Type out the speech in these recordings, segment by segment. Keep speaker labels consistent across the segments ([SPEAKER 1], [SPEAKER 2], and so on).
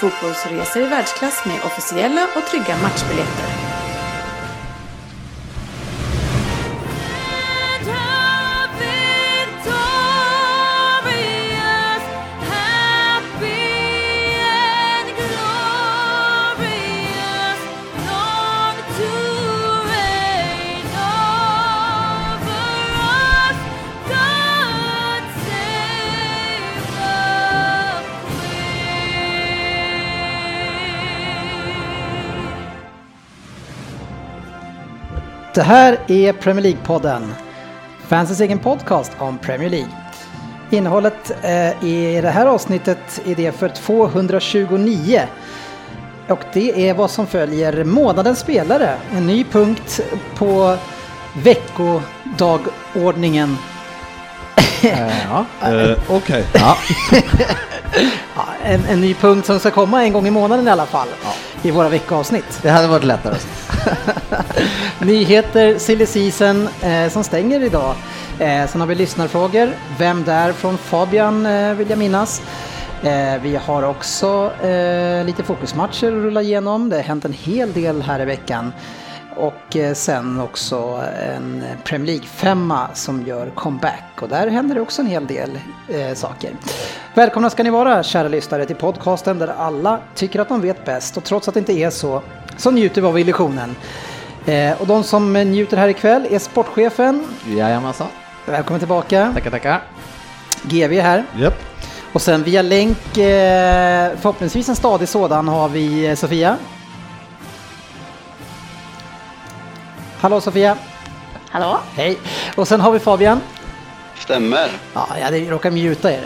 [SPEAKER 1] fotbollsresor i världsklass med officiella och trygga matchbiljetter.
[SPEAKER 2] Det här är Premier League-podden. Fansens egen podcast om Premier League. Innehållet eh, i det här avsnittet är det för 229. Och det är vad som följer månadens spelare. En ny punkt på veckodagordningen.
[SPEAKER 3] ja, uh, okej. Okay.
[SPEAKER 2] Ja. ja, en, en, ny punkt som ska komma en gång i månaden i alla fall. Ja. I våra veckoavsnitt.
[SPEAKER 3] Det hade varit lättare.
[SPEAKER 2] Nyheter, silly season eh, som stänger idag. Eh, sen har vi lyssnarfrågor. Vem där från Fabian eh, vill jag minnas. Eh, vi har också eh, lite fokusmatcher att rulla igenom. Det har hänt en hel del här i veckan. Och eh, sen också en Premier League-femma som gör comeback. Och där händer det också en hel del eh, saker. Välkomna ska ni vara, kära lyssnare, till podcasten där alla tycker att de vet bäst. Och trots att det inte är så, så njuter vi av illusionen. Eh, och de som njuter här ikväll är sportchefen.
[SPEAKER 3] Jajamensan.
[SPEAKER 2] Välkommen tillbaka.
[SPEAKER 3] Tackar, tackar.
[SPEAKER 2] GV är här.
[SPEAKER 3] Yep.
[SPEAKER 2] Och sen via länk, eh, förhoppningsvis en stadig sådan, har vi eh, Sofia. Hallå Sofia!
[SPEAKER 4] Hallå!
[SPEAKER 2] Hej! Och sen har vi Fabian.
[SPEAKER 5] Stämmer.
[SPEAKER 2] Ja, jag råkar muta er.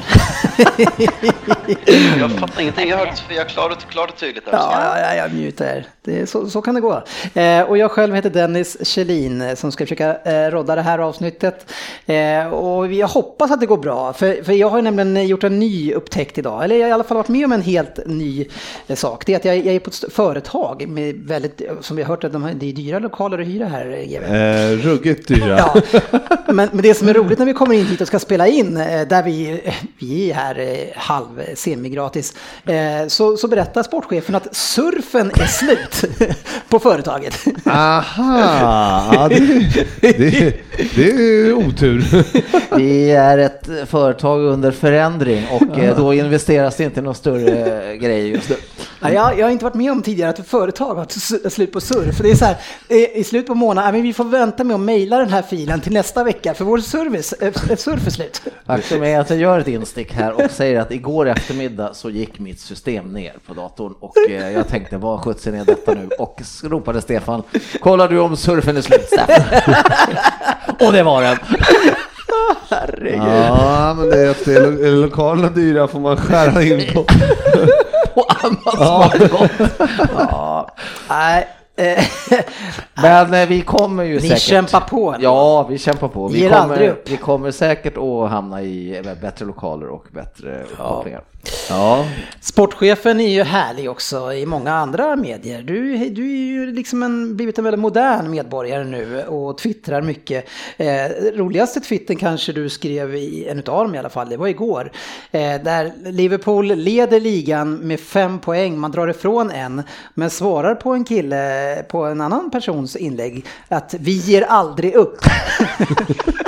[SPEAKER 5] jag fattar ingenting. Jag har hört Sofia klart och, klart och tydligt. Där.
[SPEAKER 2] Ja, ja, jag er. Det är, så, så kan det gå. Eh, och jag själv heter Dennis Kjellin eh, som ska försöka eh, rodda det här avsnittet. Eh, och jag hoppas att det går bra. För, för jag har nämligen gjort en ny upptäckt idag. Eller jag har i alla fall varit med om en helt ny eh, sak. Det är att jag, jag är på ett företag med väldigt, som vi har hört, att de, det är dyra lokaler att hyra här.
[SPEAKER 3] Eh, ruggigt dyra.
[SPEAKER 2] ja. men, men det som är roligt när vi kommer in hit och ska spela in, eh, där vi, vi är här halv semigratis, så, så berättar sportchefen att surfen är slut på företaget.
[SPEAKER 3] Aha, ja, det, det, det är otur.
[SPEAKER 6] Vi är ett företag under förändring och eh, då investeras det inte i någon större grej just nu.
[SPEAKER 2] Ja, jag, jag har inte varit med om tidigare att företag har slut på surf. Det är så här, i slutet på månaden, men vi får vänta med att mejla den här filen till nästa vecka för vår service, surf är slut.
[SPEAKER 6] Faktum är att jag gör ett instick här och säger att igår eftermiddag så gick mitt system ner på datorn och eh, jag tänkte vad skjutsen är detta nu? Och ropade Stefan, kollar du om surfen är slut och det var den.
[SPEAKER 3] Herregud. Ja, men det är att är lokalerna dyra får man skära in på.
[SPEAKER 6] på annat ja.
[SPEAKER 2] ja. Nej.
[SPEAKER 6] Men eh, vi kommer ju
[SPEAKER 2] Ni
[SPEAKER 6] säkert...
[SPEAKER 2] kämpar på.
[SPEAKER 6] Ja, vi kämpar på. Vi
[SPEAKER 2] Ger
[SPEAKER 6] kommer, vi kommer säkert att hamna i bättre lokaler och bättre uppkopplingar.
[SPEAKER 2] Ja. Sportchefen är ju härlig också i många andra medier. Du, du är ju liksom en, blivit en väldigt modern medborgare nu och twittrar mycket. Eh, roligaste twittern kanske du skrev i en utav dem i alla fall, det var igår. Eh, där Liverpool leder ligan med fem poäng, man drar ifrån en, men svarar på en kille, på en annan persons inlägg att vi ger aldrig upp.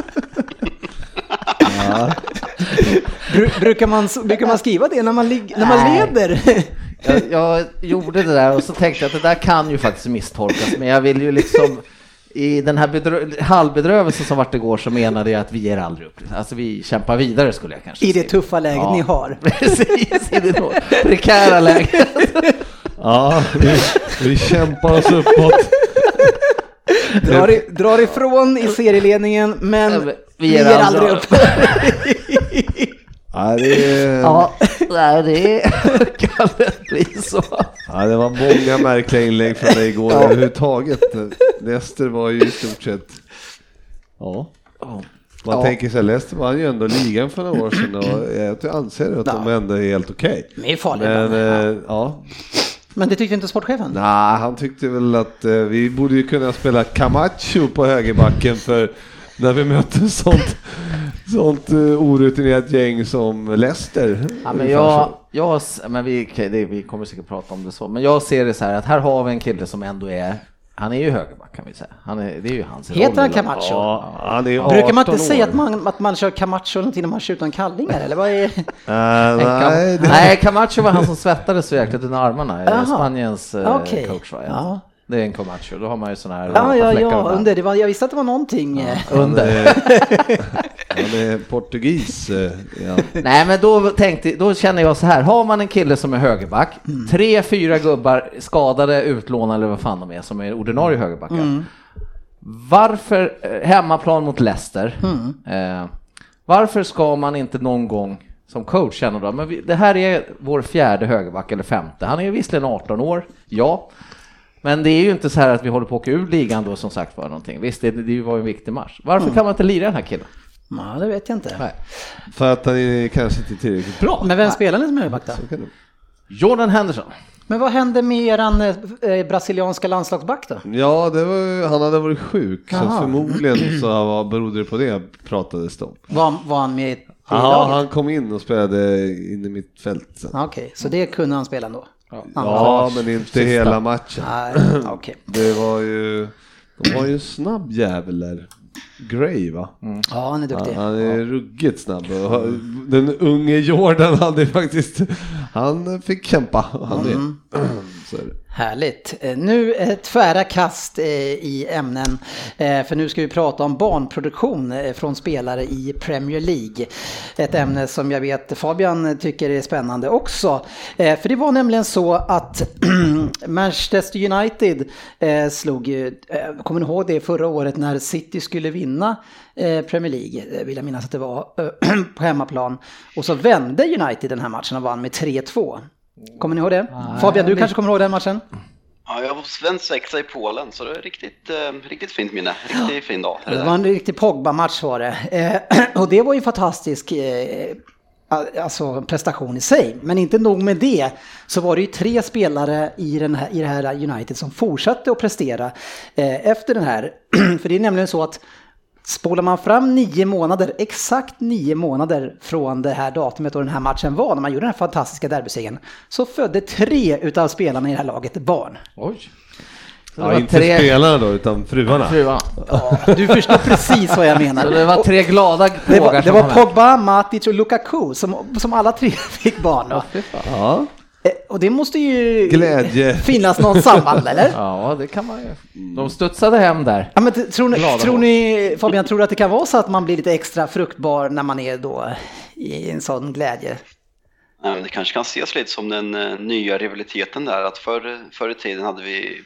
[SPEAKER 2] Brukar man, brukar man skriva det när man, när man leder?
[SPEAKER 6] Jag, jag, gjorde det där och så tänkte jag att det där kan ju faktiskt misstolkas, men jag vill ju liksom i den här bedrö- halvbedrövelsen som vart igår så menade jag att vi ger aldrig upp. Alltså vi kämpar vidare skulle jag kanske
[SPEAKER 2] I det tuffa läget ja. ni har.
[SPEAKER 6] Precis, i det prekära läget.
[SPEAKER 3] Ja, vi, vi kämpar oss uppåt.
[SPEAKER 2] Drar, i, drar ifrån i serieledningen, men vi ger, vi ger aldrig upp.
[SPEAKER 3] Ja, det är... ja.
[SPEAKER 6] Nej, det kan det bli så.
[SPEAKER 3] Ja, det var många märkliga inlägg från dig igår överhuvudtaget. Leicester var ju i stort sett, ja. Man
[SPEAKER 2] Ja.
[SPEAKER 3] tänker sig, Leicester vann ju ändå ligan för några år sedan och jag anser att de ändå är helt okej.
[SPEAKER 2] De är farliga
[SPEAKER 3] Men
[SPEAKER 2] ibland.
[SPEAKER 3] eh, ja,
[SPEAKER 2] Men det tyckte inte sportchefen?
[SPEAKER 3] nej, han tyckte väl att eh, vi borde ju kunna spela Camacho på högerbacken för när vi möter sånt, sånt uh, orutinerat gäng som Leicester.
[SPEAKER 6] Ja, men jag, jag, men vi, det, vi kommer säkert prata om det så, men jag ser det så här att här har vi en kille som ändå är, han är ju högerback kan vi säga. Han är, det är ju hans
[SPEAKER 2] Heter
[SPEAKER 6] roll
[SPEAKER 2] han. Camacho?
[SPEAKER 3] Ja, han är
[SPEAKER 2] Brukar man
[SPEAKER 3] 18
[SPEAKER 2] inte säga
[SPEAKER 3] år.
[SPEAKER 2] att man, att man kör Camacho någonting när man kör utan kallingar eller vad är
[SPEAKER 3] Eh,
[SPEAKER 6] En Cam-
[SPEAKER 3] nej, det,
[SPEAKER 6] Nej, Camacho var han som svettades så jäkligt under armarna. Spaniens eh,
[SPEAKER 2] Okej.
[SPEAKER 6] coach va?
[SPEAKER 2] Ja.
[SPEAKER 6] Ja. Det är en Camacho, då har man ju sådana här
[SPEAKER 2] Ja, ja, ja,
[SPEAKER 6] under.
[SPEAKER 2] Det var, jag visste att det var någonting. eh,
[SPEAKER 6] under.
[SPEAKER 3] han är portugis. eh, Ja.
[SPEAKER 6] Nej men då tänkte, då känner jag så här, har man en kille som är högerback,
[SPEAKER 2] Mm.
[SPEAKER 6] tre, fyra gubbar skadade, utlånade eller vad fan de är som är ordinarie högerbackar.
[SPEAKER 2] Mm.
[SPEAKER 6] Varför, eh, hemmaplan mot Leicester,
[SPEAKER 2] Mm.
[SPEAKER 6] eh, varför ska man inte någon gång som coach känna då, men vi, det här är vår fjärde högerback eller femte, han är ju visserligen 18 år, ja, men det är ju inte så här att vi håller på att åka ur ligan då som sagt var någonting. Visst, det, det var ju en viktig match. Varför
[SPEAKER 2] Mm.
[SPEAKER 6] kan man inte lira den här killen?
[SPEAKER 2] Ja, det vet jag inte.
[SPEAKER 6] Nej.
[SPEAKER 3] För att han är kanske inte tillräckligt bra.
[SPEAKER 2] Men vem spelar ni som högerback då?
[SPEAKER 3] Så
[SPEAKER 6] Jordan Henderson.
[SPEAKER 2] Men vad hände med eran eh, brasilianska landslagsback då?
[SPEAKER 3] Ja, det var, han hade varit sjuk, så
[SPEAKER 2] Jaha.
[SPEAKER 3] förmodligen så var, berodde det på det pratades det om.
[SPEAKER 2] Var, var han med i
[SPEAKER 3] Ja, han kom in och spelade in i mitt fält sen.
[SPEAKER 2] Okej, så det kunde han spela ändå?
[SPEAKER 3] Ja, men inte hela matchen.
[SPEAKER 2] Nej, okej.
[SPEAKER 3] Det var ju, de var ju en snabb jävel där. Gray va?
[SPEAKER 2] Ja, han är duktig.
[SPEAKER 3] Han, han är ruggigt snabb. Den unge Jordan hade faktiskt, han fick kämpa. Han det. Så är det.
[SPEAKER 2] Härligt. Eh, nu tvära kast eh, i ämnen. Eh, för nu ska vi prata om barnproduktion från spelare i Premier League. Ett ämne som jag vet Fabian tycker är spännande också. För det var nämligen så att Manchester United slog kommer ni ihåg det förra året när City skulle vinna Premier League, vill jag minnas att det var, på hemmaplan. Och så vände United den här matchen och vann med 3-2. Kommer ni ihåg det? Fabian, du kanske kommer ihåg den matchen?
[SPEAKER 5] Ja, jag var på svensexa i Polen, så det är riktigt, eh, riktigt fint minne. Riktigt fin dag. det
[SPEAKER 2] Det var en riktig Pogba-match var det. Eh, och det var ju fantastisk eh, alltså, prestation i sig. Men inte nog med det så var det ju tre spelare i, den här, i det här United som fortsatte att prestera eh, efter den här. För det är nämligen så att Spolar man fram nio månader, exakt nio månader från det här datumet och den här matchen var, när man gjorde den här fantastiska derbysegern, så födde tre utav spelarna i det här laget barn.
[SPEAKER 6] Oj.
[SPEAKER 3] Ja,
[SPEAKER 6] var
[SPEAKER 3] inte
[SPEAKER 6] tre
[SPEAKER 3] spelarna då, utan fruarna.
[SPEAKER 6] fruar.
[SPEAKER 2] Ja, du förstår precis vad jag menar.
[SPEAKER 6] Så det var tre glada
[SPEAKER 2] Det var,
[SPEAKER 6] pågar
[SPEAKER 2] det var. Pogba, Matic och Lukaku som, som alla tre fick barn. Då.
[SPEAKER 3] Ja,
[SPEAKER 2] Och det måste ju
[SPEAKER 3] Glädje.
[SPEAKER 2] finnas något samband, eller?
[SPEAKER 6] Ja, det kan man ju. De studsade hem där.
[SPEAKER 2] Ja, men tror, ni, tror ni, Fabian, tror du att det kan vara så att man blir lite extra fruktbar när man är då i en sån glädje?
[SPEAKER 5] Det kanske kan ses lite som den eh, nya rivaliteten där, att förr, förr i tiden hade vi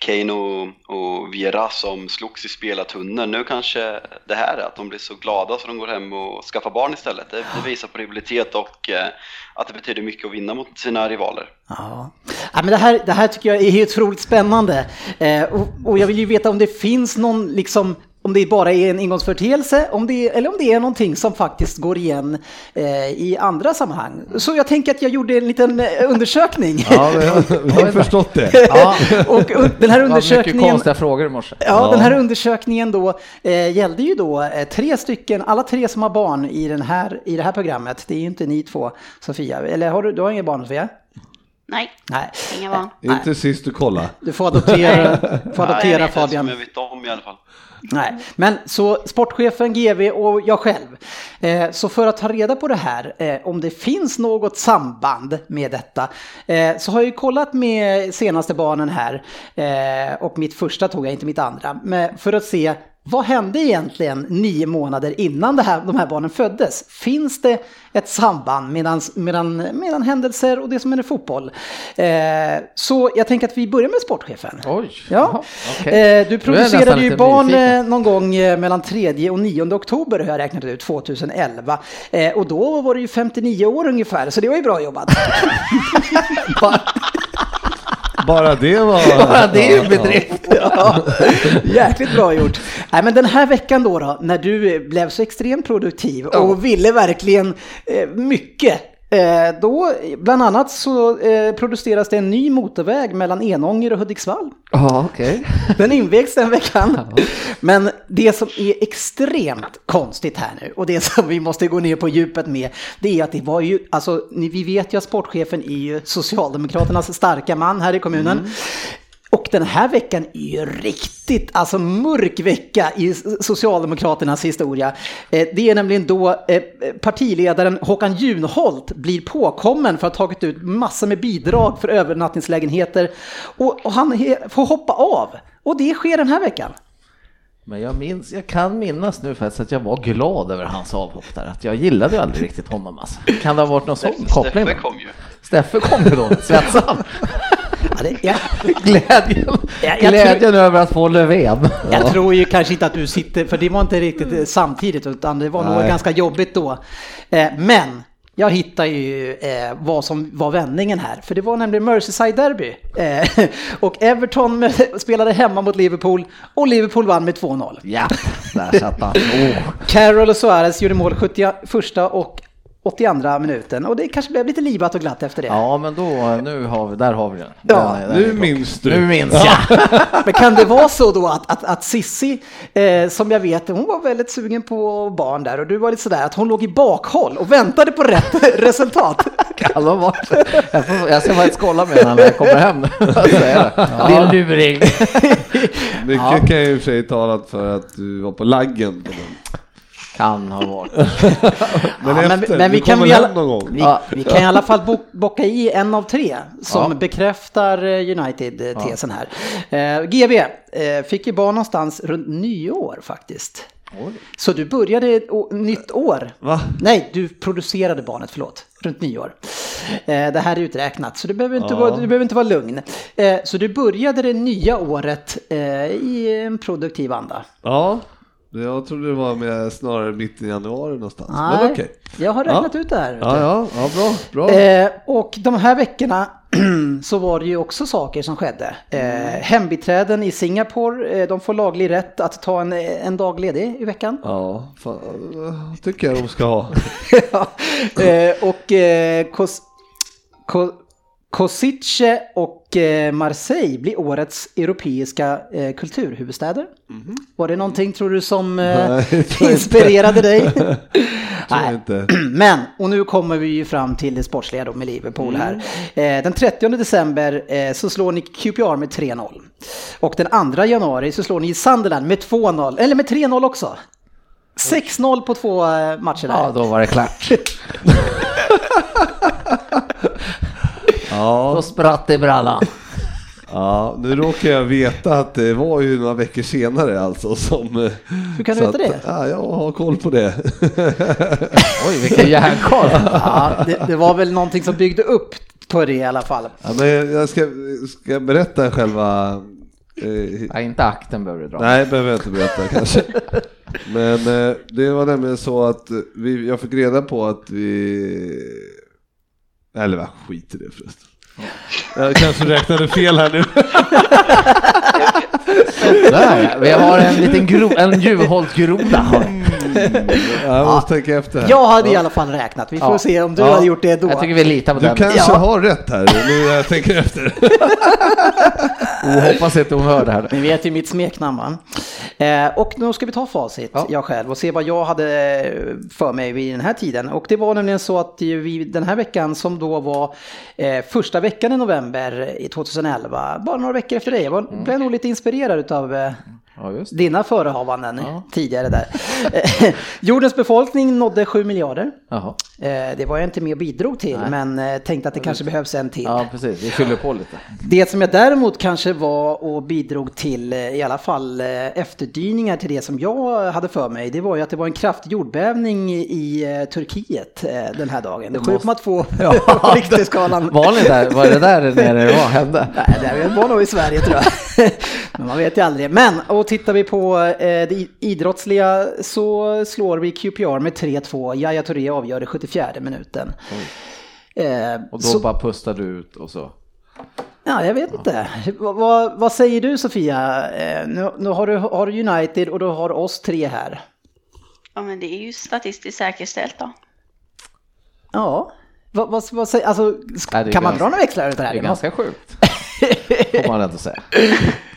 [SPEAKER 5] Kane och, och Vera som slogs i spelartunneln. Nu kanske det här är att de blir så glada så de går hem och skaffar barn istället. Det, det visar på rivalitet och eh, att det betyder mycket att vinna mot sina rivaler.
[SPEAKER 2] Ja. Ja, men det, här, det här tycker jag är otroligt spännande. Eh, och, och jag vill ju veta om det finns någon, liksom, om det bara är en engångsföreteelse om det, eller om det är någonting som faktiskt går igen eh, i andra sammanhang. Så jag tänker att jag gjorde en liten eh, undersökning.
[SPEAKER 3] ja vi har, förstått det.
[SPEAKER 6] Ja,
[SPEAKER 2] och den här
[SPEAKER 6] det var mycket
[SPEAKER 2] undersökningen...
[SPEAKER 6] konstiga frågor i morse.
[SPEAKER 2] Ja, den här undersökningen då eh, gällde ju då eh, tre stycken, alla tre som har barn i, den här, i det här programmet. Det är ju inte ni två, Sofia. Eller har du, du har inga barn, Sofia?
[SPEAKER 4] Nej,
[SPEAKER 2] Nej.
[SPEAKER 4] inga barn.
[SPEAKER 3] Inte sist du kolla.
[SPEAKER 2] Du får adoptera, får
[SPEAKER 5] Nej, det är
[SPEAKER 2] adoptera
[SPEAKER 5] inte
[SPEAKER 2] Fabian.
[SPEAKER 5] som jag vet om i alla fall.
[SPEAKER 2] Nej, men så sportchefen, GV och jag själv. Eh, så för att ta reda på det här, eh, om det finns något samband med detta, eh, så har jag ju kollat med senaste barnen här. Eh, och mitt första tog jag, inte mitt andra. Men för att se vad hände egentligen nio månader innan det här, de här barnen föddes? Finns det ett samband mellan, mellan, mellan händelser och det som är fotboll? Eh, så jag tänker att vi börjar med sportchefen.
[SPEAKER 6] Oj,
[SPEAKER 2] Ja.
[SPEAKER 6] okej.
[SPEAKER 2] Eh, du producerade ju barn
[SPEAKER 6] nyfiken.
[SPEAKER 2] eh, någon gång eh, mellan 3 och 9 oktober har jag räknat ut, 2011. Eh, och då var det ju 59 år ungefär, så det var ju bra jobbat.
[SPEAKER 3] Bara det var...
[SPEAKER 6] Bara det är ju bedrift.
[SPEAKER 2] Ja, jäkligt bra gjort. Nej, men den här veckan då, då när du blev så extremt produktiv och ville verkligen eh, mycket. Eh, då, bland annat så eh, produceras det en ny motorväg mellan Enånger och Hudiksvall.
[SPEAKER 6] Ja, okej.
[SPEAKER 2] Den invägs den veckan. Men det som är extremt konstigt här nu och det som vi måste gå ner på djupet med det är att det var ju, alltså ni- vi vet ju att sportchefen är ju Socialdemokraternas starka man här i kommunen. Och den här veckan är ju riktigt, alltså mörk vecka i Socialdemokraternas historia. Eh, Det är nämligen då eh, partiledaren Håkan Junholt blir påkommen för att ha tagit ut massor med bidrag för övernattningslägenheter. Och, han får hoppa av. Och det sker den här veckan.
[SPEAKER 6] Men jag minns, jag kan minnas nu faktiskt att jag var glad över hans avhopp där. Att jag gillade ju aldrig riktigt honom alltså. Kan det ha varit någon sån koppling?
[SPEAKER 5] Steffe kom ju.
[SPEAKER 6] Steffe kom ju då, Svetsson.
[SPEAKER 2] Ja, det, ja.
[SPEAKER 6] Glädjen,
[SPEAKER 2] Ja, jag
[SPEAKER 6] glädjen över att få Löfven.
[SPEAKER 2] Jag tror ju kanske inte att du sitter, för det var inte riktigt eh, samtidigt utan det var nog
[SPEAKER 3] Nej.
[SPEAKER 2] ganska jobbigt då. Eh, Men jag hittar ju eh, vad som var vändningen här, för det var nämligen Merseyside Derby. Eh, och Everton spelade hemma mot Liverpool och Liverpool vann med 2-0.
[SPEAKER 6] Ja, där satt han. Oh.
[SPEAKER 2] Carroll och Suarez gjorde mål 71 och 82 minuten och det kanske blev lite livat och glatt efter det.
[SPEAKER 6] Ja, men då, nu har vi, där har vi den.
[SPEAKER 2] Ja,
[SPEAKER 6] Den
[SPEAKER 3] Nu minns du.
[SPEAKER 6] Nu minns jag.
[SPEAKER 2] Men kan det vara så då att, att, att Sissi, eh, som jag vet, hon var väldigt sugen på barn där och du var lite sådär att hon låg i bakhåll och väntade på rätt resultat.
[SPEAKER 6] Kan det varit? Jag, får, jag ska faktiskt kolla med henne när jag kommer hem? Det är luring.
[SPEAKER 3] Mycket kan ju i och för sig talat för att du var på laggen. På den.
[SPEAKER 6] Kan ha varit.
[SPEAKER 3] Men
[SPEAKER 2] Ja, men-
[SPEAKER 3] efter,
[SPEAKER 2] men vi
[SPEAKER 3] du
[SPEAKER 2] kan
[SPEAKER 3] någon gång.
[SPEAKER 2] Vi,
[SPEAKER 6] Ja.
[SPEAKER 2] vi kan i alla fall bo, bocka i en av tre som
[SPEAKER 6] Ja.
[SPEAKER 2] bekräftar eh, United-tesen här. Eh, GB eh, fick ju barn någonstans runt nyår faktiskt. Så du började ett å- nytt år.
[SPEAKER 3] Va?
[SPEAKER 2] Nej, du producerade barnet, förlåt, runt nyår. Eh, det här är uträknat, så du behöver inte, vara, du behöver inte vara lugn. Eh, så du började det nya året eh, i en produktiv anda.
[SPEAKER 3] Ja, jag trodde det var med snarare mitten i januari någonstans.
[SPEAKER 2] Nej,
[SPEAKER 3] Men okej.
[SPEAKER 2] jag har räknat
[SPEAKER 3] Ja.
[SPEAKER 2] ut det här.
[SPEAKER 3] Ja, ja, ja, bra. bra.
[SPEAKER 2] Eh, och de här veckorna så var det ju också saker som skedde. Eh, hembiträden i Singapore, eh, de får laglig rätt att ta en, en dag ledig i veckan.
[SPEAKER 3] Ja, fan, eh, tycker jag de ska ha.
[SPEAKER 2] Ja. eh, och eh, Kos, Ko, Kosice och eh, Marseille blir årets europeiska eh, kulturhuvudstäder. Var det någonting tror du som eh, inspirerade dig? Nej.
[SPEAKER 3] inte.
[SPEAKER 2] Men, och nu kommer vi ju fram till det sportsliga då med Liverpool här. Eh, den 30 december eh, så slår ni QPR med 3-0. Och den 2 januari så slår ni Sunderland med 2-0, eller med 3-0 också. 6-0 på två eh, matcher där.
[SPEAKER 6] Ja, då var det klart.
[SPEAKER 3] Ja,
[SPEAKER 6] Då spratt det i brallan.
[SPEAKER 3] ja, nu råkar jag veta att det var ju några veckor senare alltså som... eh,
[SPEAKER 2] Hur kan du veta det?
[SPEAKER 3] att- Ja, jag har koll på det.
[SPEAKER 6] Oj, vilken järnkarl.
[SPEAKER 2] Ja, det, det var väl någonting som byggde upp på det i alla fall.
[SPEAKER 3] Ja, men jag ska, ska jag berätta själva... Eh,
[SPEAKER 6] Nej, inte akten behöver du dra.
[SPEAKER 3] Nej, behöver jag inte berätta kanske. Men eh, det var nämligen så att vi, jag fick reda på att vi... Eller vad, skit i det förresten. Jag kanske räknade fel här nu.
[SPEAKER 6] Där, vi har en liten gro, en Juholt-groda.
[SPEAKER 3] Jag måste tänka efter här.
[SPEAKER 2] Jag hade i alla fall räknat, vi får
[SPEAKER 6] Ja.
[SPEAKER 2] se om du
[SPEAKER 3] Ja.
[SPEAKER 2] hade gjort det då.
[SPEAKER 6] Jag tycker vi litar på
[SPEAKER 3] Du
[SPEAKER 6] den.
[SPEAKER 3] kanske
[SPEAKER 2] Ja.
[SPEAKER 3] har rätt här nu jag tänker efter.
[SPEAKER 6] Oh, hoppas inte hon hör det här.
[SPEAKER 2] Ni vet ju mitt smeknamn va? Eh, och nu ska vi ta facit,
[SPEAKER 6] Ja.
[SPEAKER 2] jag själv, och se vad jag hade för mig vid den här tiden. Och det var nämligen så att vi den här veckan som då var eh, första veckan i november i 2011, bara några veckor efter det, jag var, blev nog lite inspirerad av eh,
[SPEAKER 6] Ja.
[SPEAKER 2] Dina förehavanden
[SPEAKER 6] Ja.
[SPEAKER 2] tidigare där. Eh, Jordens befolkning nådde 7 miljarder.
[SPEAKER 6] Jaha.
[SPEAKER 2] Eh, Det var jag inte med och bidrog till,
[SPEAKER 6] Nej.
[SPEAKER 2] men eh, tänkte att det kanske behövs en till.
[SPEAKER 6] Ja, precis. Vi fyller på lite.
[SPEAKER 2] Det som jag däremot kanske var och bidrog till, i alla fall efterdyningar till det som jag hade för mig, det var ju att det var en kraftig jordbävning i Turkiet den här dagen. Det är 7,2 på Richterskalan.
[SPEAKER 6] Var ni där? Var det där nere det var, hände?
[SPEAKER 2] Nej, det var nog i Sverige tror jag. Men man vet ju aldrig. Men, och tittar vi på eh, det idrottsliga så slår vi QPR med 3-2. Yahya Touré avgör det 74 minuten. Eh,
[SPEAKER 6] Och då
[SPEAKER 2] så,
[SPEAKER 6] bara pustar du ut och så.
[SPEAKER 2] ja, jag vet inte. Vad, vad, vad säger du Sofia? Eh, nu nu har, du, har du United och du har oss tre här.
[SPEAKER 4] Ja, men det är ju statistiskt säkerställt då.
[SPEAKER 2] Ja. Vad, vad, vad säger, alltså, kan man
[SPEAKER 6] ganska-
[SPEAKER 2] dra några växlar ut det här?
[SPEAKER 6] Det är ganska sjukt. Får man ändå säga.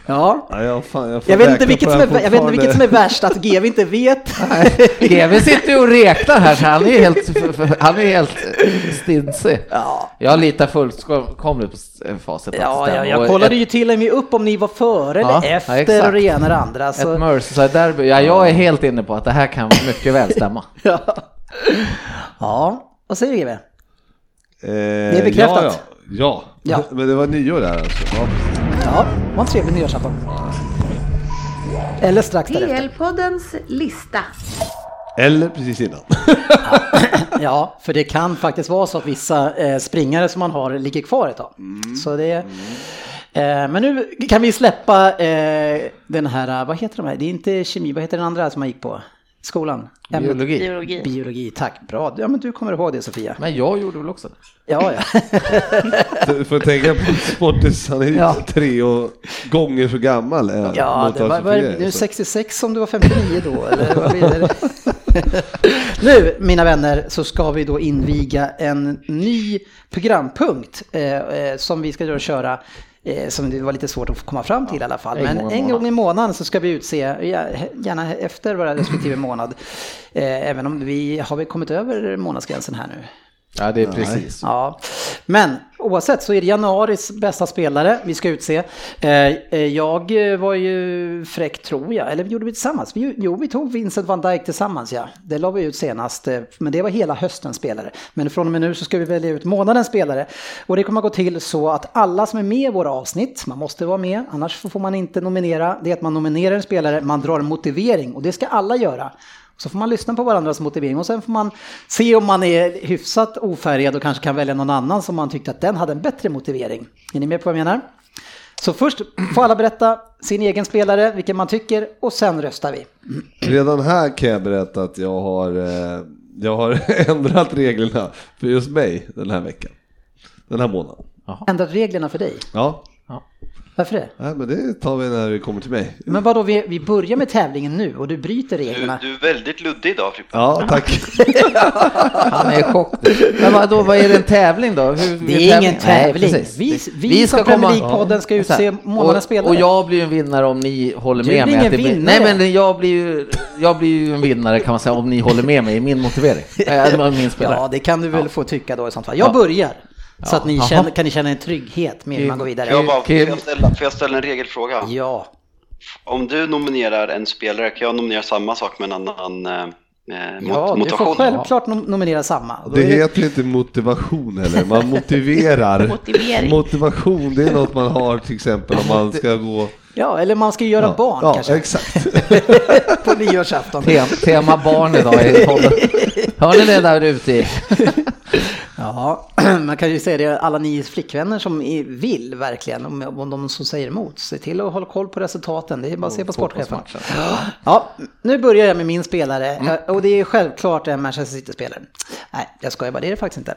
[SPEAKER 2] Ja.
[SPEAKER 3] Ja, jag, fan, jag,
[SPEAKER 2] Jag vet, inte vilket som
[SPEAKER 3] det
[SPEAKER 2] är, jag vet inte vilket som är värst, att GV inte vet.
[SPEAKER 6] GW sitter ju och räknar här så han är helt, han är helt stinsig.
[SPEAKER 2] Ja.
[SPEAKER 6] Jag litar fullkomligt på facit. det
[SPEAKER 2] Ja, ja, jag kollade
[SPEAKER 6] ett,
[SPEAKER 2] ju till och med upp om ni var före
[SPEAKER 6] Ja,
[SPEAKER 2] eller
[SPEAKER 6] ja,
[SPEAKER 2] efter
[SPEAKER 6] exakt.
[SPEAKER 2] och det ena och det andra. Så,
[SPEAKER 6] Ett Merseyside-derby. Ja, jag är helt inne på att det här kan mycket väl stämma.
[SPEAKER 2] ja. ja, vad säger GW?
[SPEAKER 3] Eh,
[SPEAKER 2] är bekräftat.
[SPEAKER 3] Ja, ja. ja.
[SPEAKER 2] Ja.
[SPEAKER 3] men det var nyår där alltså. Ja.
[SPEAKER 2] Var en trevlig nyårsafton. Eller strax därefter.
[SPEAKER 1] PL-poddens lista.
[SPEAKER 3] Eller precis innan.
[SPEAKER 2] Ja, för det kan faktiskt vara så att vissa eh, springare som man har ligger kvar ett tag. Så det, eh, men nu kan vi släppa eh, den här, vad heter de här? Det är inte kemi, vad heter den andra som man gick på? Skolan? Ämnet-
[SPEAKER 6] Biologi.
[SPEAKER 4] Biologi.
[SPEAKER 2] Biologi, tack. Bra. Ja, men du kommer ihåg det Sofia.
[SPEAKER 6] Men jag gjorde väl också det.
[SPEAKER 2] Ja, ja.
[SPEAKER 3] Du får tänka på Sportis, han är ju
[SPEAKER 2] Ja.
[SPEAKER 3] tre och gånger så gammal. än
[SPEAKER 2] Ja, det var, var nu
[SPEAKER 3] så.
[SPEAKER 2] 66 om du var 59 då, eller vad blir det? nu, mina vänner, så ska vi då inviga en ny programpunkt eh, eh, som vi ska då köra som det var lite svårt att komma fram till i alla fall.
[SPEAKER 6] En
[SPEAKER 2] Men en gång i månaden så ska vi utse, ja, gärna efter våra respektive månad, eh, även om vi har vi kommit över månadsgränsen här nu.
[SPEAKER 6] Ja, det är precis.
[SPEAKER 2] Ja, men oavsett så är det januaris bästa spelare vi ska utse. Eh, eh, Jag var ju fräck tror jag, eller gjorde vi tillsammans? Jo, vi tog Vincent van Dijk tillsammans ja. Det la vi ut senast, eh, men det var hela höstens spelare. Men från och med nu så ska vi välja ut månadens spelare. Och det kommer att gå till så att alla som är med i våra avsnitt, man måste vara med, annars får man inte nominera. Det är att man nominerar en spelare, man drar en motivering och det ska alla göra. Så får man lyssna på varandras motivering och sen får man se om man är hyfsat ofärgad och kanske kan välja någon annan som man tyckte att den hade en bättre motivering. Är ni med på vad jag menar? Så först får alla berätta sin egen spelare, vilken man tycker och sen röstar vi.
[SPEAKER 3] Redan här kan jag berätta att jag har, eh, jag har ändrat reglerna för just mig den här veckan. Den här månaden.
[SPEAKER 2] Ändrat reglerna för dig.
[SPEAKER 3] Ja,
[SPEAKER 2] Varför det?
[SPEAKER 3] Nej, men det tar vi när vi kommer till mig.
[SPEAKER 2] Men vadå, vi, vi börjar med tävlingen nu och du bryter
[SPEAKER 5] Du,
[SPEAKER 2] reglerna.
[SPEAKER 5] du är väldigt luddig idag Frippe.
[SPEAKER 3] Ja, tack.
[SPEAKER 6] Han är i chock. Men vadå, vad är det en tävling då? Hur,
[SPEAKER 2] Det är ingen tävling.
[SPEAKER 6] Nej, precis.
[SPEAKER 2] Vi- vi som Premier League-podden ska
[SPEAKER 6] Ja.
[SPEAKER 2] utse månadens
[SPEAKER 6] och,
[SPEAKER 2] spelare.
[SPEAKER 6] Och jag blir ju en vinnare om ni håller
[SPEAKER 2] Du
[SPEAKER 6] med mig.
[SPEAKER 2] ingen
[SPEAKER 6] det blir,
[SPEAKER 2] vinnare.
[SPEAKER 6] nej men jag blir, ju, jag blir ju en vinnare kan man säga om ni håller med mig i min motivering. Ja, det var min spelare.
[SPEAKER 2] Ja, det kan du väl få tycka då i sånt fall. Jag börjar. Så att ni känner, kan ni känna en trygghet med hur man går vidare.
[SPEAKER 5] jag, bara, får, jag ställa, får jag ställa en regelfråga?
[SPEAKER 2] Ja.
[SPEAKER 5] Om du nominerar en spelare, kan jag nominera samma sak med en annan eh, mot,
[SPEAKER 2] Ja, du
[SPEAKER 5] motivation?
[SPEAKER 2] får självklart nom- nominera samma.
[SPEAKER 3] Det
[SPEAKER 2] är
[SPEAKER 3] heter inte motivation heller, man motiverar. Motivation, det är något man har till exempel om man ska gå...
[SPEAKER 2] Ja, eller man ska göra
[SPEAKER 3] Ja,
[SPEAKER 2] barn
[SPEAKER 3] ja,
[SPEAKER 2] kanske.
[SPEAKER 3] exakt.
[SPEAKER 2] På nyårsafton.
[SPEAKER 6] Tem, tema barn idag i podden. Hör ni det där ute?
[SPEAKER 2] Ja, man kan ju säga det, alla ni flickvänner som vill verkligen, om, om de som säger emot, se till att hålla koll på resultaten. Det är bara att se på sportchefen. Ja, nu börjar jag med min spelare Eh, och det är självklart en Manchester City-spelare. Nej, jag skojar bara, det är det faktiskt inte.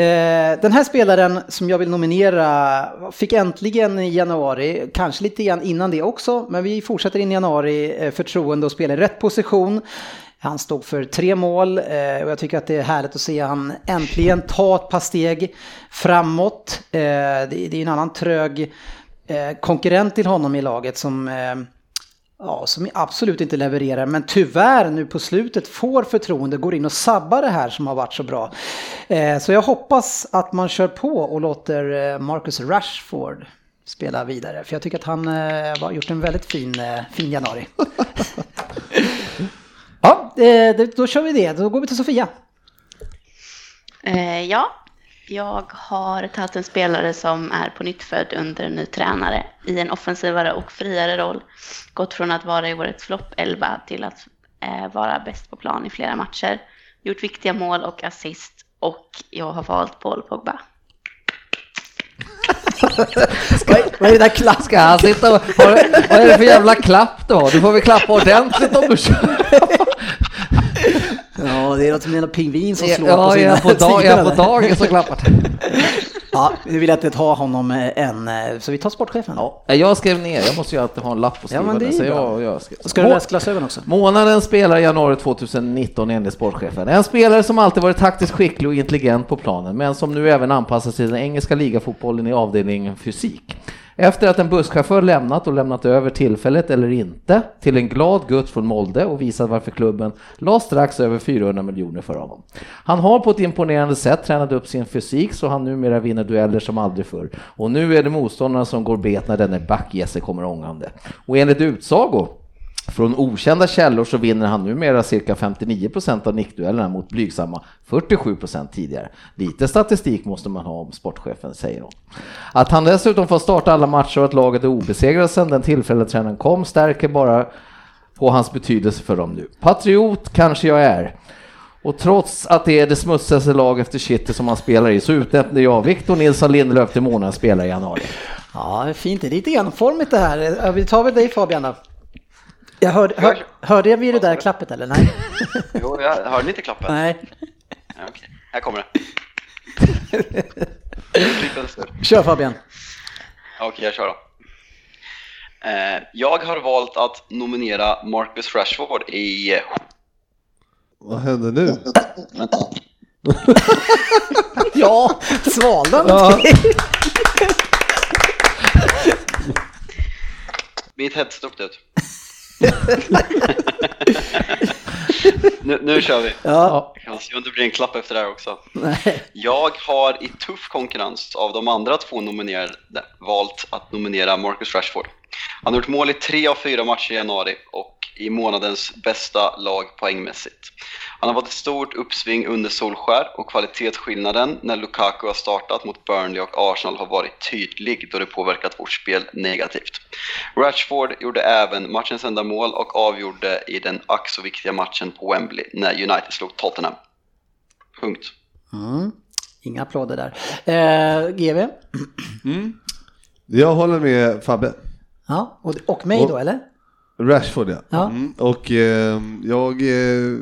[SPEAKER 2] Eh, Den här spelaren som jag vill nominera fick äntligen i januari, kanske lite grann innan det också, men vi fortsätter in i januari eh, förtroende och spela i rätt position. Han stod för tre mål eh, och jag tycker att det är härligt att se han äntligen ta ett par steg framåt. Eh, Det det är en annan trög eh, konkurrent till honom i laget som eh, Ja, som absolut inte levererar, men tyvärr nu på slutet får förtroende, går in och sabbar det här som har varit så bra. Eh, Så jag hoppas att man kör på och låter eh, Marcus Rashford spela vidare. För jag tycker att han eh, har gjort en väldigt fin, eh, fin januari. ja, eh, då kör vi det. Då går vi till Sofia.
[SPEAKER 4] Eh, ja, jag har tagit en spelare som är på nytt född under en ny tränare i en offensivare och friare roll. Gått från att vara i årets flopp 11 till att eh, vara bäst på plan i flera matcher. Gjort viktiga mål och assist och jag har valt Paul Pogba.
[SPEAKER 2] Vad är, det där klass?
[SPEAKER 6] Ska han sitta och... Vad är det för jävla klapp du har? Du får väl klappa ordentligt om du kör.
[SPEAKER 2] Ja, det är något som en pingvin som slår
[SPEAKER 6] Ja,
[SPEAKER 2] på
[SPEAKER 6] är
[SPEAKER 2] sina
[SPEAKER 6] jag på, dag, är jag på
[SPEAKER 2] sidor.
[SPEAKER 6] dagen så klappar
[SPEAKER 2] Ja, vi vill inte ta honom eh, än, eh, så vi tar sportchefen.
[SPEAKER 6] ja, Jag skrev ner, jag måste ju alltid ha en lapp och skriva
[SPEAKER 2] men det är
[SPEAKER 6] så jag, jag skrev.
[SPEAKER 2] Ska du läsa glasögon också?
[SPEAKER 6] Månaden spelar i januari 2019 enligt sportchefen. En spelare som alltid varit taktiskt skicklig och intelligent på planen, men som nu även anpassar sig till den engelska ligafotbollen i avdelningen fysik. Efter att en busschaufför lämnat och lämnat över tillfället eller inte till en glad gutt från Molde och visat varför klubben la strax över 400 miljoner för honom. Han har på ett imponerande sätt tränat upp sin fysik så han numera vinner dueller som aldrig förr. Och nu är det motståndarna som går bet när denne backjesse kommer ångande. Och enligt utsago från okända källor så vinner han numera cirka 59% av nickduellerna mot blygsamma 47% tidigare. Lite statistik måste man ha om sportchefen, säger hon. Att han dessutom får starta alla matcher och att laget är obesegrat sedan den tillfälliga tränaren kom stärker bara på hans betydelse för dem nu. Patriot kanske jag är. Och trots att det är det smutsigaste lag efter City som han spelar i så utnämnde jag Victor Nilsson Lindelöf till månadens spelare i januari.
[SPEAKER 2] Ja, det är fint. Det är lite enformigt det här. Vi tar väl dig Fabian då. Jag hörde, hör, hörde jag vid det där klappet eller? Nej.
[SPEAKER 5] Jo, jag hörde inte klappen?
[SPEAKER 2] Nej.
[SPEAKER 5] Ja, okej. Här kommer det.
[SPEAKER 2] Kör Fabian.
[SPEAKER 5] Okej, jag kör då. Eh, Jag har valt att nominera Marcus Rashford i...
[SPEAKER 3] Vad händer nu?
[SPEAKER 2] Ja, svalde han?
[SPEAKER 3] Ja.
[SPEAKER 5] Mitt headset åkte ut. Nu, nu kör vi.
[SPEAKER 2] Ja.
[SPEAKER 5] Jag kan se om det blir en klapp efter det här också.
[SPEAKER 2] Nej.
[SPEAKER 5] Jag har i tuff konkurrens av de andra två nominerade valt att nominera Marcus Rashford. Han har gjort mål i tre av fyra matcher i januari och i månadens bästa lag poängmässigt. Han har fått ett stort uppsving under Solskär och kvalitetsskillnaden när Lukaku har startat mot Burnley och Arsenal har varit tydlig då det påverkat vårt spel negativt. Rashford gjorde även matchens enda mål och avgjorde i den ack så viktiga matchen på Wembley när United slog Tottenham. Punkt.
[SPEAKER 2] Mm. Inga applåder där. Eh, GV?
[SPEAKER 3] Jag håller med Fabbe.
[SPEAKER 2] Ja, och, och mig då
[SPEAKER 3] Och-
[SPEAKER 2] eller?
[SPEAKER 3] Rashford ja.
[SPEAKER 2] Ja.
[SPEAKER 3] Mm. Och eh, jag, eh,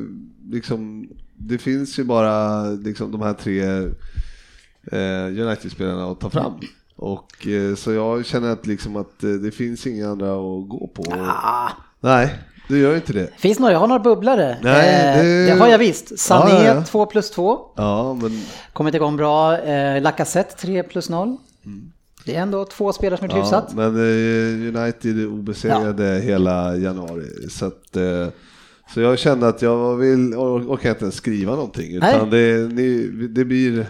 [SPEAKER 3] liksom, det finns ju bara liksom, de här tre eh, United-spelarna att ta fram. Och eh, så jag känner att, liksom, att eh, det finns inga andra att gå på.
[SPEAKER 2] Ah,
[SPEAKER 3] Nej, det gör inte det.
[SPEAKER 2] finns några, jag har några bubblare.
[SPEAKER 3] Nej,
[SPEAKER 2] eh,
[SPEAKER 3] det-
[SPEAKER 2] det har jag visst. Sané
[SPEAKER 3] Ja, ja, ja.
[SPEAKER 2] 2 plus 2.
[SPEAKER 3] Ja, men
[SPEAKER 2] Kommit igång bra. Eh, Lacazette 3 plus 0. Det är ändå två spelare som är
[SPEAKER 3] Ja,
[SPEAKER 2] hyfsat.
[SPEAKER 3] men eh, United är obesegrade hela januari. Så, att, eh, så jag kände att jag vill, or- orkar inte ens skriva någonting. Utan det, ni, det blir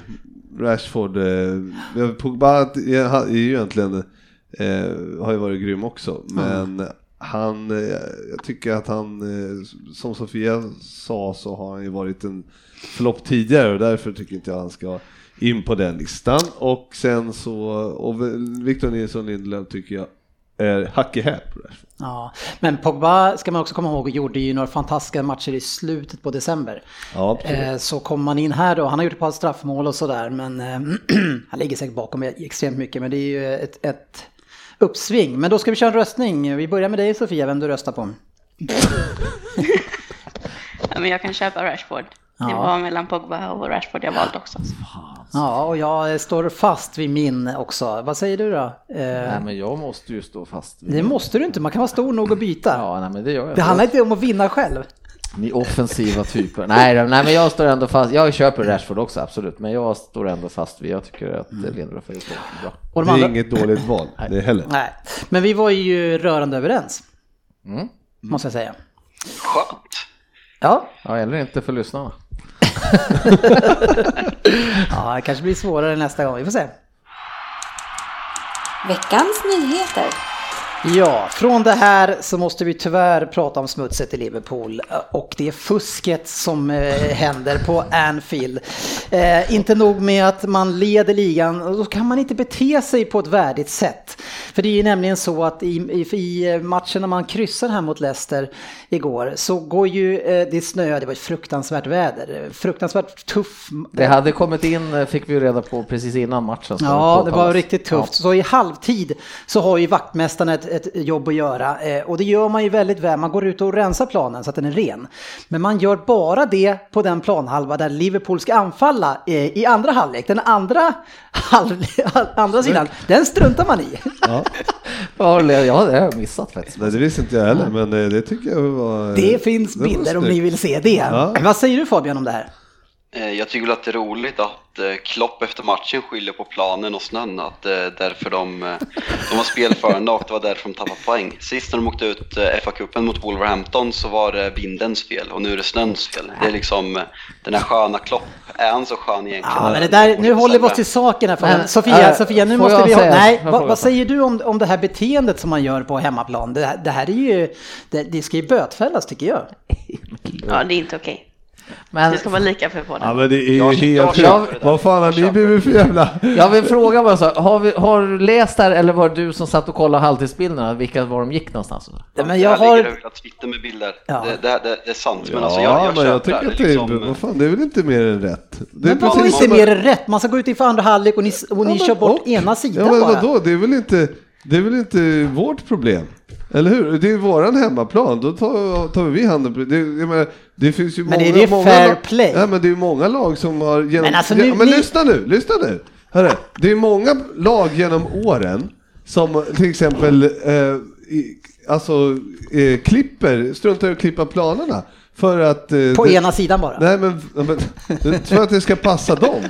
[SPEAKER 3] Rashford. Eh, Pogba är, ju egentligen, eh, har ju varit grym också. Men han, eh, jag tycker att han, eh, som Sofia sa så har han ju varit en flopp tidigare och därför tycker inte jag han ska in på den listan. Och sen så, och Victor Nilsson Lindelöf tycker jag är hack i häl på Rashford.
[SPEAKER 2] Ja, men Pogba ska man också komma ihåg gjorde ju några fantastiska matcher i slutet på december.
[SPEAKER 3] Ja, absolut.
[SPEAKER 2] Eh, Så kommer man in här då, han har gjort ett par straffmål och sådär men eh, han ligger säkert bakom extremt mycket men det är ju ett, ett uppsving. Men då ska vi köra en röstning. Vi börjar med dig Sofia, vem du röstar på.
[SPEAKER 4] Ja, men jag kan köpa Rashford. Det
[SPEAKER 2] Ja.
[SPEAKER 4] var mellan Pogba och Rashford jag valt också.
[SPEAKER 2] Ja, och jag står fast vid min också. Vad säger du då? Eh,
[SPEAKER 6] Nej, men jag måste ju stå fast vid
[SPEAKER 2] Det måste du inte, man kan vara stor nog att byta.
[SPEAKER 6] Ja, nej, men det gör jag.
[SPEAKER 2] Det handlar inte om att vinna själv.
[SPEAKER 6] Ni offensiva typer. Nej, nej, men jag står ändå fast. Jag köper Rashford också, absolut. Men jag står ändå fast vid, jag tycker att mm. Lindelöf är så bra.
[SPEAKER 2] Och
[SPEAKER 3] Det
[SPEAKER 2] de
[SPEAKER 3] är
[SPEAKER 2] andra...
[SPEAKER 3] inget dåligt val, det heller.
[SPEAKER 2] Nej, men vi var ju rörande överens.
[SPEAKER 6] Mm.
[SPEAKER 2] Måste jag säga.
[SPEAKER 5] Skönt.
[SPEAKER 2] Ja,
[SPEAKER 6] Ja, eller inte för lyssnarna.
[SPEAKER 2] ja det kanske blir svårare nästa gång. Vi får se.
[SPEAKER 1] Veckans nyheter.
[SPEAKER 2] Ja, från det här så måste vi tyvärr prata om smutset i Liverpool och det fusket som eh, händer på Anfield. Eh, inte nog med att man leder ligan, och då kan man inte bete sig på ett värdigt sätt. För det är ju nämligen så att i, i, matchen när man kryssar här mot Leicester igår så går ju, eh, det snöade, det var ett fruktansvärt väder, fruktansvärt tuff.
[SPEAKER 6] Det hade kommit in, eh, fick vi reda på precis innan matchen.
[SPEAKER 2] Ja, det var riktigt tufft. Så i halvtid så har ju vaktmästaren ett, ett jobb att göra eh, och det gör man ju väldigt väl. Man går ut och rensar planen så att den är ren. Men man gör bara det på den planhalva där Liverpool ska anfalla eh, i andra halvlek. Den andra, halv, andra sidan, den struntar man i.
[SPEAKER 3] Ja.
[SPEAKER 6] Ja, det ja, det har jag missat faktiskt.
[SPEAKER 3] Nej, det visste inte jag heller, men eh, det tycker jag var...
[SPEAKER 2] Det finns
[SPEAKER 3] det
[SPEAKER 2] bilder om
[SPEAKER 3] snyggt.
[SPEAKER 2] ni vill se det.
[SPEAKER 3] Ja.
[SPEAKER 2] Vad säger du Fabian om det här?
[SPEAKER 5] Jag tycker att det är roligt att Klopp efter matchen skyller på planen och snön, att det är därför de, eh, de var spelförande och det var därför de tappade poäng. Sist när de åkte ut eh, FA-cupen mot Wolverhampton så var det vindens fel och nu är det snöns fel. Det är liksom eh, den här sköna Klopp, är han så skön egentligen?
[SPEAKER 2] Ja, men det där, nu håller vi oss till saken här.
[SPEAKER 6] Men,
[SPEAKER 2] Sofia,
[SPEAKER 6] äh,
[SPEAKER 2] Sofia, nu måste vi ha...
[SPEAKER 6] säga-
[SPEAKER 2] Nej, vad, vad säger du om, om det här beteendet som man gör på hemmaplan? Det, här- det här är ju... Det, det ska ju bötfällas tycker jag.
[SPEAKER 4] Ja, det är inte okej.
[SPEAKER 6] Men
[SPEAKER 4] Det ska vara lika för båda.
[SPEAKER 3] Ja men det är
[SPEAKER 5] Jag-
[SPEAKER 3] helt...
[SPEAKER 5] jag.
[SPEAKER 3] Vad fan har
[SPEAKER 5] Jag
[SPEAKER 3] ni blivit för jävla...
[SPEAKER 6] jag vill fråga bara så, har, vi, har du läst där eller var det du som satt och kollade halvtidsbilderna, vilka var de gick någonstans?
[SPEAKER 2] Ja, men jag har...
[SPEAKER 5] det hela Twitter med bilder.
[SPEAKER 2] Ja.
[SPEAKER 5] Det, det, det, det är sant, men
[SPEAKER 3] Ja,
[SPEAKER 5] alltså jag, jag
[SPEAKER 3] men jag tycker att
[SPEAKER 5] det.
[SPEAKER 3] är...
[SPEAKER 5] Liksom,
[SPEAKER 3] Vad fan, det är väl inte mer än rätt? Det är
[SPEAKER 2] Men
[SPEAKER 3] precis
[SPEAKER 2] inte mer än rätt? Man ska gå ut inför andra halvlek och ni, och ni
[SPEAKER 3] Ja,
[SPEAKER 2] kör bort
[SPEAKER 3] och-
[SPEAKER 2] ena sidan
[SPEAKER 3] ja, men
[SPEAKER 2] bara.
[SPEAKER 3] vadå? Det är väl inte... Det är väl inte vårt problem? Eller hur? Det är våran hemmaplan, då tar, tar vi handen på det. Menar, det finns ju
[SPEAKER 2] Men
[SPEAKER 3] många,
[SPEAKER 2] är det
[SPEAKER 3] många
[SPEAKER 2] fair
[SPEAKER 3] lag-
[SPEAKER 2] play?
[SPEAKER 3] Ja, men det är många lag som har genom...
[SPEAKER 2] Men alltså
[SPEAKER 3] ja,
[SPEAKER 2] nu-
[SPEAKER 3] men
[SPEAKER 2] ni-
[SPEAKER 3] lyssna nu, lyssna nu! Hörru, det är många lag genom åren som till exempel eh, i, alltså, eh, klipper, struntar i att klippa planerna. För att... Eh,
[SPEAKER 2] På
[SPEAKER 3] det-
[SPEAKER 2] ena sidan bara.
[SPEAKER 3] Nej men, ja, men för att det ska passa dem.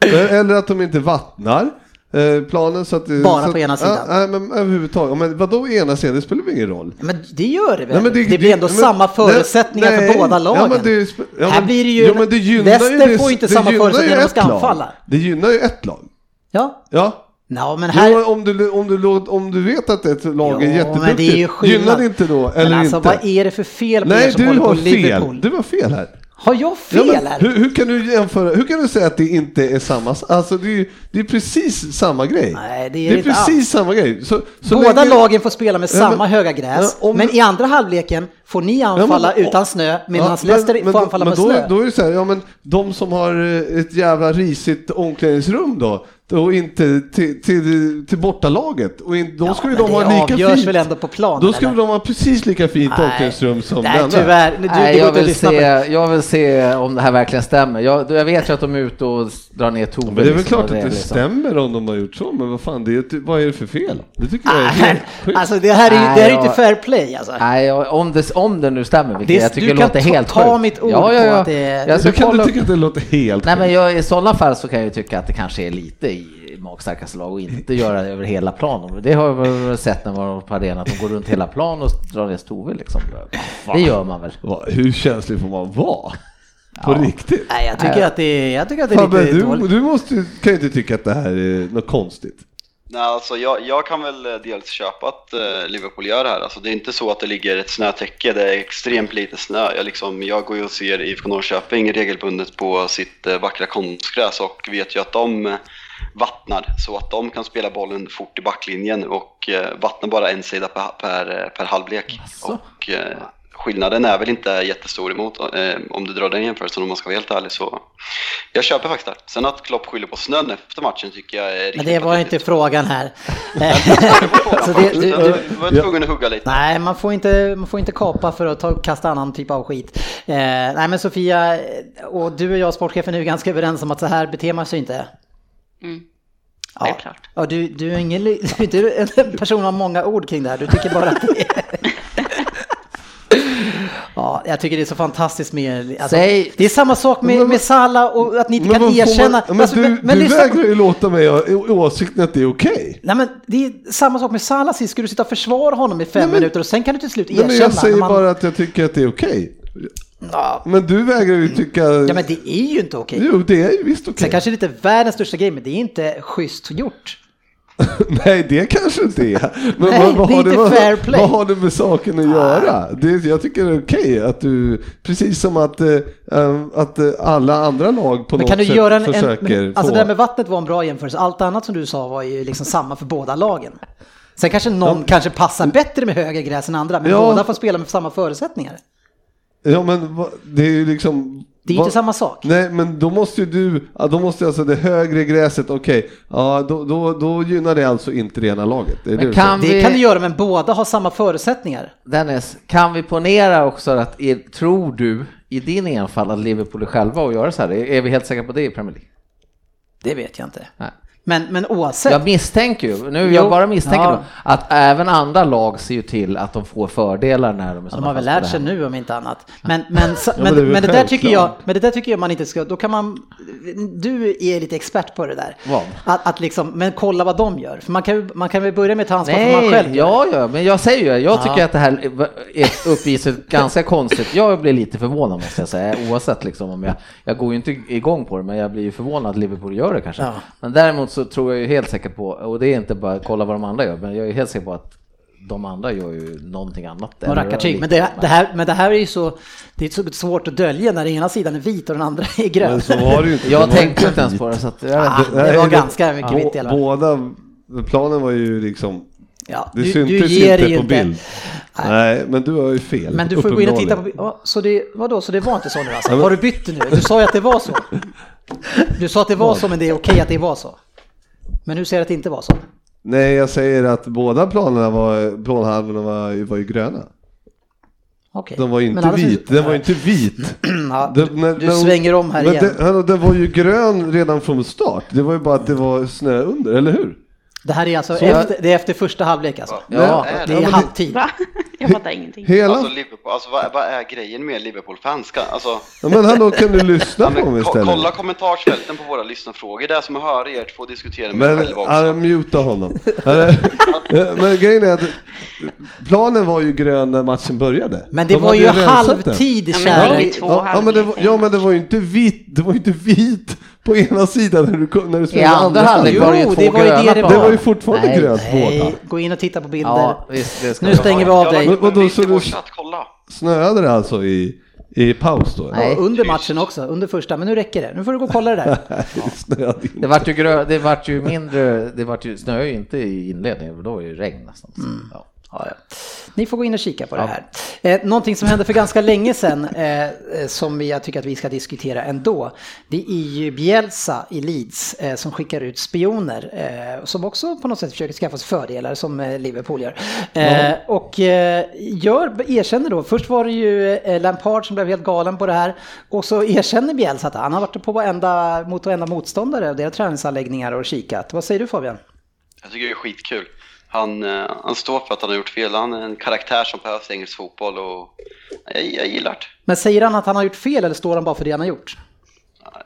[SPEAKER 3] Eller att de inte vattnar eh, planen så att det,
[SPEAKER 2] Bara
[SPEAKER 3] så
[SPEAKER 2] på ena
[SPEAKER 3] att,
[SPEAKER 2] sidan.
[SPEAKER 3] Nej men överhuvudtaget. Men vadå ena sidan? Det spelar väl ingen roll.
[SPEAKER 2] Men det gör det väl?
[SPEAKER 3] Nej, men
[SPEAKER 2] det, blir ändå
[SPEAKER 3] men-
[SPEAKER 2] samma förutsättningar
[SPEAKER 3] nej.
[SPEAKER 2] för båda lagen.
[SPEAKER 3] Ja, men det, ja,
[SPEAKER 2] Här blir det ju-
[SPEAKER 3] Jo, men det gynnar
[SPEAKER 2] Leicester
[SPEAKER 3] ju,
[SPEAKER 2] får ju inte
[SPEAKER 3] det
[SPEAKER 2] samma förutsättningar när de ska
[SPEAKER 3] lag.
[SPEAKER 2] anfalla.
[SPEAKER 3] Det gynnar ju ett lag.
[SPEAKER 2] Ja.
[SPEAKER 3] Ja.
[SPEAKER 2] Ja, men här...
[SPEAKER 3] Jo, om, du, om, du, om du vet att ett lag är jätteduktigt,
[SPEAKER 2] det är skillnad.
[SPEAKER 3] gynnar det inte då? Eller
[SPEAKER 2] men alltså
[SPEAKER 3] inte?
[SPEAKER 2] vad är det för fel på er
[SPEAKER 3] Nej,
[SPEAKER 2] som
[SPEAKER 3] du
[SPEAKER 2] håller på
[SPEAKER 3] fel.
[SPEAKER 2] Liverpool?
[SPEAKER 3] Du har fel här.
[SPEAKER 2] Har jag
[SPEAKER 3] Ja,
[SPEAKER 2] fel
[SPEAKER 3] men
[SPEAKER 2] här?
[SPEAKER 3] hur, hur kan du jämföra? Hur kan du säga att det inte är samma? Alltså det är, det är precis samma grej.
[SPEAKER 2] Nej, det är
[SPEAKER 3] det är precis
[SPEAKER 2] alls.
[SPEAKER 3] samma grej. Så, så
[SPEAKER 2] Båda
[SPEAKER 3] länge-
[SPEAKER 2] lagen får spela med
[SPEAKER 3] Ja,
[SPEAKER 2] samma
[SPEAKER 3] men-
[SPEAKER 2] höga gräs,
[SPEAKER 3] Ja, om-
[SPEAKER 2] men i andra halvleken får ni anfalla
[SPEAKER 3] men-
[SPEAKER 2] utan snö, medan
[SPEAKER 3] Ja,
[SPEAKER 2] Leicester
[SPEAKER 3] men-
[SPEAKER 2] får anfalla
[SPEAKER 3] men
[SPEAKER 2] med
[SPEAKER 3] då,
[SPEAKER 2] snö.
[SPEAKER 3] Då är det så här, ja men de som har eh, ett jävla risigt omklädningsrum då, och inte till, till, till bortalaget, och in, då
[SPEAKER 2] Ja,
[SPEAKER 3] skulle de ha lika fint.
[SPEAKER 2] väl ändå på planen,
[SPEAKER 3] Då skulle de ha precis lika fint omklädningsrum som
[SPEAKER 2] Nej,
[SPEAKER 3] det andra.
[SPEAKER 2] tyvärr. Du,
[SPEAKER 6] Nej, jag, vill se, jag vill se om det här verkligen stämmer. Jag, jag vet ju att de är ute och drar ner Tove.
[SPEAKER 3] Men det är väl
[SPEAKER 6] liksom,
[SPEAKER 3] klart att det
[SPEAKER 6] liksom.
[SPEAKER 3] stämmer om de har gjort så, men vad fan, det är, vad är det för fel? Det tycker jag är helt sjukt.
[SPEAKER 2] Alltså det här är ju
[SPEAKER 6] Nej,
[SPEAKER 2] det här är
[SPEAKER 6] jag-
[SPEAKER 2] inte fair play alltså.
[SPEAKER 6] Nej, om det, om det nu stämmer, vilket
[SPEAKER 2] Det-
[SPEAKER 6] jag tycker
[SPEAKER 2] du kan
[SPEAKER 6] låter
[SPEAKER 2] ta-
[SPEAKER 6] helt
[SPEAKER 2] ta
[SPEAKER 6] sjukt.
[SPEAKER 2] mitt ord
[SPEAKER 6] ja, ja,
[SPEAKER 2] på
[SPEAKER 6] ja.
[SPEAKER 2] att det-
[SPEAKER 6] Jag ska
[SPEAKER 3] Så kan du tycka att det låter helt
[SPEAKER 6] Nej, men
[SPEAKER 3] sjukt?
[SPEAKER 6] jag, i sådana fall så kan jag ju tycka att det kanske är lite i magstarkaste lag och inte göra det över hela planen. Det har jag väl sett när man var på arenan, att de går runt hela plan och drar ner Tove liksom. Det gör man väl?
[SPEAKER 3] Va, Hur känslig får man vara? På riktigt?
[SPEAKER 2] Nej, jag tycker att det är, jag tycker att det är
[SPEAKER 3] Fan,
[SPEAKER 2] lite
[SPEAKER 3] du,
[SPEAKER 2] dåligt.
[SPEAKER 3] du måste, kan ju inte tycka att det här är något konstigt.
[SPEAKER 5] Nej, alltså jag, jag kan väl eh, dels köpa att eh, Liverpool gör det här. Alltså det är inte så att det ligger ett snötäcke, det är extremt lite snö. Jag, liksom, jag går ju och ser IFK Norrköping regelbundet på sitt eh, vackra konstgräs och vet ju att de vattnar så att de kan spela bollen fort i backlinjen och eh, vattnar bara en sida per, per, per halvlek. Och, eh, skillnaden är väl inte jättestor emot eh, om du drar den jämförelsen om man ska vara helt ärlig så jag köper faktiskt det. Sen att Klopp skyller på snön efter matchen tycker jag är
[SPEAKER 2] Men
[SPEAKER 5] riktigt
[SPEAKER 2] det var inte frågan här.
[SPEAKER 5] Så
[SPEAKER 2] det, du, du,
[SPEAKER 5] du var tvungen att hugga lite.
[SPEAKER 2] nej, man får, inte, man får inte kapa för att ta, kasta annan typ av skit. Eh, nej men Sofia, och du och jag sportchefen är ju ganska överens om att så här beter man sig inte.
[SPEAKER 4] Mm.
[SPEAKER 2] Ja.
[SPEAKER 4] Självklart.
[SPEAKER 2] Ja, du, du är ingen du är inte en person av många ord kring det här, du tycker bara att det är... Ja, jag tycker det är så fantastiskt med... Alltså,
[SPEAKER 6] Säg-
[SPEAKER 2] det är samma sak med,
[SPEAKER 3] Men-
[SPEAKER 2] med Salah och att ni inte kan erkänna...
[SPEAKER 3] Man, men
[SPEAKER 2] Alltså,
[SPEAKER 3] du,
[SPEAKER 2] men- men
[SPEAKER 3] du
[SPEAKER 2] lyssna-
[SPEAKER 3] vägrar ju låta mig ha åsikten att det är okej.
[SPEAKER 2] Nej men det är samma sak med sist, ska du sitta och försvara honom i fem
[SPEAKER 3] Nej,
[SPEAKER 2] minuter och sen kan du till slut
[SPEAKER 3] Nej,
[SPEAKER 2] erkänna.
[SPEAKER 3] men jag säger
[SPEAKER 2] man...
[SPEAKER 3] bara att jag tycker att det är okej.
[SPEAKER 2] ja,
[SPEAKER 3] Men du vägrar ju tycka...
[SPEAKER 2] ja men det är ju inte okej.
[SPEAKER 3] Jo, det är ju visst okej.
[SPEAKER 2] Sen kanske det inte är världens största grej, men det är inte schysst gjort.
[SPEAKER 3] Nej, det kanske inte är. Men
[SPEAKER 2] Nej, det är inte
[SPEAKER 3] vad,
[SPEAKER 2] fair play.
[SPEAKER 3] vad har det med saken att göra? Det, jag tycker det är okej att du, precis som att, eh, att eh, alla andra lag på
[SPEAKER 2] Men
[SPEAKER 3] något
[SPEAKER 2] kan du
[SPEAKER 3] sätt
[SPEAKER 2] göra en,
[SPEAKER 3] försöker
[SPEAKER 2] en alltså
[SPEAKER 3] få...
[SPEAKER 2] det där med vattnet var en bra jämförelse. Allt annat som du sa var ju liksom samma för båda lagen. Sen kanske någon kanske passar bättre med högre gräs än andra, men
[SPEAKER 3] Ja.
[SPEAKER 2] båda får spela med samma förutsättningar.
[SPEAKER 3] Ja, men vad- det är ju liksom...
[SPEAKER 2] Det är
[SPEAKER 3] vad-
[SPEAKER 2] inte samma sak.
[SPEAKER 3] Nej, men då måste ju du, ja, då måste alltså det högre gräset, okej, ja, då, då, då gynnar det alltså inte det ena laget. Det är det
[SPEAKER 6] Men
[SPEAKER 3] du
[SPEAKER 6] kan
[SPEAKER 3] säger.
[SPEAKER 2] Det
[SPEAKER 6] vi,
[SPEAKER 2] kan du göra, men båda har samma förutsättningar.
[SPEAKER 6] Dennis, kan vi ponera också att, er, tror du i din enfald att Liverpool är själva och göra så här? Är, är vi helt säkra på det i Premier League?
[SPEAKER 2] Det vet jag inte.
[SPEAKER 6] Nej.
[SPEAKER 2] Men, men oavsett.
[SPEAKER 6] Jag misstänker ju, nu
[SPEAKER 2] Jo,
[SPEAKER 6] jag bara misstänker
[SPEAKER 2] ja.
[SPEAKER 6] att även andra lag ser ju till att de får fördelar när de är
[SPEAKER 2] Ja, de har väl lärt sig nu om inte annat. Men, men, så-
[SPEAKER 3] men
[SPEAKER 2] men,
[SPEAKER 3] det
[SPEAKER 2] men, det där tycker jag, men det där tycker jag man inte ska, då kan man, du är lite expert på det där. Att, att liksom, men kolla vad de gör. För man kan, man kan väl börja med att ta ansvar för vad man
[SPEAKER 6] Nej,
[SPEAKER 2] själv gör.
[SPEAKER 6] ja, ja, men jag säger ju, jag tycker
[SPEAKER 2] Ja.
[SPEAKER 6] att det här är uppviset ganska konstigt. Jag blir lite förvånad måste jag säga, oavsett liksom om jag, jag går ju inte igång på det, men jag blir ju förvånad att Liverpool gör det kanske.
[SPEAKER 2] Ja.
[SPEAKER 6] Men däremot så tror jag ju helt säkert på, och det är inte bara kolla vad de andra gör, men jag är helt säker på att de andra gör ju någonting annat.
[SPEAKER 2] Och
[SPEAKER 6] Eller
[SPEAKER 2] rackartyg. Men det, det, här, men det här är ju så, det är så svårt att dölja när den ena sidan är vit och den andra är grön.
[SPEAKER 3] Men så var det ju inte.
[SPEAKER 6] Jag
[SPEAKER 3] Det
[SPEAKER 6] tänkte
[SPEAKER 3] inte
[SPEAKER 6] inte ens på det, så att jag vet
[SPEAKER 2] Ah,
[SPEAKER 6] inte.
[SPEAKER 2] det
[SPEAKER 3] Nej,
[SPEAKER 2] var ganska mycket vitt i alla fall.
[SPEAKER 3] Båda, planen var ju liksom,
[SPEAKER 2] Ja,
[SPEAKER 3] det
[SPEAKER 2] du,
[SPEAKER 3] syntes
[SPEAKER 2] du ger
[SPEAKER 3] inte på bild.
[SPEAKER 2] Nej.
[SPEAKER 3] Nej, men du har ju fel.
[SPEAKER 2] Men du får gå in och titta på ja, så det, vadå, så det var inte så nu alltså? Har du bytt det nu? Du sa ju att det var så. Du sa att det var så, men det är okej att det var så. Men nu säger du att det inte var så.
[SPEAKER 3] Nej, jag säger att båda planerna var, planhalvorna var, var ju gröna.
[SPEAKER 2] Okej.
[SPEAKER 3] De var ju inte vit, den var inte vit.
[SPEAKER 2] Ja,
[SPEAKER 3] Den-
[SPEAKER 2] du,
[SPEAKER 3] när-
[SPEAKER 2] du
[SPEAKER 3] när-
[SPEAKER 2] svänger om här igen.
[SPEAKER 3] den, den var ju grön redan från start. Det var ju bara att det var snö under, eller hur?
[SPEAKER 2] Det här är alltså
[SPEAKER 6] Så-
[SPEAKER 2] efter, det är efter första halvlek alltså.
[SPEAKER 6] Ja,
[SPEAKER 2] det
[SPEAKER 3] Ja,
[SPEAKER 2] är
[SPEAKER 3] men det-
[SPEAKER 2] halvtid.
[SPEAKER 4] Va? Jag fattar ingenting.
[SPEAKER 3] Hela...
[SPEAKER 5] Alltså, Liverpool, alltså vad, vad är grejen med Liverpool-fans? Alltså,
[SPEAKER 3] Ja, men hallå, kan du lyssna på
[SPEAKER 5] men,
[SPEAKER 3] mig istället?
[SPEAKER 5] kolla kommentarsfälten på våra lyssnarfrågor. Det är som att höra er två diskutera med
[SPEAKER 3] Men
[SPEAKER 5] själva också.
[SPEAKER 3] ja, muta honom. men grejen är att planen var ju grön när matchen började.
[SPEAKER 2] Men det
[SPEAKER 3] De
[SPEAKER 2] var ju halvtid,
[SPEAKER 4] Ja, men
[SPEAKER 2] kära.
[SPEAKER 4] det är
[SPEAKER 3] Ja, ja, men det var, ja men det var ju inte vit, det var ju inte vit på ena sidan när du, när du spelade
[SPEAKER 6] andra halvlek var det ju
[SPEAKER 2] det
[SPEAKER 6] två
[SPEAKER 2] var ju
[SPEAKER 6] gröna
[SPEAKER 2] det
[SPEAKER 6] plan.
[SPEAKER 3] Det var ju fortfarande
[SPEAKER 6] Nej,
[SPEAKER 3] grönt båda.
[SPEAKER 2] Nej, gå in och titta på bilder.
[SPEAKER 6] Ja, visst, det ska
[SPEAKER 2] Nu stänger vi av dig.
[SPEAKER 5] var
[SPEAKER 3] Vadå,
[SPEAKER 5] med
[SPEAKER 3] så du-. Snöade det alltså i, i paus då?
[SPEAKER 6] Nej.
[SPEAKER 2] Ja, under matchen också, under första, men nu räcker det. Nu får du gå och kolla det där.
[SPEAKER 3] Inte.
[SPEAKER 6] Det vart ju, grö, det vart ju mindre, det vart ju, snöade ju inte i inledningen, för då var det ju regn nästan. Så, ja.
[SPEAKER 2] Ja, ja. Ni får gå in och kika på det här. Eh, någonting som hände för ganska länge sedan eh, eh, som jag tycker att vi ska diskutera ändå. Det är ju Bielsa i Leeds eh, som skickar ut spioner eh, som också på något sätt försöker skaffa sig fördelar som eh, Liverpool gör. Eh, Och eh, gör, erkänner då, först var det ju eh, Lampard som blev helt galen på det här och så erkänner Bielsa att han har varit på varenda, mot varenda motståndare och deras träningsanläggningar och kikat. Vad säger du Fabian?
[SPEAKER 5] Jag tycker det är skitkul. Han, eh, han står för att han har gjort fel. Han är en karaktär som behövs i engelsk fotboll och jag, jag gillar det.
[SPEAKER 2] Men säger han att han har gjort fel eller står han bara för det han har gjort?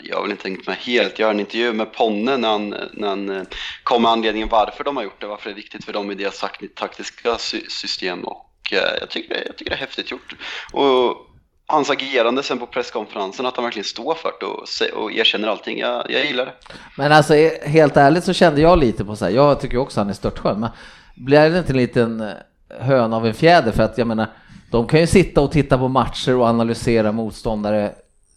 [SPEAKER 5] Jag har väl inte tänkt mig helt. Jag har en intervju med Ponne när han, när han eh, kom med anledningen varför de har gjort det, varför det är viktigt för dem i deras tak- taktiska sy- system. Och eh, jag tycker, jag tycker det är häftigt gjort. Och hans agerande sen på presskonferensen, att han verkligen står för det och, och erkänner allting. Jag, jag gillar det.
[SPEAKER 6] Men alltså eh, helt ärligt så kände jag lite på så här, jag tycker också han är störtskön, men blir det inte en liten eh, höna av en fjäder? För att jag menar, de kan ju sitta och titta på matcher och analysera motståndare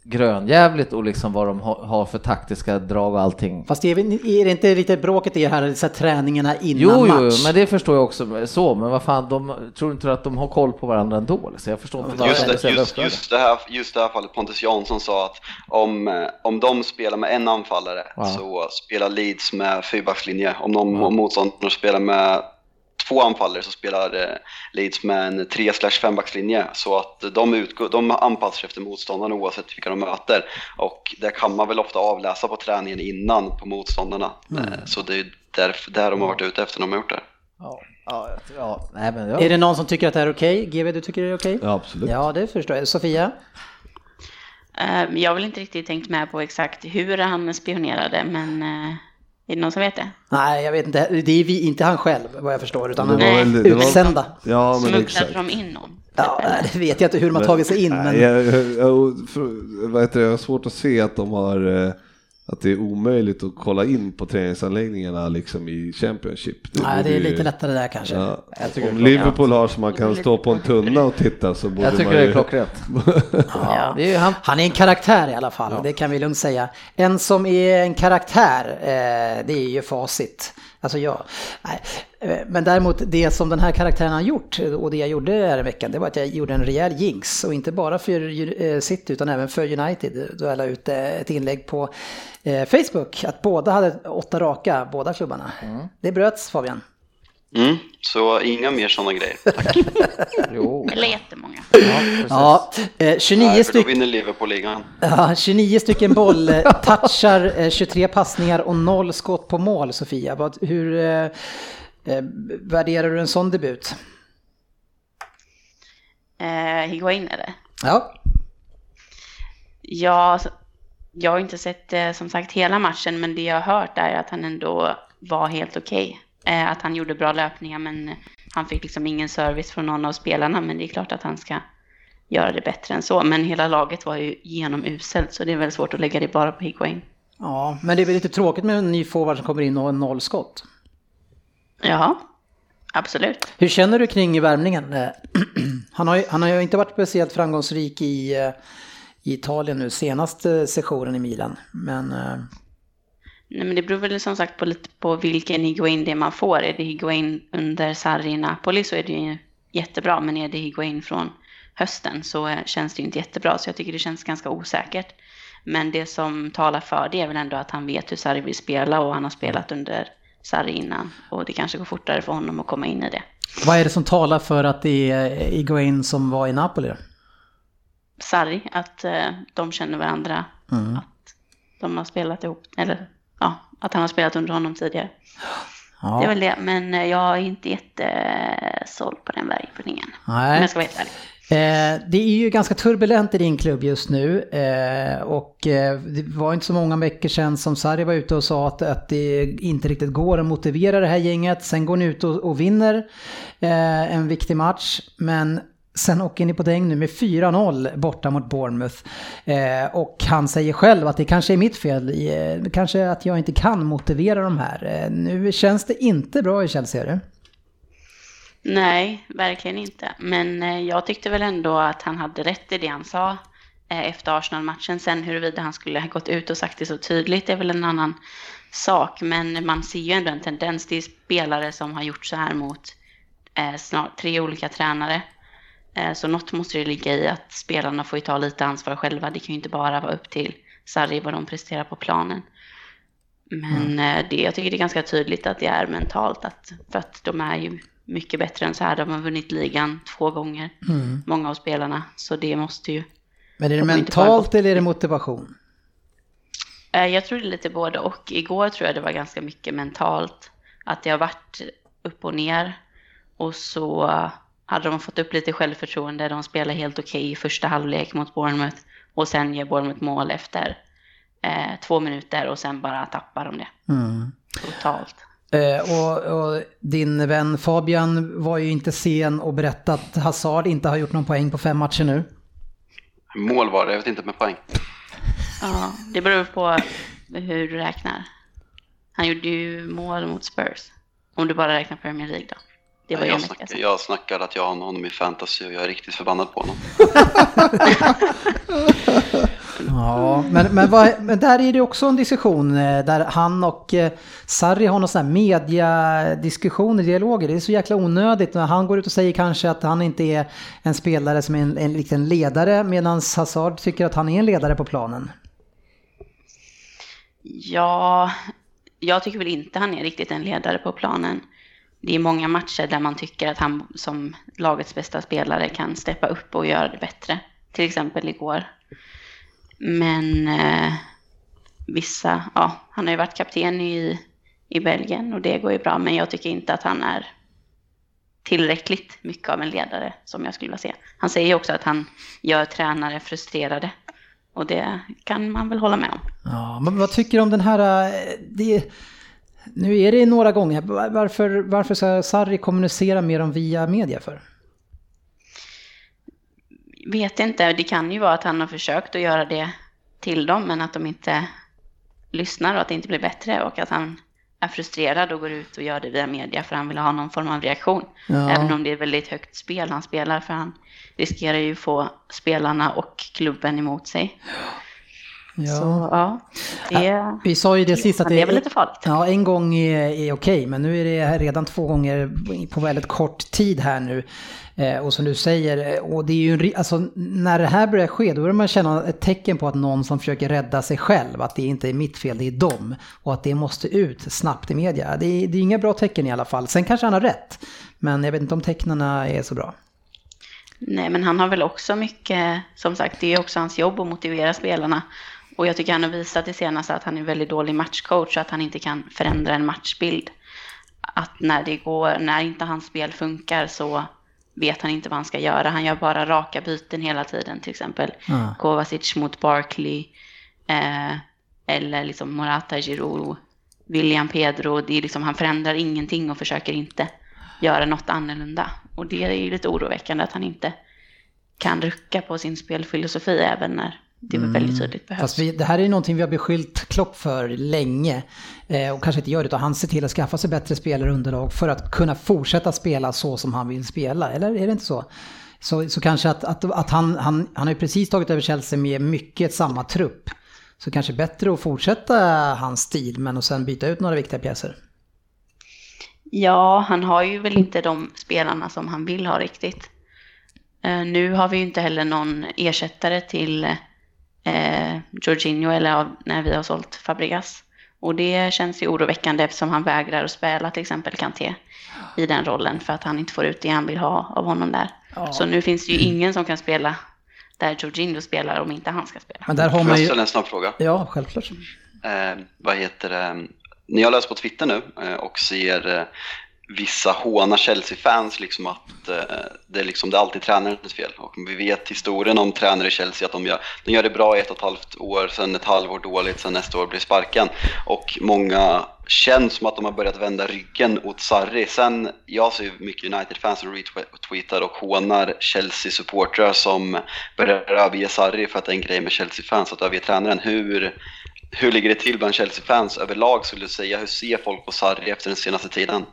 [SPEAKER 6] grönjävligt och liksom vad de ha- har för taktiska drag och allting.
[SPEAKER 2] Fast är, vi- är det inte lite bråket i det här, så här träningarna innan
[SPEAKER 6] Jo, jo,
[SPEAKER 2] match?
[SPEAKER 6] men det förstår jag också så, men vad fan, de tror inte att de har koll på varandra ändå? Liksom. Jag förstår inte
[SPEAKER 5] Just det,
[SPEAKER 6] så
[SPEAKER 5] just, just, det här, just det här fallet, Pontus Jansson sa att om, eh, om de spelar med en anfallare
[SPEAKER 6] Ja.
[SPEAKER 5] så spelar Leeds med fyrbackslinje. Om de om motståndarna spelar med två anfallare så spelar eh, Leeds med en 3 fembackslinje så att de, utgår, de anpassar sig efter motståndarna oavsett vilka de möter. Och det kan man väl ofta avläsa på träningen innan på motståndarna.
[SPEAKER 6] Mm.
[SPEAKER 5] Eh, Så det är därför, där de har varit ute efter när de har gjort det.
[SPEAKER 6] Ja, ja, ja, nej, men ja.
[SPEAKER 2] Är det någon som tycker att det här är okej? GV, du tycker det är okej?
[SPEAKER 3] Ja, absolut.
[SPEAKER 2] Ja, det förstår jag. Sofia?
[SPEAKER 4] Eh, Jag har väl inte riktigt tänkt med på exakt hur han spionerade, men är det någon som vet det?
[SPEAKER 2] Nej, jag vet inte. Det är vi, inte han själv vad jag förstår, utan han
[SPEAKER 3] var
[SPEAKER 2] är
[SPEAKER 3] var-
[SPEAKER 2] utsända.
[SPEAKER 3] Ja, men
[SPEAKER 4] Smugglade
[SPEAKER 3] exakt.
[SPEAKER 4] de in någon?
[SPEAKER 2] Ja, det vet jag inte hur de har tagit sig in, men
[SPEAKER 3] Nej, jag, jag, jag, för- vad heter det, jag har svårt att se att de har, eh, att det är omöjligt att kolla in på träningsanläggningarna liksom i Championship.
[SPEAKER 2] Det, Nej, det är lite
[SPEAKER 3] ju,
[SPEAKER 2] lättare där kanske.
[SPEAKER 3] Ja, om Liverpool har så man kan stå på en tunna och titta så borde
[SPEAKER 6] Jag tycker
[SPEAKER 3] man ju...
[SPEAKER 6] det är klockrent.
[SPEAKER 2] ja, det är han. han är en karaktär i alla fall, ja. det kan vi lugnt säga. En som är en karaktär, eh, det är ju facit. Alltså jag, nej. Eh, men däremot det som den här karaktären har gjort och det jag gjorde här i veckan det var att jag gjorde en rejäl jinx och inte bara för eh, City utan även för United. Då jag la ut eh, ett inlägg på Facebook att båda hade åtta raka, båda klubbarna. Mm. Det bröts Fabian.
[SPEAKER 5] Mm, så inga mer sådana grejer, tack.
[SPEAKER 4] jo. Eller jättemånga.
[SPEAKER 2] Ja, ja 29 stycken.
[SPEAKER 5] Då vinner Liverpool-ligan.
[SPEAKER 2] Ja, 29 stycken bolltouchar, 23 passningar och noll skott på mål, Sofia. Hur eh, värderar du en sån debut?
[SPEAKER 4] Eh, Higuain eller?
[SPEAKER 2] Ja.
[SPEAKER 4] Ja, jag har inte sett eh, som sagt hela matchen, men det jag har hört är att han ändå var helt okej. Okay. Eh, att han gjorde bra löpningar men han fick liksom ingen service från någon av spelarna. Men det är klart att han ska göra det bättre än så. Men hela laget var ju genomuselt så det är väl svårt att lägga det bara på Higuain.
[SPEAKER 2] Ja, men det är väl lite tråkigt med en ny forward som kommer in och har noll skott.
[SPEAKER 4] Ja, absolut.
[SPEAKER 2] Hur känner du kring värmningen? Eh, han har ju, han har ju inte varit speciellt framgångsrik i, eh, i Italien nu senaste sessionen i Milan. Men
[SPEAKER 4] Nej, men det beror väl som sagt på lite på vilken Higuain det man får. Är det Higuain under Sarri i Napoli så är det ju jättebra, men är det Higuain från hösten så känns det ju inte jättebra, så jag tycker det känns ganska osäkert. Men det som talar för det är väl ändå att han vet hur Sarri vill spela och han har spelat under Sarri innan och det kanske går fortare för honom att komma in i det.
[SPEAKER 2] Vad är det som talar för att det är Higuain som var i Napoli?
[SPEAKER 4] Sarri, att uh, de känner varandra, mm. att de har spelat ihop, eller att han har spelat under honom tidigare. Ja. Det är väl det, men eh, jag är inte jättesåld på den värvningen. Om jag ska vara helt ärlig.
[SPEAKER 2] Eh, det är ju ganska turbulent i din klubb just nu eh, och eh, det var inte så många veckor sedan som Sarri var ute och sa att, att det inte riktigt går att motivera det här gänget. Sen går ni ut och, och vinner eh, en viktig match men Sen åker ni på däng nu med 4-0 borta mot Bournemouth. Eh, och han säger själv att det kanske är mitt fel. Eh, kanske att jag inte kan motivera de här. Eh, nu känns det inte bra i Chelsea, är det?
[SPEAKER 4] Nej, verkligen inte. Men eh, jag tyckte väl ändå att han hade rätt i det han sa eh, efter Arsenal-matchen. Sen huruvida han skulle ha gått ut och sagt det så tydligt är väl en annan sak. Men man ser ju ändå en tendens. Det är spelare som har gjort så här mot eh, snart tre olika tränare. Eh, så något måste det ligga i att spelarna får ju ta lite ansvar själva. Det kan ju inte bara vara upp till Sarri vad de presterar på planen. Men mm. Eh, det, jag tycker det är ganska tydligt att det är mentalt. Att, för att de är ju mycket bättre än så här. De har vunnit ligan två gånger, mm. många av spelarna. Så det måste ju...
[SPEAKER 2] Men är det mentalt eller är det motivation?
[SPEAKER 4] Eh, jag tror det är lite både och. Igår tror jag det var ganska mycket mentalt. Att det har varit upp och ner. Och så hade de fått upp lite självförtroende. De spelar helt okej okay i första halvlek mot Bournemouth och sen gör Bournemouth mål efter eh, två minuter och sen bara tappar de det. Mm. Totalt.
[SPEAKER 2] Eh, och, och, din vän Fabian var ju inte sen och berättade att Hazard inte har gjort någon poäng på fem matcher nu.
[SPEAKER 5] Mål var det, jag vet inte med poäng.
[SPEAKER 4] Ja, det beror på hur du räknar. Han gjorde ju mål mot Spurs. Om du bara räknar Premier League då.
[SPEAKER 5] Det var jag, snackar, jag snackar att jag har honom i fantasy och jag är riktigt förbannad på honom.
[SPEAKER 2] ja, men, men, vad, men, där är det också en diskussion eh, där han och eh, Sarri har någon sån här mediadiskussioner, dialoger. Det är så jäkla onödigt. Han går ut och säger kanske att han inte är en spelare som är en, en liten ledare medan Hazard tycker att han är en ledare på planen.
[SPEAKER 4] Ja, jag tycker väl inte han är riktigt en ledare på planen det är många matcher där man tycker att han som lagets bästa spelare kan steppa upp och göra det bättre. Till exempel igår. Men eh, vissa, ja, han har ju varit kapten i, i Belgien och det går ju bra. Men jag tycker inte att han är tillräckligt mycket av en ledare som jag skulle vilja se. Han säger ju också att han gör tränare frustrerade. Och det kan man väl hålla med om.
[SPEAKER 2] Ja, men vad tycker du om den här... Eh, det nu är det några gånger. Varför, varför ska Sarri kommunicera med dem via media för?
[SPEAKER 4] Vet inte. Det kan ju vara att han har försökt att göra det till dem men att de inte lyssnar och att det inte blir bättre och att han är frustrerad och går ut och gör det via media för han vill ha någon form av reaktion.
[SPEAKER 2] Ja.
[SPEAKER 4] Även om det är väldigt högt spel han spelar för han riskerar ju få spelarna och klubben emot sig. Så ja, det,
[SPEAKER 2] Vi sa ju det sist att
[SPEAKER 4] det är väl lite farligt.
[SPEAKER 2] Ja, en gång är, är okej, men nu är det redan två gånger på väldigt kort tid här nu. Eh, och som du säger, eh, och det är ju alltså, när det här börjar ske, då börjar man känna ett tecken på att någon som försöker rädda sig själv, att det inte är mitt fel, det är dem. Och att det måste ut snabbt i media. Det är, det är inga bra tecken i alla fall. Sen kanske han har rätt, men jag vet inte om tecknen är så bra.
[SPEAKER 4] Nej, men han har väl också mycket, som sagt, det är också hans jobb att motivera spelarna. Och jag tycker han har visat det senaste att han är väldigt dålig matchcoach och att han inte kan förändra en matchbild. Att när det går, när inte hans spel funkar så vet han inte vad han ska göra. Han gör bara raka byten hela tiden, till exempel
[SPEAKER 2] Ja.
[SPEAKER 4] Kovacic mot Barkley, eh, eller liksom Morata, Giroud, William Pedro. Det är liksom, han förändrar ingenting och försöker inte göra något annorlunda. Och det är ju lite oroväckande att han inte kan rucka på sin spelfilosofi även när det väldigt tydligt behövs.
[SPEAKER 2] Fast vi, det här är ju någonting vi har beskyllt Klopp för länge. Eh, och kanske inte gör det, utan han ser till att skaffa sig bättre spelarunderlag för att kunna fortsätta spela så som han vill spela. Eller är det inte så? Så, så kanske att, att, att han, han, han har ju precis tagit över Chelsea med mycket samma trupp. Så kanske bättre att fortsätta hans stil men att sen byta ut några viktiga pjäser.
[SPEAKER 4] Ja, han har ju väl inte de spelarna som han vill ha riktigt. Eh, nu har vi ju inte heller någon ersättare till eh, Jorginho eller av, när vi har sålt Fabregas. Och det känns ju oroväckande eftersom han vägrar att spela till exempel Kanté i den rollen för att han inte får ut det han vill ha av honom där. Så nu finns det ju ingen som kan spela där Jorginho spelar om inte han ska spela.
[SPEAKER 2] Men där har
[SPEAKER 5] Får
[SPEAKER 2] man
[SPEAKER 5] jag
[SPEAKER 2] ju...
[SPEAKER 5] ställa en snabb fråga?
[SPEAKER 2] Ja, självklart.
[SPEAKER 5] Eh, vad heter det? Ni har läst på Twitter nu eh, och ser eh, vissa hånar Chelsea-fans liksom att eh, det, är liksom, det är alltid tränarens fel. Och vi vet historien om tränare i Chelsea att de gör, de gör det bra i ett och ett halvt år, sen ett halvår dåligt, sen nästa år blir sparken. Och många känns som att de har börjat vända ryggen åt Sarri. Sen, jag ser ju mycket United-fans som retweetar och hånar Chelsea-supportrar som börjar överge Sarri för att det är en grej med Chelsea-fans att överge tränaren. Hur, hur ligger det till bland Chelsea-fans överlag skulle du säga? Hur ser folk på Sarri efter den senaste tiden?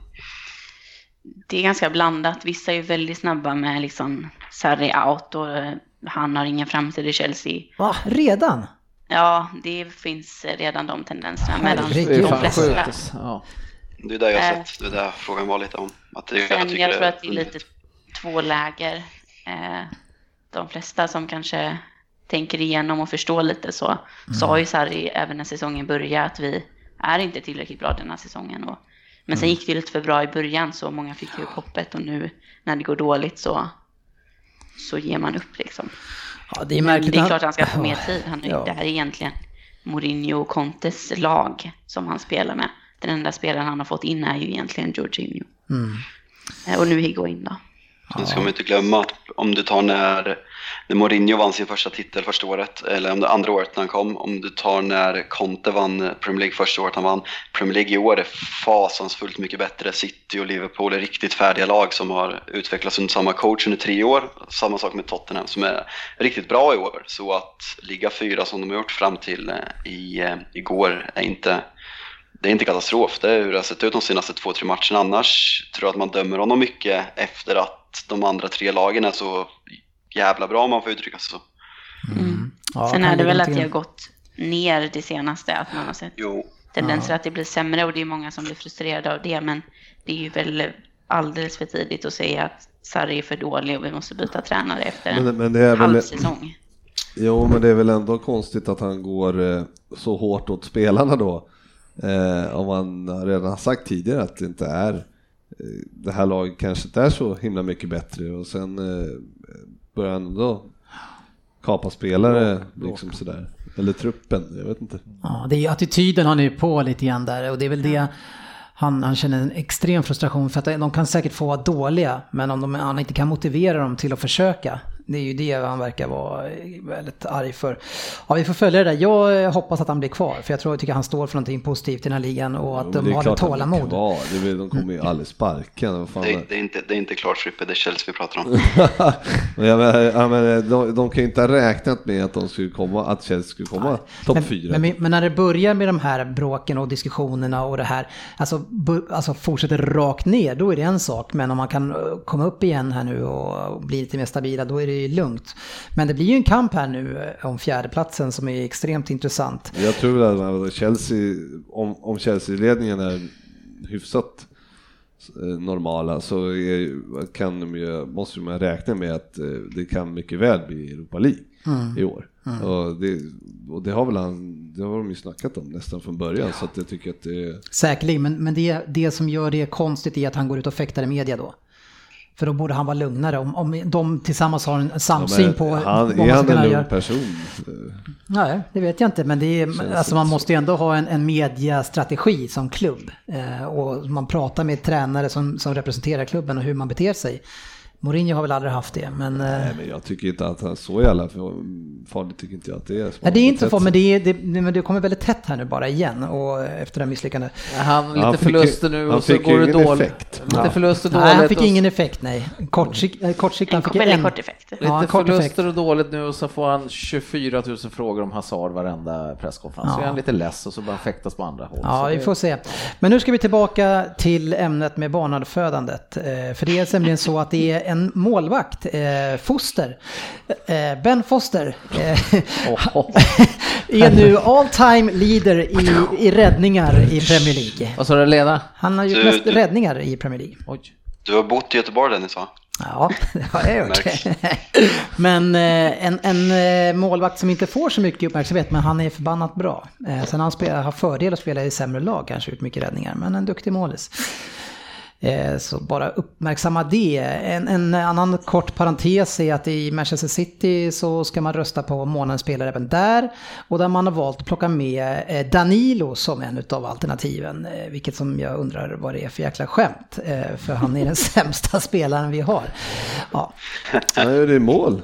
[SPEAKER 4] Det är ganska blandat. Vissa är ju väldigt snabba med liksom Sarri out och eh, han har ingen framtid i Chelsea.
[SPEAKER 2] Va, redan?
[SPEAKER 4] Ja, det finns redan de tendenserna mellan.
[SPEAKER 6] Det
[SPEAKER 4] de flesta.
[SPEAKER 6] sjukt. Ja.
[SPEAKER 5] Det är det jag har
[SPEAKER 4] Eh.
[SPEAKER 5] sett, det är där frågan var lite om. Att det,
[SPEAKER 4] Sen, jag,
[SPEAKER 5] tycker
[SPEAKER 4] tror att det är lite två läger. Eh, de flesta som kanske tänker igenom och förstår lite så sa ju Sarri även när säsongen började att vi är inte tillräckligt bra den här säsongen. Och, men sen gick det lite för bra i början så många fick ju upp hoppet och nu när det går dåligt så, så ger man upp liksom.
[SPEAKER 2] Ja, det är
[SPEAKER 4] Men
[SPEAKER 2] märkligt.
[SPEAKER 4] det är klart att han ska få mer tid. Han
[SPEAKER 2] Ja.
[SPEAKER 4] Det här är egentligen Mourinho och Contes lag som han spelar med. Den enda spelaren han har fått in är ju egentligen Jorginho.
[SPEAKER 2] Mm.
[SPEAKER 4] Eh, Och nu Higuain då.
[SPEAKER 5] Sen ska man inte glömma att om du tar när, när Mourinho vann sin första titel första året, eller om det andra året när han kom, om du tar när Conte vann Premier League första året han vann, Premier League i år är fasansfullt mycket bättre. City och Liverpool är riktigt färdiga lag som har utvecklats under samma coach under tre år. Samma sak med Tottenham som är riktigt bra i år. Så att ligga fyra som de har gjort fram till eh, i, eh, igår är inte det är inte katastrof, det är hur det har sett ut de senaste två, tre matcherna. Annars tror jag att man dömer honom mycket efter att de andra tre lagen är så jävla bra om man får uttrycka sig så.
[SPEAKER 2] Ja,
[SPEAKER 4] Sen är det väl att det har gått ner det senaste, att man har sett
[SPEAKER 5] Jo,
[SPEAKER 4] tendenser att det blir sämre och det är många som blir frustrerade av det. Men det är ju väl alldeles för tidigt att säga att Sarri är för dålig och vi måste byta tränare efter en
[SPEAKER 3] Men, men det är väl,
[SPEAKER 4] halv säsong.
[SPEAKER 3] jo, men det är väl ändå konstigt att han går eh, så hårt åt spelarna då. Eh, om man redan har sagt tidigare att det inte är eh, det här laget kanske inte är så himla mycket bättre och sen eh, börjar han ändå kapa spelare liksom sådär. Eller truppen, jag vet inte.
[SPEAKER 2] Ja, det är ju attityden han är på lite grann där och det är väl det han, han känner en extrem frustration för att de kan säkert få vara dåliga men om de, han inte kan motivera dem till att försöka Det är ju det han verkar vara väldigt arg för. Ja, vi får följa det där. Jag eh, hoppas att han blir kvar, för jag tror jag tycker han står för någonting positivt i den här ligan och att
[SPEAKER 3] Ja, men
[SPEAKER 2] de
[SPEAKER 3] det
[SPEAKER 2] har
[SPEAKER 3] är
[SPEAKER 2] tålamod.
[SPEAKER 3] Det är, de kommer ju aldrig sparka.
[SPEAKER 5] Det,
[SPEAKER 3] är-
[SPEAKER 5] det, är inte, det är inte klart Frippe, det är Chelsea vi pratar om.
[SPEAKER 3] Men jag menar, jag menar, de, de kan ju inte ha räknat med att de skulle komma, att Chelsea skulle komma topp
[SPEAKER 2] Men,
[SPEAKER 3] fyra.
[SPEAKER 2] men, men när det börjar med de här bråken och diskussionerna och det här, alltså, alltså fortsätter rakt ner, då är det en sak. Men om man kan eh, komma upp igen här nu och och bli lite mer stabila, då är det ju lugnt. Men det blir ju en kamp här nu eh, om fjärdeplatsen som är extremt intressant.
[SPEAKER 3] Jag tror att Chelsea, om, om Chelsea-ledningen är hyfsat eh, normala så är, kan de ju, måste man räkna med att eh, det kan mycket väl bli Europa League
[SPEAKER 2] Mm.
[SPEAKER 3] i år. Och, det, och det har väl han, det har de ju snackat om nästan från början så att jag tycker att det är
[SPEAKER 2] Säkerligen, men, men det, det som gör det konstigt är att han går ut och fäktar i media då. För då borde han vara lugnare om, om de tillsammans har en samsyn
[SPEAKER 3] men
[SPEAKER 2] på
[SPEAKER 3] han,
[SPEAKER 2] vad
[SPEAKER 3] är
[SPEAKER 2] man ska
[SPEAKER 3] han
[SPEAKER 2] kunna
[SPEAKER 3] en
[SPEAKER 2] göra.
[SPEAKER 3] lugn person?
[SPEAKER 2] Nej, det vet jag inte. Men det är, alltså man måste ju ändå ha en, en mediastrategi som klubb. Eh, och man pratar med tränare som, som representerar klubben och hur man beter sig. Mourinho har väl aldrig haft det, men... eh,
[SPEAKER 3] Nej men jag tycker inte att han så jävla farligt tycker inte jag att det är.
[SPEAKER 2] Nej, det är inte så,
[SPEAKER 3] sig.
[SPEAKER 2] men det, är, det, men det kommer väldigt tätt här nu bara igen och efter det här misslyckandet.
[SPEAKER 6] Han lite
[SPEAKER 3] Han
[SPEAKER 6] förluster nu
[SPEAKER 3] han
[SPEAKER 6] och så går det dåligt.
[SPEAKER 3] effekt.
[SPEAKER 6] Lite förluster dåligt.
[SPEAKER 2] Nej, han fick
[SPEAKER 6] och-
[SPEAKER 2] ingen effekt, nej. Kortsikt, eh, kortsikt
[SPEAKER 4] En
[SPEAKER 2] han fick
[SPEAKER 4] väldigt
[SPEAKER 2] en.
[SPEAKER 4] kort effekt.
[SPEAKER 6] Lite
[SPEAKER 2] Ja, kort
[SPEAKER 6] förluster
[SPEAKER 2] effekt.
[SPEAKER 6] och dåligt nu och så får han 24 000 frågor om Hazard varenda presskonferens. Så
[SPEAKER 2] Ja.
[SPEAKER 6] är han lite less och så han fäktas på andra håll.
[SPEAKER 2] Ja,
[SPEAKER 6] Så
[SPEAKER 2] vi får se. Men nu ska vi tillbaka till ämnet med barnafödandet. Eh, För det är nämligen så att det är en målvakt, eh, Foster, eh, Ben Foster, eh, är nu all time leader i, i räddningar i Premier League.
[SPEAKER 6] Vad sa du Lena?
[SPEAKER 2] Han har gjort
[SPEAKER 5] Du-
[SPEAKER 2] mest
[SPEAKER 5] du-
[SPEAKER 2] räddningar i Premier League.
[SPEAKER 6] Oj.
[SPEAKER 5] Du har bott i Göteborg Dennis va?
[SPEAKER 2] Ja, det har jag gjort. Men eh, en, en eh, målvakt som inte får så mycket uppmärksamhet, men han är förbannat bra. Eh, Sen har han spelat, har fördel att spela i sämre lag, kanske ut mycket räddningar, men en duktig målis. Eh, så bara uppmärksamma det. En, en annan kort parentes är att i Manchester City så ska man rösta på månadens spelare även där. Och där man har valt att plocka med eh, Danilo som en av alternativen. Eh, vilket som jag undrar vad det är för jäkla skämt. För han är den sämsta spelaren vi har. Ja,
[SPEAKER 3] Han gjorde det mål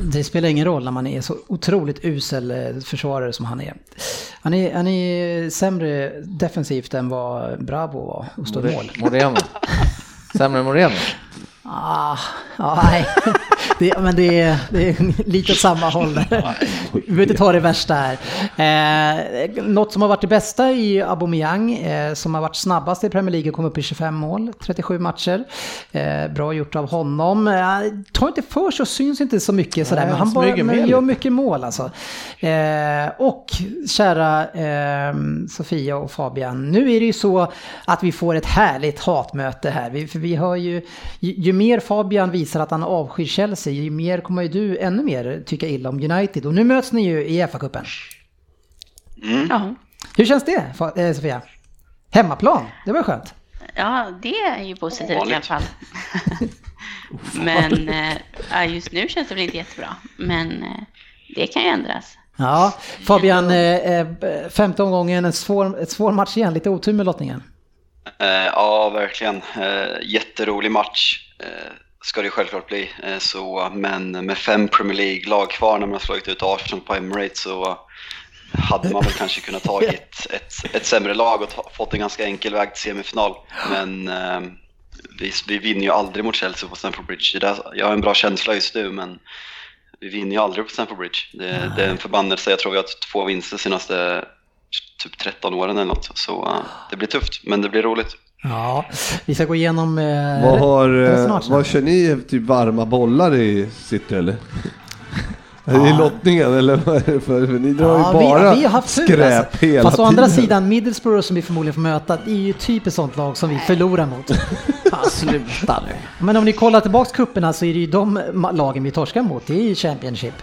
[SPEAKER 2] det spelar ingen roll när man är så otroligt usel eh, försvarare som han är. Han är, han är sämre defensivt än vad Bravo var och stod i mål.
[SPEAKER 6] Moreno. Sämre än Moreno.
[SPEAKER 2] Ah, nej. Det, men det är, det är lite åt samma håll där. Vi behöver inte ta det värsta här. Eh, något som har varit det bästa i Aubameyang, eh, som har varit snabbast i Premier League och kom upp i 25 mål, 37 matcher. Eh, bra gjort av honom. Eh, tar inte för sig och syns inte så mycket sådär,
[SPEAKER 6] Nej,
[SPEAKER 2] men
[SPEAKER 6] han
[SPEAKER 2] han bara men gör mycket mål alltså. Eh, och kära eh, Sofia och Fabian, nu är det ju så att vi får ett härligt hatmöte här. Vi, för vi har ju, ju mer Fabian visar att han avskyr Chelsea, ju mer kommer ju du ännu mer tycka illa om United. Och nu möts ni ju i FA-cupen.
[SPEAKER 4] Ja.
[SPEAKER 2] Hur känns det, eh, Sofia? Hemmaplan, det var skönt.
[SPEAKER 4] ja, det är ju positivt i alla
[SPEAKER 5] Ovanligt.
[SPEAKER 4] fall. men ja, just nu känns det väl inte jättebra. Men eh, det kan ju ändras.
[SPEAKER 2] Ja, Fabian, eh, femte omgången, en svår, ett svår match igen, lite otur med lottningen.
[SPEAKER 5] Ja, verkligen. Jätterolig match ska det självklart bli. Eh, så, men med fem Premier League-lag kvar när man har slagit ut Arsenal på Emirates så hade man väl kanske kunnat tagit ett, ett sämre lag och fått en ganska enkel väg till semifinal. Men eh, vi, vi vinner ju aldrig mot Chelsea på Stamford Bridge. Där, jag har en bra känsla just nu men vi vinner ju aldrig på Stamford Bridge. Det, det är en förbannelse. Jag tror vi har två vinster senaste typ 13 åren eller något. Så eh, det blir tufft men det blir roligt.
[SPEAKER 2] Ja, vi ska gå igenom... Eh,
[SPEAKER 3] Vad, har, eh, vad kör ni, typ varma bollar i City eller? I lottningen eller vad är det för? för Ni drar
[SPEAKER 2] Ja,
[SPEAKER 3] ju bara
[SPEAKER 2] vi, vi har haft tur
[SPEAKER 3] skräp
[SPEAKER 2] alltså.
[SPEAKER 3] hela
[SPEAKER 2] Fast å
[SPEAKER 3] tiden.
[SPEAKER 2] andra sidan, Middlesbrough som vi förmodligen får möta, det är ju typ ett sånt lag som vi förlorar mot.
[SPEAKER 6] Fan, sluta nu.
[SPEAKER 2] Men om ni kollar tillbaks kupperna så är det ju de lagen vi torskar mot, det är ju Championship.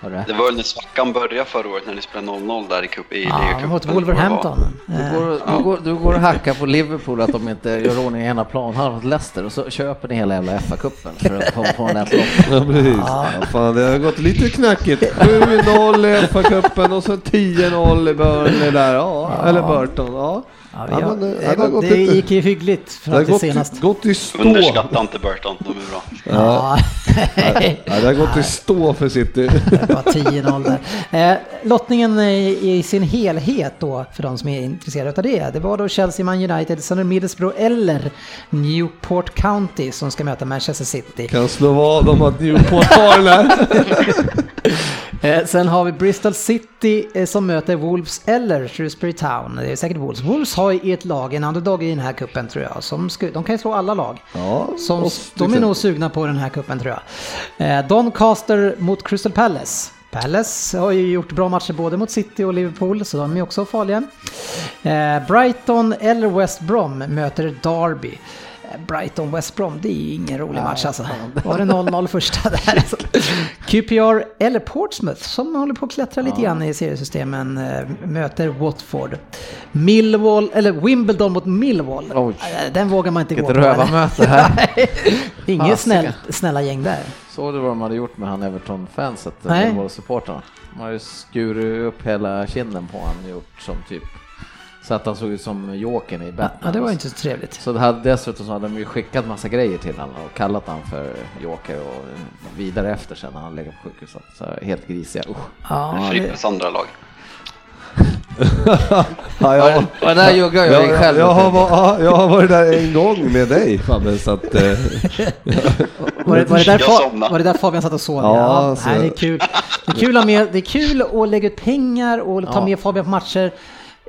[SPEAKER 6] Hörru.
[SPEAKER 5] Det var väl när svackan började förra året när ni spelade 0-0 där i, cup, i
[SPEAKER 2] Ja, mot Wolverhampton.
[SPEAKER 5] var.
[SPEAKER 2] Eh,
[SPEAKER 6] Du går, du, går, du går och hackar på Liverpool att de inte gör ordning i ena planhalvan mot Leicester och så köper ni hela jävla FA-cupen för att komma på en ett lopp.
[SPEAKER 3] Ja, precis. Ja, fan, det har gått lite knackigt. 7-0 i FA-cupen och så 10-0 i Burnley där. Ja, eller Burton. Ja.
[SPEAKER 2] Ja,
[SPEAKER 3] Ja,
[SPEAKER 2] har,
[SPEAKER 3] men, eh,
[SPEAKER 2] det,
[SPEAKER 3] det har
[SPEAKER 2] gått- det
[SPEAKER 3] lite-
[SPEAKER 2] gick ju hyggligt
[SPEAKER 3] Det
[SPEAKER 2] fram
[SPEAKER 3] har
[SPEAKER 2] till senast.
[SPEAKER 3] gått i stå.
[SPEAKER 5] Underskatta inte Burton, de är bra.
[SPEAKER 2] Ja.
[SPEAKER 3] Ja, det har gått i stå för City.
[SPEAKER 2] Det var 10-0 där. Eh, lottningen i, i sin helhet då, för de som är intresserade av det, det var då Chelsea, Man United, Sunderland Middlesbrough eller Newport County som ska möta Manchester City.
[SPEAKER 3] Kan slå vad om att Newport har den här.
[SPEAKER 2] Eh, sen har vi Bristol City som möter Wolves eller Shrewsbury Town. Det är säkert Wolves. Wolves har i ett lag, en underdog i den här kuppen tror jag. Som sku, de kan ju slå alla lag.
[SPEAKER 3] Ja,
[SPEAKER 2] Som, de är
[SPEAKER 3] exempel.
[SPEAKER 2] nog sugna på den här kuppen tror jag. Eh, Doncaster mot Crystal Palace. Palace har ju gjort bra matcher både mot City och Liverpool, så de är också farliga. Eh, Brighton eller West Brom möter Derby. Eh, Brighton West Brom, det är ju ingen rolig match alltså. Var det 0-0 första där? QPR eller Portsmouth som håller på att klättra lite grann i seriesystemen eh, möter Watford. Millwall, eller Wimbledon mot Millwall.
[SPEAKER 6] Oj.
[SPEAKER 2] Eh, Den vågar man inte
[SPEAKER 6] Vilket
[SPEAKER 2] gå på. eller?
[SPEAKER 6] rövarmöte här.
[SPEAKER 2] Inget snäll, snälla gäng där.
[SPEAKER 6] Såg du vad de hade gjort med han Everton-fanset. Millwall-supportrarna? De har ju skurit upp hela kinden på han gjort som typ så att han såg ut som Jokern i Batman.
[SPEAKER 2] Ja, det var inte så trevligt.
[SPEAKER 6] Så det hade, dessutom så hade de ju skickat massa grejer till honom och kallat han för Joker och vidare efter sen när han legat på sjukhuset. Så helt grisiga, usch.
[SPEAKER 2] Ja, det,
[SPEAKER 5] Frippes andra lag.
[SPEAKER 3] Ja, jag,
[SPEAKER 6] Och där joggar jag
[SPEAKER 3] jag,
[SPEAKER 6] dig själv.
[SPEAKER 3] jag, har, jag har varit där en gång med dig Fabbe, så att... Eh,
[SPEAKER 2] var, det, var, det där
[SPEAKER 5] Jag
[SPEAKER 2] Fa- var det där Fabian satt och sov?
[SPEAKER 3] Ja,
[SPEAKER 2] Ja,
[SPEAKER 3] så-
[SPEAKER 2] nej, det är kul. Det är kul, att med, det är kul att lägga ut pengar och ta
[SPEAKER 6] Ja.
[SPEAKER 2] med Fabian på matcher.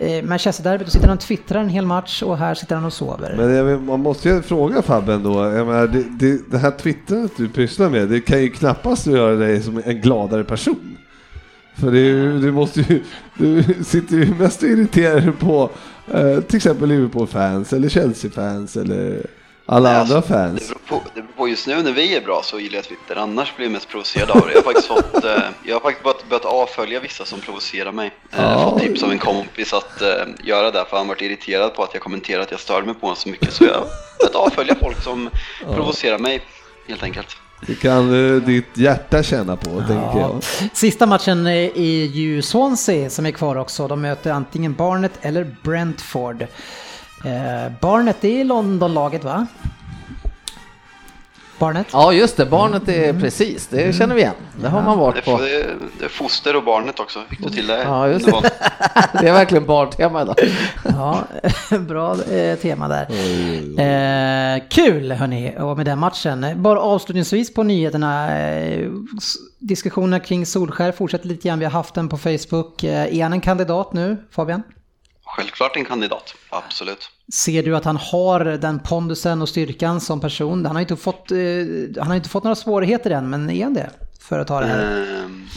[SPEAKER 2] Eh, Manchester-derbyt, då sitter han och twittrar en hel match och här sitter han och sover.
[SPEAKER 3] men jag, vill- man måste ju fråga Fabben då, jag menar, det, det, det här twittrandet du pysslar med, det kan ju knappast göra dig som en gladare person. För det är ju, du måste ju, du sitter ju mest och irriterar på eh, till exempel Liverpool-fans eller Chelsea-fans eller alla
[SPEAKER 5] Nej,
[SPEAKER 3] andra
[SPEAKER 5] alltså,
[SPEAKER 3] fans.
[SPEAKER 5] Det beror, på, det beror på just nu när vi är bra så gillar jag Twitter, annars blir jag mest provocerad av det. Jag har faktiskt, fått, eh, jag har faktiskt börjat, börjat avfölja vissa som provocerar mig. Eh, Jag
[SPEAKER 3] Ja.
[SPEAKER 5] har fått tips av en kompis att eh, göra det för han varit irriterad på att jag kommenterat att jag stör mig på honom så mycket. Så jag har börjat avfölja folk som provocerar mig helt enkelt.
[SPEAKER 3] Det kan eh, ditt hjärta känna på, tänker jag.
[SPEAKER 2] Sista matchen är är ju Swansea som är kvar också. De möter antingen Barnet eller Brentford. Eh, Barnet, det är Londonlaget va? Barnet?
[SPEAKER 6] Ja just det, barnet är precis, det känner vi igen. Det har man varit
[SPEAKER 5] är,
[SPEAKER 6] på.
[SPEAKER 5] det, är, det är foster och barnet också, fick du till det?
[SPEAKER 6] Ja, just
[SPEAKER 5] det.
[SPEAKER 6] Det är verkligen barntema idag.
[SPEAKER 2] Ja, bra eh, tema där. Eh, kul hörni, och med den matchen. Bara avslutningsvis på nyheterna. Eh, diskussionerna kring Solskär fortsätter lite grann. Vi har haft den på Facebook. Eh, är han en kandidat nu, Fabian?
[SPEAKER 5] Självklart en kandidat, absolut.
[SPEAKER 2] Ser du att han har den pondusen och styrkan som person? Han har inte fått, eh, han har inte fått några svårigheter än, men är han det? För att ta det här.
[SPEAKER 5] Ehm,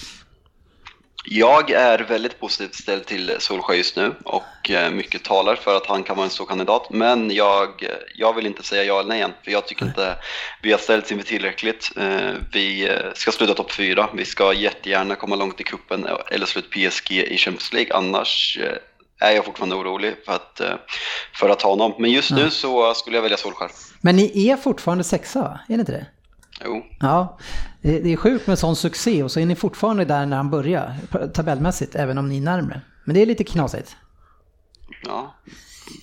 [SPEAKER 5] Jag är väldigt positivt ställd till Solskjaer just nu och eh, mycket talar för att han kan vara en stor kandidat. Men jag, jag vill inte säga ja eller nej än, för jag tycker inte vi har ställts inför tillräckligt. Eh, Vi ska sluta topp fyra, vi ska jättegärna komma långt i kuppen eller sluta PSG i Champions League. Annars är jag fortfarande orolig för att, eh, för att ha honom. Men just nu så skulle jag välja Solskjaer.
[SPEAKER 2] Men ni är fortfarande sexa, va? Är ni inte det?
[SPEAKER 5] Jo.
[SPEAKER 2] Ja, det är sjukt med sån succé och så är ni fortfarande där när han börjar tabellmässigt, även om ni är närmre. Men det är lite knasigt.
[SPEAKER 5] Ja,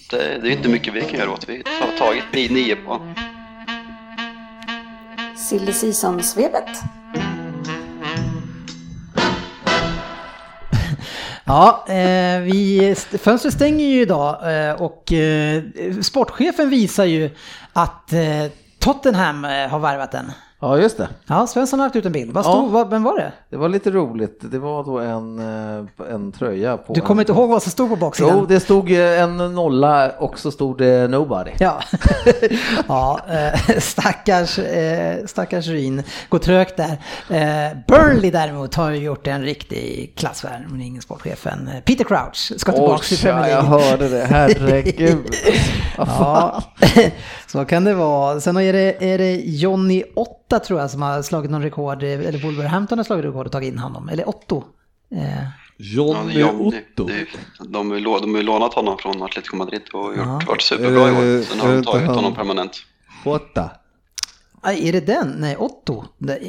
[SPEAKER 5] det, det är inte mycket vi kan göra åt. Vi har tagit nio, nio på
[SPEAKER 1] Silly Season-svepet.
[SPEAKER 2] Ja, eh, vi, fönstret stänger ju idag eh, och eh, sportchefen visar ju att eh, Tottenham eh, har värvat den.
[SPEAKER 6] Ja just det.
[SPEAKER 2] Ja, Svensson har lagt ut en bild. Vad
[SPEAKER 6] Ja.
[SPEAKER 2] stod, vad, vem var det?
[SPEAKER 6] Det var lite roligt. Det var då en, eh, en tröja på...
[SPEAKER 2] Du kommer
[SPEAKER 6] en...
[SPEAKER 2] inte ihåg vad som stod på baksidan?
[SPEAKER 6] Jo, det stod eh, en nolla och så stod det nobody.
[SPEAKER 2] Ja, ja eh, stackars, stackars Ryn. Går trögt där. Burnley däremot har gjort en riktig klassvärvning, sportchefen. Peter Crouch ska tillbaka till Premier
[SPEAKER 6] ja, jag
[SPEAKER 2] League.
[SPEAKER 6] hörde det. Herregud.
[SPEAKER 2] Ja, så kan det vara. Sen är det, är det Johnny Otta tror jag som har slagit någon rekord, eh, eller Wolverhampton har slagit rekord och tagit in honom. Eller Otto. Eh,
[SPEAKER 5] Ja,
[SPEAKER 3] Johnny
[SPEAKER 5] Johnny.
[SPEAKER 3] Otto.
[SPEAKER 5] Det de, har ju lånat honom från Atletico Madrid och gjort,
[SPEAKER 2] Ja.
[SPEAKER 5] varit superbra i år. Sen
[SPEAKER 3] är
[SPEAKER 5] har de
[SPEAKER 3] inte
[SPEAKER 5] tagit honom permanent.
[SPEAKER 3] Jota.
[SPEAKER 2] Aj, Är det den? Nej, Otto.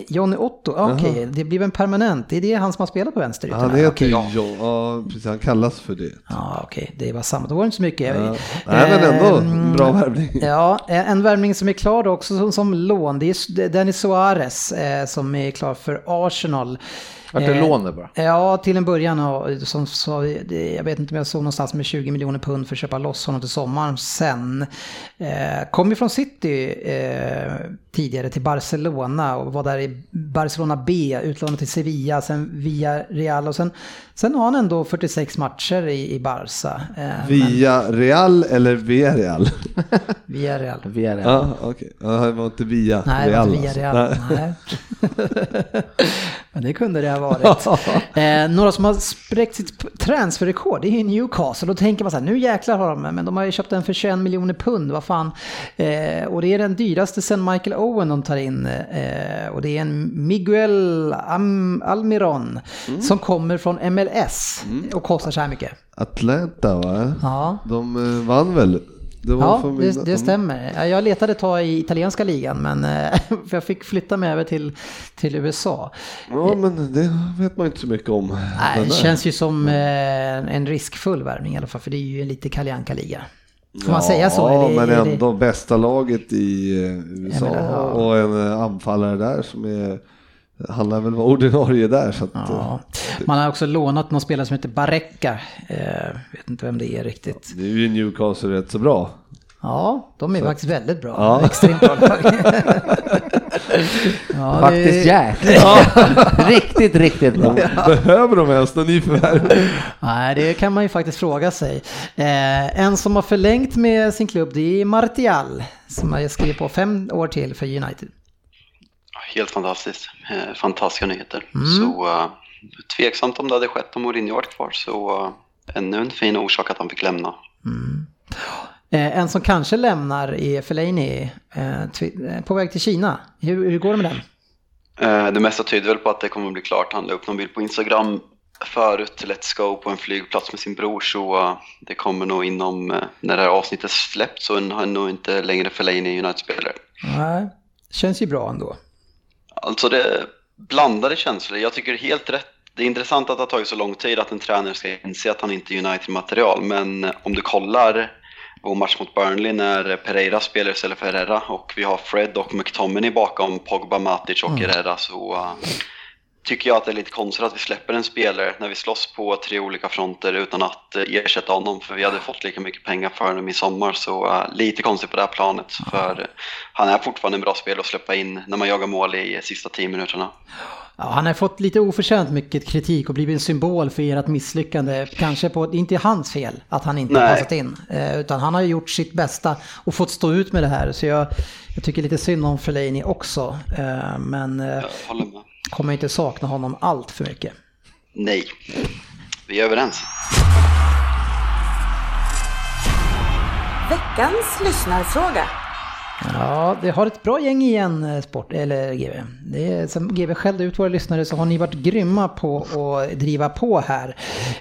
[SPEAKER 2] Johnny Otto. Ja, Okej, det blir en permanent. Det är det han som har spelat på vänsterytan?
[SPEAKER 3] Han heter
[SPEAKER 2] Okej.
[SPEAKER 3] ju John, ja precis, han kallas för det.
[SPEAKER 2] Ja, okej, det var samma. Då var det inte så mycket.
[SPEAKER 3] Ja. Nej men ändå,
[SPEAKER 2] Ehm,
[SPEAKER 3] bra värvning.
[SPEAKER 2] Ja, en värvning som är klar då också som, som lån. Det är Dennis Suarez eh, som är klar för Arsenal.
[SPEAKER 6] Vart det
[SPEAKER 2] Eh,
[SPEAKER 6] lån bara?
[SPEAKER 2] Ja, till en början. Som, så, jag vet inte om jag såg någonstans med 20 miljoner pund för att köpa loss honom till sommaren. Sen eh, kom ju från City eh, tidigare till Barcelona och var där i Barcelona B, utlånad till Sevilla, sen via Real och sen, sen har han ändå 46 matcher i, i Barca. Eh, men-
[SPEAKER 3] Via Real eller via Real?
[SPEAKER 2] via Real.
[SPEAKER 6] Via det.
[SPEAKER 3] Ja, okej. Ja, han var inte via
[SPEAKER 2] Nej, det var
[SPEAKER 3] Real.
[SPEAKER 2] inte via
[SPEAKER 3] alltså.
[SPEAKER 2] Real.
[SPEAKER 3] Nej.
[SPEAKER 2] Nej. Men det kunde det ha varit. eh, några som har spräckt sitt transferrekord, det är ju Newcastle. Då tänker man så här, nu jäklar har de, men de har ju köpt den för 21 miljoner pund, vad fan. Eh, och det är den dyraste sen Michael Owen de tar in. Eh, och det är en Miguel Am Almiron
[SPEAKER 3] Mm.
[SPEAKER 2] som kommer från MLS och kostar så här mycket.
[SPEAKER 3] Atlanta va?
[SPEAKER 2] Ja.
[SPEAKER 3] De eh, vann väl? Det
[SPEAKER 2] Ja, det, det stämmer. Ja, Jag letade ett tag i italienska ligan, men eh, för jag fick flytta mig över till, till USA.
[SPEAKER 3] Ja, men det vet man inte så mycket om.
[SPEAKER 2] Nej, det känns ju som eh, en riskfull värvning i alla fall, för det är ju en lite Kalle liga Får man
[SPEAKER 3] ja,
[SPEAKER 2] säga så?
[SPEAKER 3] Ja, men
[SPEAKER 2] är det-
[SPEAKER 3] ändå bästa laget i USA
[SPEAKER 2] menar, ja.
[SPEAKER 3] och en anfallare där som är, han lär väl vara ordinarie där. Så att, eh,
[SPEAKER 2] Ja. Man har också lånat någon spelare som heter Barrecka. Eh, vet inte vem det är riktigt.
[SPEAKER 3] det är ju Newcastle rätt så bra.
[SPEAKER 2] Ja, de är faktiskt väldigt bra.
[SPEAKER 3] Ja.
[SPEAKER 2] Extremt bra lag. ja, det-
[SPEAKER 6] Faktiskt jäkligt bra. Riktigt, riktigt bra.
[SPEAKER 3] Behöver de ens någon nyförvärv?
[SPEAKER 2] Nej, det kan man ju faktiskt fråga sig. Eh, en som har förlängt med sin klubb, det är Martial. Som har skrivit på fem år till för United.
[SPEAKER 5] Helt fantastiskt. Eh, Fantastiska nyheter. Så uh, tveksamt om det hade skett om Mourinho varit kvar. Så uh, ännu en fin orsak att han fick lämna.
[SPEAKER 2] Eh, en som kanske lämnar är Fellaini eh, på väg till Kina. Hur, hur går det med den?
[SPEAKER 5] Eh, Det mesta tyder väl på att det kommer att bli klart. Han la upp någon bild på Instagram förut Let's Go på en flygplats med sin bror så det kommer nog inom, när det här avsnittet släpps så är han nog inte längre Fellaini United-spelare.
[SPEAKER 2] Nej, känns ju bra ändå.
[SPEAKER 5] Alltså det är blandade känslor. Jag tycker helt rätt. Det är intressant att det har tagit så lång tid att en tränare ska inse att han inte är United-material. Men eh, om du kollar vår match mot Burnley när Pereira spelar istället för Herrera och vi har Fred och McTominay bakom Pogba, Matic och Herrera så uh, tycker jag att det är lite konstigt att vi släpper en spelare när vi slåss på tre olika fronter utan att uh, ersätta honom för vi hade fått lika mycket pengar för honom i sommar så uh, lite konstigt på det här planet för han är fortfarande en bra spelare att släppa in när man jagar mål i uh, sista tio minuterna.
[SPEAKER 2] Ja, han har fått lite oförtjänt mycket kritik och blivit en symbol för ert misslyckande. Kanske på, det är inte hans fel att han inte har
[SPEAKER 5] Nej.
[SPEAKER 2] passat in. Eh, utan han har gjort sitt bästa och fått stå ut med det här. Så jag, jag tycker lite synd om Fellaini också. Eh, men eh,
[SPEAKER 5] Jag håller med.
[SPEAKER 2] Kommer inte sakna honom allt för mycket.
[SPEAKER 5] Nej, vi är överens.
[SPEAKER 1] Veckans lyssnarfråga.
[SPEAKER 2] Ja, det har ett bra gäng igen, eh, Sport, eller GV. Det är, som GV skällde ut våra lyssnare så har ni varit grymma på att driva på här.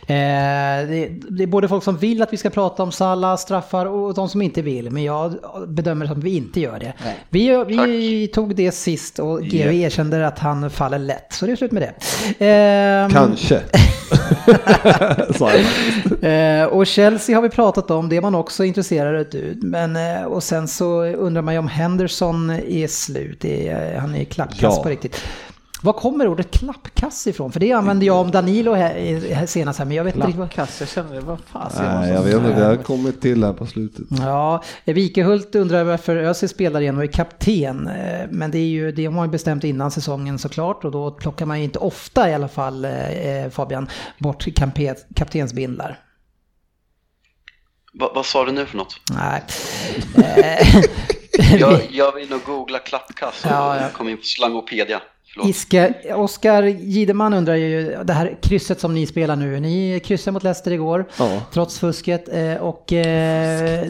[SPEAKER 2] Eh, det, det är både folk som vill att vi ska prata om Salah, straffar och de som inte vill. Men jag bedömer att vi inte gör det. Vi, vi tog det sist och GV erkände att han faller lätt. Så det är slut med det. Eh,
[SPEAKER 3] Kanske. Sa jag.
[SPEAKER 2] Eh, och Chelsea har vi pratat om, det är man också intresserad av. Men, eh, och sen så undrar man ju om Henderson är slut, är, han är klappkass
[SPEAKER 3] Ja.
[SPEAKER 2] på riktigt. Var kommer ordet klappkass ifrån? För det använde jag om Danilo här, senast här, men jag vet inte riktigt vad...
[SPEAKER 6] Lappkass, jag känner det, vad fasen.
[SPEAKER 3] Nej, jag vet inte. Det har kommit till här på slutet.
[SPEAKER 2] Ja, Wikehult undrar varför Özil spelar igen och är kapten. Eh, Men det, är ju, det har man ju bestämt innan säsongen såklart och då plockar man ju inte ofta i alla fall, eh, Fabian, bort kaptensbindlar.
[SPEAKER 5] Va, vad sa du nu för något?
[SPEAKER 2] Nej. Eh,
[SPEAKER 5] Jag, jag vill nog googla klappkast och
[SPEAKER 2] Ja, ja.
[SPEAKER 5] kom in på slangopedia. Förlåt.
[SPEAKER 2] Iska, Oskar Gideman undrar ju, det här krysset som ni spelar nu, ni kryssade mot Leicester igår,
[SPEAKER 3] Ja.
[SPEAKER 2] trots fusket. eh, Och eh,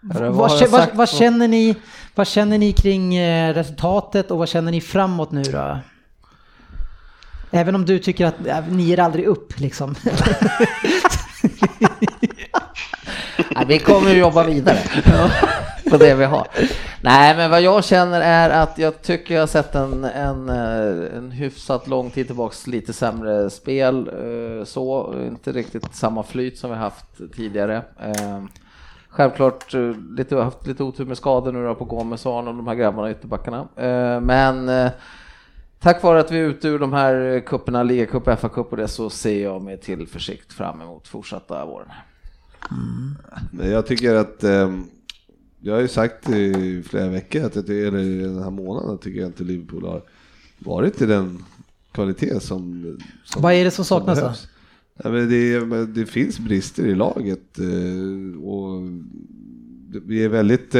[SPEAKER 6] vad
[SPEAKER 2] vad, vad, känner ni, vad känner ni kring eh, resultatet och vad känner ni framåt nu då? Även om du tycker att ja, ni ger aldrig upp liksom.
[SPEAKER 6] Nej, vi kommer att jobba vidare. på det vi har. Nej, men vad jag känner är att jag tycker jag har sett en, en, eh, en hyfsat lång tid tillbaks lite sämre spel. Eh, så, inte riktigt samma flyt som vi haft tidigare. Eh, självklart lite, haft lite otur med skador nu då på Gomes och Arnold, de här grabbarna i ytterbackarna. Men tack vare att vi är ute ur de här kupperna, ligacup, FA-cup och det, så ser jag med tillförsikt fram emot fortsatta våren.
[SPEAKER 3] Men jag tycker att, eh, jag har ju sagt i flera veckor, att det, eller den här månaden, tycker jag inte Liverpool har varit i den kvalitet som, som
[SPEAKER 2] Vad är det som saknas då?
[SPEAKER 3] behövs. Ja, men det, men det finns brister i laget eh, och det- vi är väldigt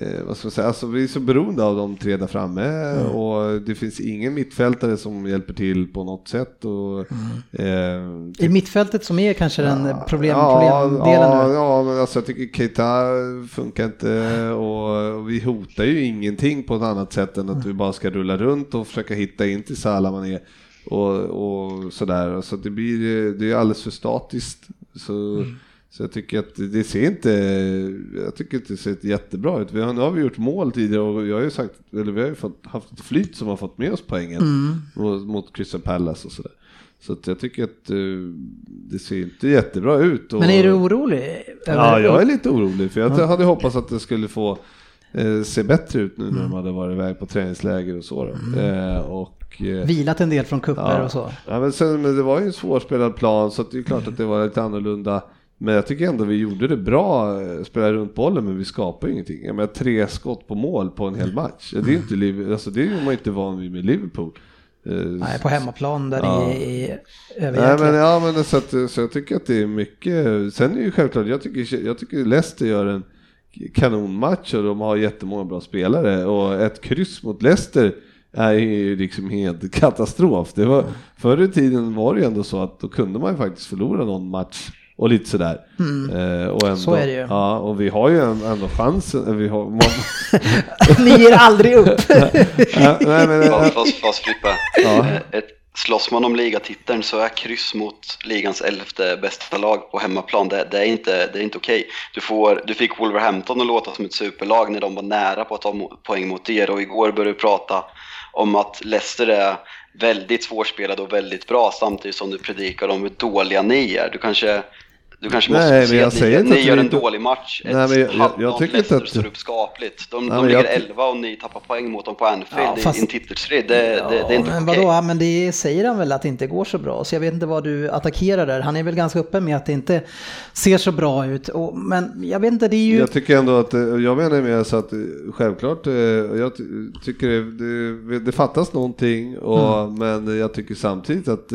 [SPEAKER 3] eh, vad ska man säga, alltså vi är så beroende av de tre där framme
[SPEAKER 2] Mm.
[SPEAKER 3] och det finns ingen mittfältare som hjälper till på något sätt. Och,
[SPEAKER 2] Mm.
[SPEAKER 3] eh,
[SPEAKER 2] I mittfältet som är kanske den
[SPEAKER 3] Ja,
[SPEAKER 2] problem,
[SPEAKER 3] ja,
[SPEAKER 2] problemdelen
[SPEAKER 3] ja,
[SPEAKER 2] nu.
[SPEAKER 3] Ja, men alltså jag tycker Keita funkar inte och, och vi hotar ju ingenting på ett annat sätt än att vi bara ska rulla runt och försöka hitta in till Salah och, och sådär. Så det blir det är alldeles för statiskt. Så, så jag tycker att det ser inte, jag tycker inte det ser jättebra ut. Vi har, nu har vi gjort mål tidigare och jag har ju sagt, eller vi har ju fått, haft ett flyt som har fått med oss poängen mot, mot Crystal Palace och sådär. Så att jag tycker att eh, det ser inte jättebra ut. Och,
[SPEAKER 2] Men är du orolig? över-
[SPEAKER 3] Ja, jag är lite orolig för jag hade hoppats att det skulle få eh, se bättre ut nu när de hade varit iväg på träningsläger och så. Då. Eh, och,
[SPEAKER 2] Vilat en del från kupper
[SPEAKER 3] ja.
[SPEAKER 2] och så.
[SPEAKER 3] Ja, men, sen, men det var ju en svårspelad plan så att det är klart att det var lite annorlunda. Men jag tycker ändå vi gjorde det bra, eh, spelade runt bollen men vi skapade ingenting. Jag menar tre skott på mål på en hel match. Det är inte, alltså, det är man inte van vid med Liverpool. Eh,
[SPEAKER 2] Nej, på hemmaplan där
[SPEAKER 3] Ja.
[SPEAKER 2] det är
[SPEAKER 3] Nej, men, ja, men så, att, så jag tycker att det är mycket. Sen är det ju självklart, jag tycker, jag tycker Leicester gör en kanonmatch och de har jättemånga bra spelare och ett kryss mot Leicester är ju liksom helt katastrof. Det var, förr i tiden var det ju ändå så att då kunde man ju faktiskt förlora någon match och lite sådär. Eh, och ändå,
[SPEAKER 2] Mm. Så är det ju.
[SPEAKER 3] Ja, och vi har ju ändå chansen. Vi har, man,
[SPEAKER 2] Ni ger aldrig upp.
[SPEAKER 3] ja, nej, men,
[SPEAKER 5] Fast, fast, fast Frippe,
[SPEAKER 3] Ja.
[SPEAKER 5] eh, ett, slåss man om ligatiteln så är kryss mot ligans elfte bästa lag på hemmaplan, det, det är inte, det är inte okej. Du, får, du fick Wolverhampton att låta som ett superlag när de var nära på att ta poäng mot er och igår började du prata om att Leicester är väldigt svårspelade och väldigt bra samtidigt som du predikar om hur dåliga ni är. Du kanske, du kanske måste
[SPEAKER 3] Nej, men
[SPEAKER 5] se
[SPEAKER 3] jag
[SPEAKER 5] att
[SPEAKER 3] säger
[SPEAKER 5] ni,
[SPEAKER 3] inte
[SPEAKER 5] ni gör en
[SPEAKER 3] inte-
[SPEAKER 5] dålig match.
[SPEAKER 3] Nej, men jag- jag- jag tycker inte att-
[SPEAKER 5] står upp skapligt. De,
[SPEAKER 3] Nej,
[SPEAKER 5] de ligger
[SPEAKER 3] jag-
[SPEAKER 5] 11 och ni tappar poäng mot dem på Anfield
[SPEAKER 2] Ja,
[SPEAKER 5] i-
[SPEAKER 2] fast-
[SPEAKER 5] i en titelstrid. Det, det, det är inte
[SPEAKER 2] men
[SPEAKER 5] okej.
[SPEAKER 2] vadå, men det säger han väl att det inte går så bra. Så jag vet inte vad du attackerar där. Han är väl ganska öppen med att det inte ser så bra ut. Och, men jag vet inte, det är ju...
[SPEAKER 3] Jag tycker ändå att, eh, jag menar med så att eh, självklart, eh, jag ty- tycker det, det, det fattas någonting, och,
[SPEAKER 2] Mm.
[SPEAKER 3] men jag tycker samtidigt att,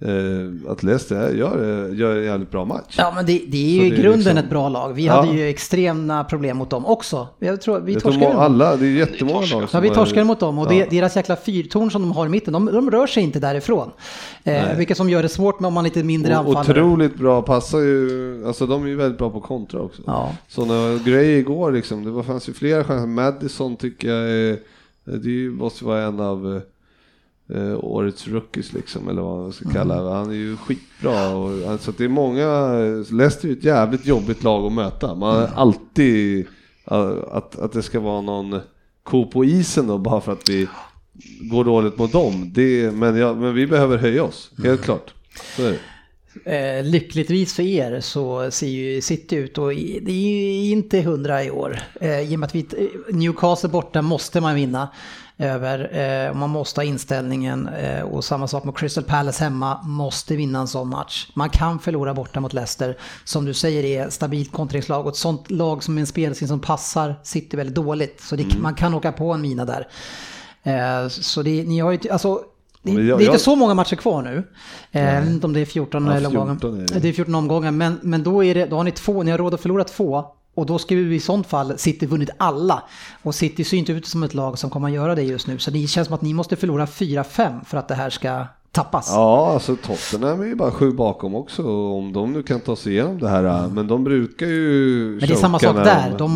[SPEAKER 3] eh, att Leicester gör, gör en jävligt bra match.
[SPEAKER 2] Ja men det, det är ju i
[SPEAKER 3] är
[SPEAKER 2] grunden
[SPEAKER 3] liksom-
[SPEAKER 2] ett bra lag. Vi
[SPEAKER 3] Ja.
[SPEAKER 2] hade ju extrema problem mot dem också. Jag tror vi
[SPEAKER 3] Jag tror
[SPEAKER 2] torskade mot
[SPEAKER 3] alla, det är jättemånga lag
[SPEAKER 2] Ja, vi torskade mot dem och
[SPEAKER 3] Ja.
[SPEAKER 2] det, deras jäkla fyrtorn som de har i mitten, de, de rör sig inte därifrån. Eh, vilket som gör det svårt med om man är lite mindre anfallare.
[SPEAKER 3] Otroligt bra, passar ju, alltså de är ju väldigt bra på kontra också.
[SPEAKER 2] Ja.
[SPEAKER 3] Så när Gray igår liksom, det fanns ju flera chanser. Madison tycker jag är, det är måste vara en av eh, årets rookies liksom, eller vad man ska kalla
[SPEAKER 2] Mm.
[SPEAKER 3] det. Han är ju skitbra. Och, alltså, det är många, Leicester är ju ett jävligt jobbigt lag att möta. Man
[SPEAKER 2] Mm.
[SPEAKER 3] har alltid eh, att, att det ska vara någon ko på isen då, bara för att vi går dåligt mot dem. Det, men, ja, men vi behöver höja oss,
[SPEAKER 2] Mm.
[SPEAKER 3] helt klart. Så är det.
[SPEAKER 2] Eh, lyckligtvis för er så ser ju City ut och det är ju inte hundra i år. Eh, I och med att vi, Newcastle borta måste man vinna över. Eh, man måste ha inställningen eh, och samma sak med Crystal Palace hemma. Måste vinna en sån match. Man kan förlora borta mot Leicester. Som du säger är stabilt kontringslag och ett sånt lag som är en spelstil som passar City väldigt dåligt. Så det,
[SPEAKER 3] Mm.
[SPEAKER 2] man kan åka på en mina där. Eh, så det, ni har ju, alltså det, det är inte
[SPEAKER 3] jag-
[SPEAKER 2] så många matcher kvar nu. Eh, Jag vet inte om det är 14
[SPEAKER 3] Ja,
[SPEAKER 2] eller
[SPEAKER 3] 14
[SPEAKER 2] omgångar.
[SPEAKER 3] det.
[SPEAKER 2] Det är 14 omgångar, men, men då, är det, då har ni två, ni har råd att förlora två. Och då skulle ju i sånt fall City vunnit alla. Och City ser inte ut som ett lag som kommer att göra det just nu. Så det känns som att ni måste förlora 4-5 för att det här ska tappas.
[SPEAKER 3] Ja, alltså Tottenham är ju bara sju bakom också om de nu kan ta sig igenom det här. Men de brukar ju
[SPEAKER 2] men det är samma sak där. De,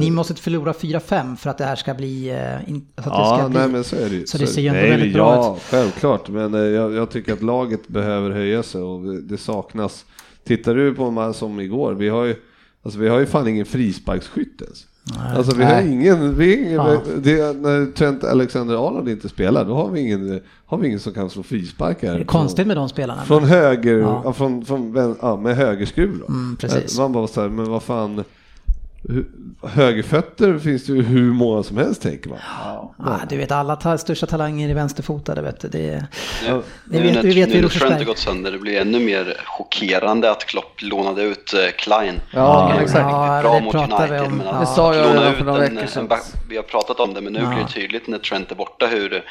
[SPEAKER 2] ni måste förlora 4-5 för att det här ska bli... eh, Så att
[SPEAKER 3] Ja,
[SPEAKER 2] ska bli
[SPEAKER 3] nej men så är det ju.
[SPEAKER 2] så det ser ju
[SPEAKER 3] Nej,
[SPEAKER 2] väldigt
[SPEAKER 3] men
[SPEAKER 2] bra
[SPEAKER 3] ja, självklart. Men eh, jag, jag tycker att laget behöver höja sig och det- det saknas. Tittar du på de här som igår, vi har ju, alltså vi har ju fan ingen frisparksskytt ens. Alltså vi har
[SPEAKER 2] Nej.
[SPEAKER 3] ingen, vi har ingen
[SPEAKER 2] Ja.
[SPEAKER 3] det, när Trent Alexander-Arnold inte spelar, då har vi ingen, har vi ingen som kan slå frisparkar.
[SPEAKER 2] Det är konstigt med de spelarna.
[SPEAKER 3] Från höger,
[SPEAKER 2] Ja.
[SPEAKER 3] från, från, ja, med högerskruv då.
[SPEAKER 2] Mm, precis.
[SPEAKER 3] Man bara så här, men vad fan, högerfötter finns det ju hur många som helst tänker man.
[SPEAKER 2] Ja, du vet, alla ta största talanger är vänsterfotade. Vet du. Det,
[SPEAKER 5] Nu,
[SPEAKER 2] Det
[SPEAKER 5] nu
[SPEAKER 2] vet-
[SPEAKER 5] när,
[SPEAKER 2] det vet vi i
[SPEAKER 5] nu när
[SPEAKER 2] Rosersberg.
[SPEAKER 5] Trent har gått sönder, det blir ännu mer chockerande att Klopp lånade ut eh, Klein.
[SPEAKER 6] Ja,
[SPEAKER 5] Det är
[SPEAKER 6] exakt.
[SPEAKER 2] Ja,
[SPEAKER 5] bra
[SPEAKER 2] det
[SPEAKER 5] mot
[SPEAKER 2] pratar vi om.
[SPEAKER 5] men
[SPEAKER 2] Det
[SPEAKER 6] sa jag redan för några
[SPEAKER 5] en-
[SPEAKER 6] veckor sedan.
[SPEAKER 5] Vi har pratat om det, men nu
[SPEAKER 2] Ja.
[SPEAKER 5] blir det tydligt när Trent är borta hur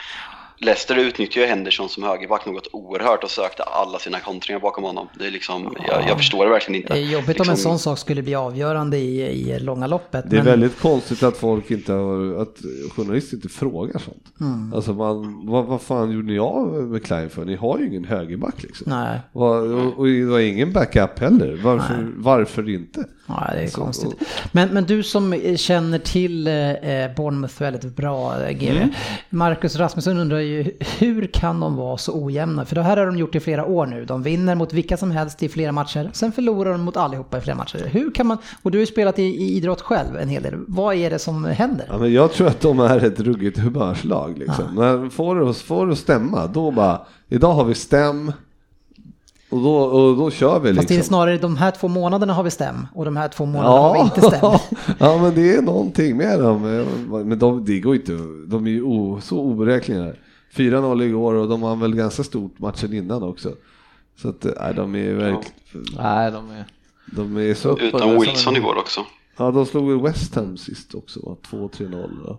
[SPEAKER 5] Leicester utnyttjar ju Henderson som högerback något oerhört och sökte alla sina kontringar bakom honom. Det är liksom, jag, jag förstår det verkligen inte.
[SPEAKER 2] det är jobbigt om en
[SPEAKER 5] Liksom-
[SPEAKER 2] sån sak skulle bli avgörande i, i långa loppet.
[SPEAKER 3] Det är
[SPEAKER 2] men-
[SPEAKER 3] väldigt konstigt att folk inte har, att journalister inte frågar sånt.
[SPEAKER 2] Mm.
[SPEAKER 3] Alltså man, vad, vad fan gjorde ni av med Klein för? Ni har ju ingen högerback liksom.
[SPEAKER 2] Nej,
[SPEAKER 3] Och, och, och det var ingen backup heller. Varför, varför inte?
[SPEAKER 2] ja, det är
[SPEAKER 3] Så-
[SPEAKER 2] konstigt. Men, men du som känner till eh, Bournemouth väldigt bra, eh, GW.
[SPEAKER 3] Mm.
[SPEAKER 2] Marcus Rasmussen undrar ju hur kan de vara så ojämna? För det här har de gjort i flera år nu. De vinner mot vilka som helst i flera matcher, sen förlorar de mot allihopa i flera matcher. Hur kan man, och du har ju spelat i, i idrott själv en hel del. Vad är det som händer?
[SPEAKER 3] Ja, men jag tror att de är ett ruggigt humörslag. Liksom. När får det, får det att stämma, då bara, idag har vi stäm och då, och då kör vi
[SPEAKER 2] Fast det är
[SPEAKER 3] liksom.
[SPEAKER 2] snarare de här två månaderna har vi stäm och de här två månaderna har vi inte stäm.
[SPEAKER 3] ja, men det är någonting med dem. Men de, det går inte, de är ju o, så oberäkneliga. 4-0 igår och de har väl ganska stort matchen innan också. Så att nej, de är verkligen,
[SPEAKER 6] Nej, de är...
[SPEAKER 3] de är så
[SPEAKER 5] Utan Wilson igår också.
[SPEAKER 3] Ja, de slog väl West Ham sist också, va? 2-3-0.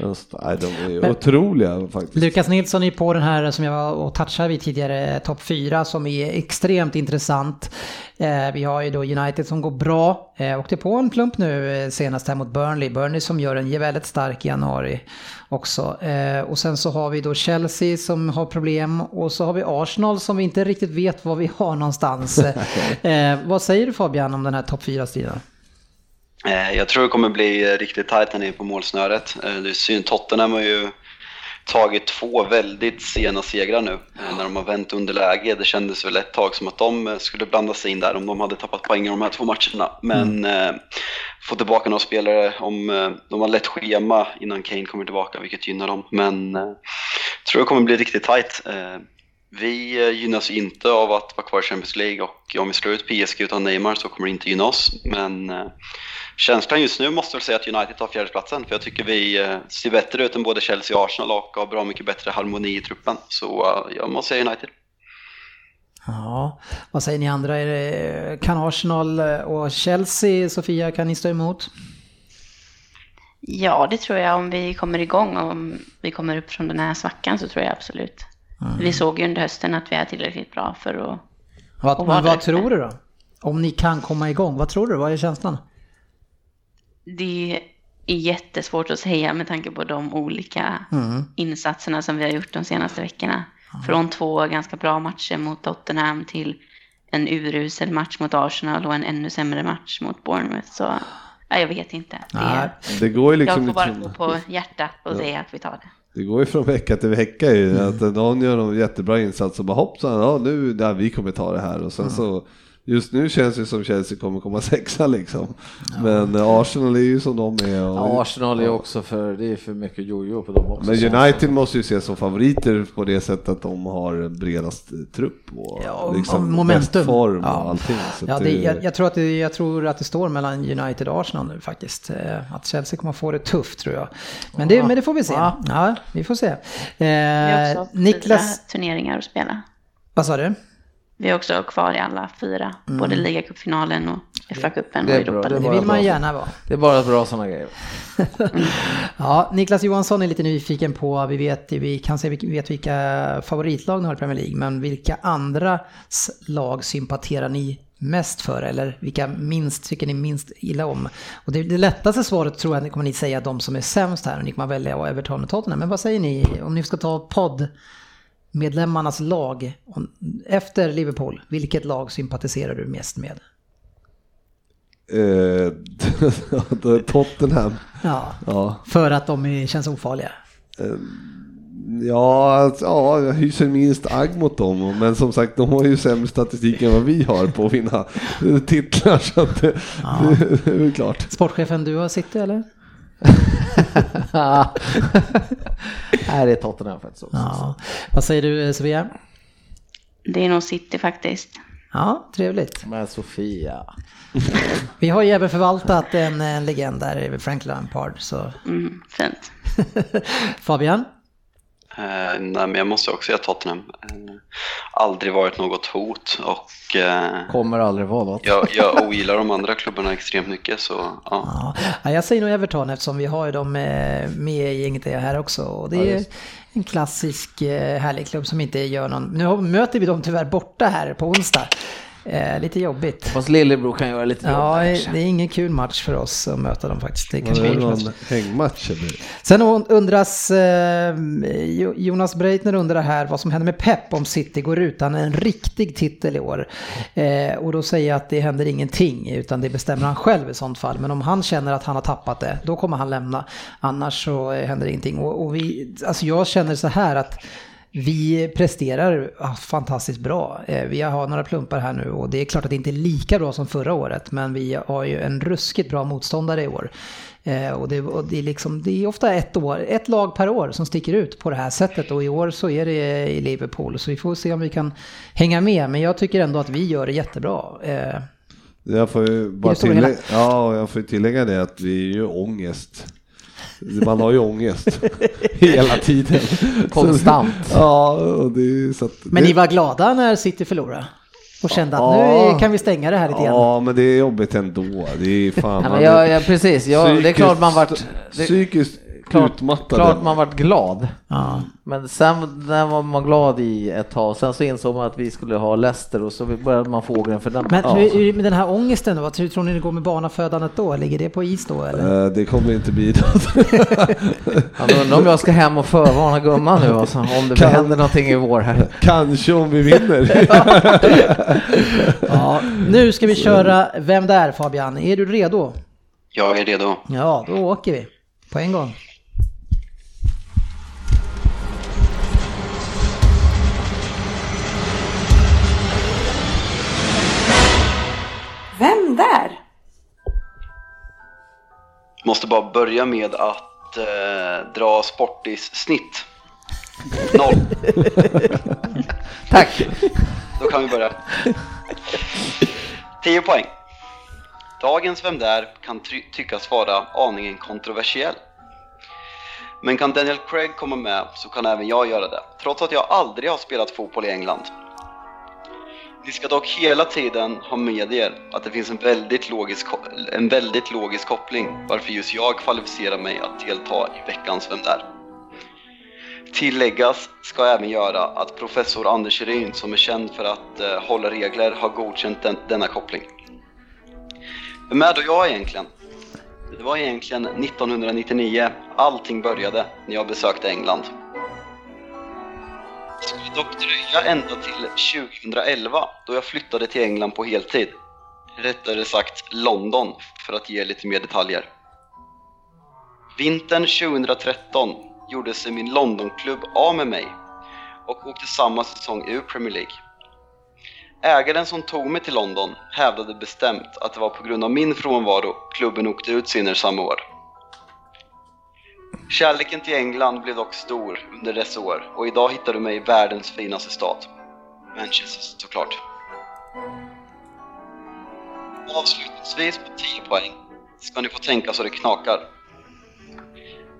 [SPEAKER 3] Men, Nej, de är
[SPEAKER 2] Men-
[SPEAKER 3] otroliga faktiskt.
[SPEAKER 2] Lukas Nilsson är på den här som jag var och touchade vid tidigare, topp 4, som är extremt intressant. Eh, vi har ju då United som går bra. Eh, åkte på en plump nu eh, senast här mot Burnley. Burnley som gör en väldigt stark januari också. Eh, och sen så har vi då Chelsea som har problem och så har vi Arsenal som vi inte riktigt vet var vi har någonstans. eh, vad säger du Fabian om den här topp 4-striden?
[SPEAKER 5] Eh, Jag tror det kommer bli eh, riktigt tajt här nere på målsnöret. Eh, Det är synd, Tottenham har ju tagit två väldigt sena segrar nu när de har vänt underläge. Det kändes väl ett tag som att de skulle blanda sig in där om de hade tappat poäng i de här två matcherna. Men eh, få tillbaka några spelare, om de har lätt schema innan Kane kommer tillbaka, vilket gynnar dem. Men eh, tror det kommer bli riktigt tajt. Eh, vi gynnas inte av att vara kvar i Champions League och om vi slår ut PSG utan Neymar så kommer det inte gynna oss. Men känslan just nu måste väl säga att United tar fjärdeplatsen för jag tycker vi eh, ser bättre ut än både Chelsea och Arsenal och har bra mycket bättre harmoni i truppen. Så eh, jag måste säga United.
[SPEAKER 2] Ja, vad säger ni andra? Är det, kan Arsenal och Chelsea, Sofia, kan ni stå emot?
[SPEAKER 4] Ja, det tror jag. Om vi kommer igång och om vi kommer upp från den här svackan så tror jag absolut. Vi såg ju under hösten att vi är tillräckligt bra för att...
[SPEAKER 2] Vad,
[SPEAKER 4] Och
[SPEAKER 2] men
[SPEAKER 4] vad
[SPEAKER 2] tror du då? Om ni kan komma igång, vad tror du? Vad är känslan?
[SPEAKER 4] Det är jättesvårt att säga med tanke på de olika
[SPEAKER 2] Mm.
[SPEAKER 4] insatserna som vi har gjort de senaste veckorna. Från två ganska bra matcher mot Tottenham till en urusel match mot Arsenal och en ännu sämre match mot Bournemouth. Så ja, jag vet inte. Det,
[SPEAKER 2] Nej.
[SPEAKER 3] Det går ju liksom
[SPEAKER 4] jag får bara gå på hjärtat och säga att vi tar det.
[SPEAKER 3] det går ju från vecka till vecka ju.
[SPEAKER 2] Mm.
[SPEAKER 3] Att någon gör en jättebra insats och bara hoppsan, ja nu, där vi kommer ta det här och sen så Just nu känns det som Chelsea kommer komma sexa liksom. Men eh, Arsenal är ju som de är. Och,
[SPEAKER 6] Ja, Arsenal är också för, det är för mycket jojo på dem också.
[SPEAKER 3] Men
[SPEAKER 6] Så-
[SPEAKER 3] United måste ju ses som favoriter på det sättet att de har bredast trupp och,
[SPEAKER 2] Ja, och-
[SPEAKER 3] liksom
[SPEAKER 2] momentum.
[SPEAKER 3] bäst form
[SPEAKER 2] Ja.
[SPEAKER 3] och allting. Så
[SPEAKER 2] Ja, det, jag, jag, tror att det, jag tror att det står mellan United och Arsenal nu faktiskt. Eh, Att Chelsea kommer få det tufft tror jag. Men det, men det får vi se. Ja, vi får se.
[SPEAKER 4] Vi har
[SPEAKER 2] Eh,
[SPEAKER 4] också
[SPEAKER 2] Niklas,
[SPEAKER 4] turneringar att spela.
[SPEAKER 2] vad sa du?
[SPEAKER 4] Vi är också kvar i alla fyra, både ligacupfinalen och FA-cupen och Europa
[SPEAKER 6] det
[SPEAKER 2] Det vill man gärna vara.
[SPEAKER 6] Det är bara bra sådana grejer.
[SPEAKER 2] Ja, Niklas Johansson är lite nyfiken på, vi vet, vi kan se, vi vet vilka favoritlag ni har i Premier League, men vilka andra lag sympaterar ni mest för eller vilka minst tycker ni minst illa om? Och det, det lättaste svaret tror jag ni kommer ni säga de som är sämst här och ni kommer välja Everton och Tottenham. Men vad säger ni om ni ska ta podd medlemmarnas lag efter Liverpool? Vilket lag sympatiserar du mest med?
[SPEAKER 3] Eh, Tottenham.
[SPEAKER 2] Ja,
[SPEAKER 3] Ja.
[SPEAKER 2] för att de känns ofarliga.
[SPEAKER 3] Ja, alltså, ja, jag hyser minst agg mot dem. Men som sagt, de har ju sämre statistik än vad vi har på att vinna titlar. Så att
[SPEAKER 2] Ja.
[SPEAKER 3] det är väl klart.
[SPEAKER 2] Sportchefen, du har City eller?
[SPEAKER 6] Nej, det är Tottenham faktiskt också.
[SPEAKER 2] Ja. Vad säger du Sofia?
[SPEAKER 4] Det är nog City faktiskt.
[SPEAKER 2] Ja, trevligt.
[SPEAKER 6] Men Sofia.
[SPEAKER 2] Vi har ju även förvaltat en, en legend där, Frank Lampard. Så.
[SPEAKER 4] Mm, fint.
[SPEAKER 2] Fabian?
[SPEAKER 5] Eh, nej, men jag måste också säga Tottenham. Eh, aldrig varit något hot och eh,
[SPEAKER 6] Kommer aldrig vara något.
[SPEAKER 5] jag, jag ogillar de andra klubbarna extremt mycket så ja.
[SPEAKER 2] Ja. Ja, jag säger nog Everton eftersom vi har ju dem eh, med i gänget här också. Och det är en klassisk eh, härlig klubb som inte gör någon... Nu möter vi dem tyvärr borta här på onsdag. Eh, lite jobbigt.
[SPEAKER 6] Fast Lillebror kan göra lite
[SPEAKER 2] Ja,
[SPEAKER 6] jobb där,
[SPEAKER 2] det är ingen kul match för oss att möta dem faktiskt. Det
[SPEAKER 3] Var
[SPEAKER 2] kanske
[SPEAKER 3] det någon hängmatch eller?
[SPEAKER 2] Sen undras, eh, Jo- Jonas Breitner undrar här vad som händer med Pep om City går utan en riktig titel i år. Eh, och då säger jag att det händer ingenting, utan det bestämmer han själv i sånt fall. Men om han känner att han har tappat det, då kommer han lämna. Annars så eh, händer ingenting. Och, och vi, alltså jag känner så här att vi presterar ah, fantastiskt bra. Eh, Vi har några plumpar här nu och det är klart att det inte är lika bra som förra året. Men vi har ju en ruskigt bra motståndare i år. Eh, Och det, och det, är liksom, det är ofta ett, år, ett lag per år som sticker ut på det här sättet. Och i år så är det i Liverpool. Så vi får se om vi kan hänga med. Men jag tycker ändå att vi gör det jättebra. Eh,
[SPEAKER 3] Jag får ju bara tillägga, ja, jag får tillägga det att vi är ju ångest. Man har ju ångest hela tiden.
[SPEAKER 6] Konstant.
[SPEAKER 3] Så, ja, och det så att,
[SPEAKER 2] Men
[SPEAKER 3] det,
[SPEAKER 2] ni var glada när City förlorade? Och kände att
[SPEAKER 3] Ja.
[SPEAKER 2] nu kan vi stänga det här lite grann?
[SPEAKER 3] Ja, men det är jobbigt ändå. Det är fan...
[SPEAKER 6] Ja, jag, jag, precis, jag, det är klart man vart... Det,
[SPEAKER 3] Psykiskt
[SPEAKER 6] klart,
[SPEAKER 3] utmattad.
[SPEAKER 6] klart man vart glad.
[SPEAKER 2] Ja.
[SPEAKER 6] Men sen när var man glad i ett tag, sen så insåg man att vi skulle ha Leicester och så började man få ågren för den.
[SPEAKER 2] Men
[SPEAKER 6] ja.
[SPEAKER 2] hur, med den här ångesten? Vad tror, ni det går med barnafödandet då? Ligger det på is då eller?
[SPEAKER 3] Eh, Det kommer inte bli något.
[SPEAKER 6] Då undrar om jag ska hem och förvarna gumman nu alltså, om det
[SPEAKER 3] Kan-
[SPEAKER 6] händer någonting i vår här.
[SPEAKER 3] Kanske om vi vinner.
[SPEAKER 2] Ja, nu ska vi köra Vem där Fabian? Är du redo?
[SPEAKER 5] Jag är redo.
[SPEAKER 2] Ja, då åker vi. På en gång.
[SPEAKER 1] Vem där?
[SPEAKER 5] Måste bara börja med att eh, dra Sportis snitt. Noll.
[SPEAKER 6] Tack!
[SPEAKER 5] Då kan vi börja. 10 poäng. Dagens Vem där kan ty- tyckas vara aningen kontroversiell. Men kan Daniel Craig komma med så kan även jag göra det, trots att jag aldrig har spelat fotboll i England. Vi ska dock hela tiden ha med er att det finns en väldigt logisk, en väldigt logisk koppling varför just jag kvalificerar mig att delta i veckans Vem där? Tilläggas ska även göra att professor Anders Ryn, som är känd för att eh, hålla regler, har godkänt den, denna koppling. Vem är då jag egentligen? Det var egentligen 1999 allting började när jag besökte England. Det skulle dock dröja ända till 2011 då jag flyttade till England på heltid. Rättare sagt London för att ge lite mer detaljer. Vintern 2013 gjorde sig min Londonklubb av med mig och åkte samma säsong ur Premier League. Ägaren som tog mig till London hävdade bestämt att det var på grund av min frånvaro klubben åkte ut senare samma år. Kärleken till England blev dock stor under dessa år och idag hittar du mig i världens finaste stad. Manchester såklart. Avslutningsvis på 10 poäng ska ni få tänka så det knakar.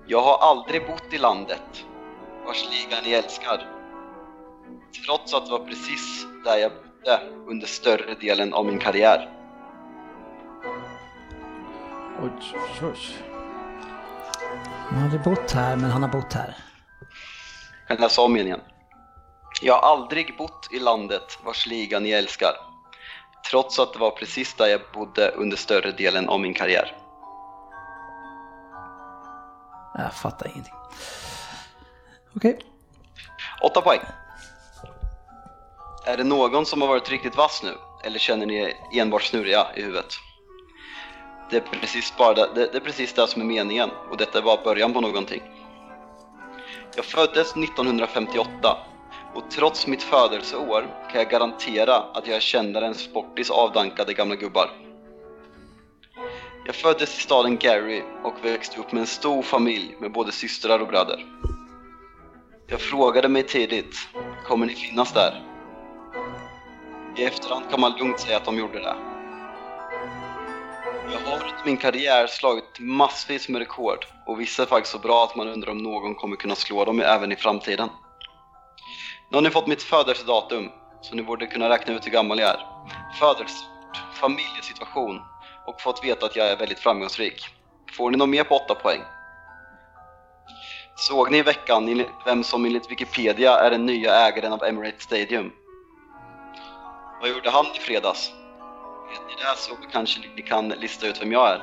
[SPEAKER 5] Jag har aldrig bott i landet vars liga ni älskar. Trots att det var precis där jag bodde under större delen av min karriär.
[SPEAKER 6] Oj, oj, oj.
[SPEAKER 2] Han har aldrig bott här, men han har bott här.
[SPEAKER 5] Jag läsa om meningen? Jag har aldrig bott i landet vars liga ni älskar. Trots att det var precis där jag bodde under större delen av min karriär.
[SPEAKER 2] Jag fattar ingenting. Okej.
[SPEAKER 5] 8 poäng. Är det någon som har varit riktigt vass nu? Eller känner ni enbart snurriga i huvudet? Det är, precis bara det, det, det är precis det som är meningen och detta är bara början på någonting. Jag föddes 1958 och trots mitt födelseår kan jag garantera att jag är kändare än Sportis avdankade gamla gubbar. Jag föddes i staden Gary och växte upp med en stor familj med både systrar och bröder. Jag frågade mig tidigt, kommer ni finnas där? I efterhand kan man lugnt säga att de gjorde det. Jag har under min karriär slagit massvis med rekord och vissa är faktiskt så bra att man undrar om någon kommer kunna slå dem även i framtiden. Nu har ni fått mitt födelsedatum, så ni borde kunna räkna ut hur gammal jag är. Födelseort, familjesituation och fått veta att jag är väldigt framgångsrik. Får ni något mer på 8 poäng? Såg ni i veckan vem som enligt Wikipedia är den nya ägaren av Emirates Stadium? Vad gjorde han i fredags? Vet ni det så kanske ni kan lista ut vem jag är.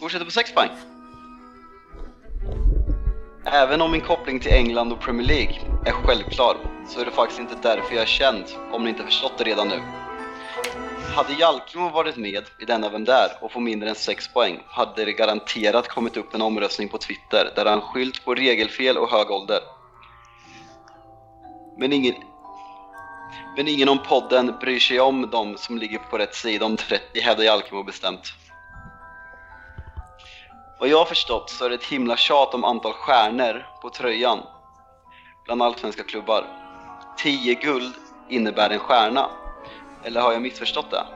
[SPEAKER 5] Fortsätter på 6 poäng. Även om min koppling till England och Premier League är självklar så är det faktiskt inte därför jag är känd, om ni inte förstått det redan nu. Hade Jalkemo varit med i denna Vem Där och få mindre än 6 poäng hade det garanterat kommit upp en omröstning på Twitter där han skylt på regelfel och hög ålder. Men ingen, men ingen om podden bryr sig om de som ligger på rätt sida om 30 hävdar Jalkemo bestämt. Vad jag har förstått så är det ett himla tjat om antal stjärnor på tröjan bland allsvenska klubbar. 10 guld innebär en stjärna. Eller har jag missförstått det?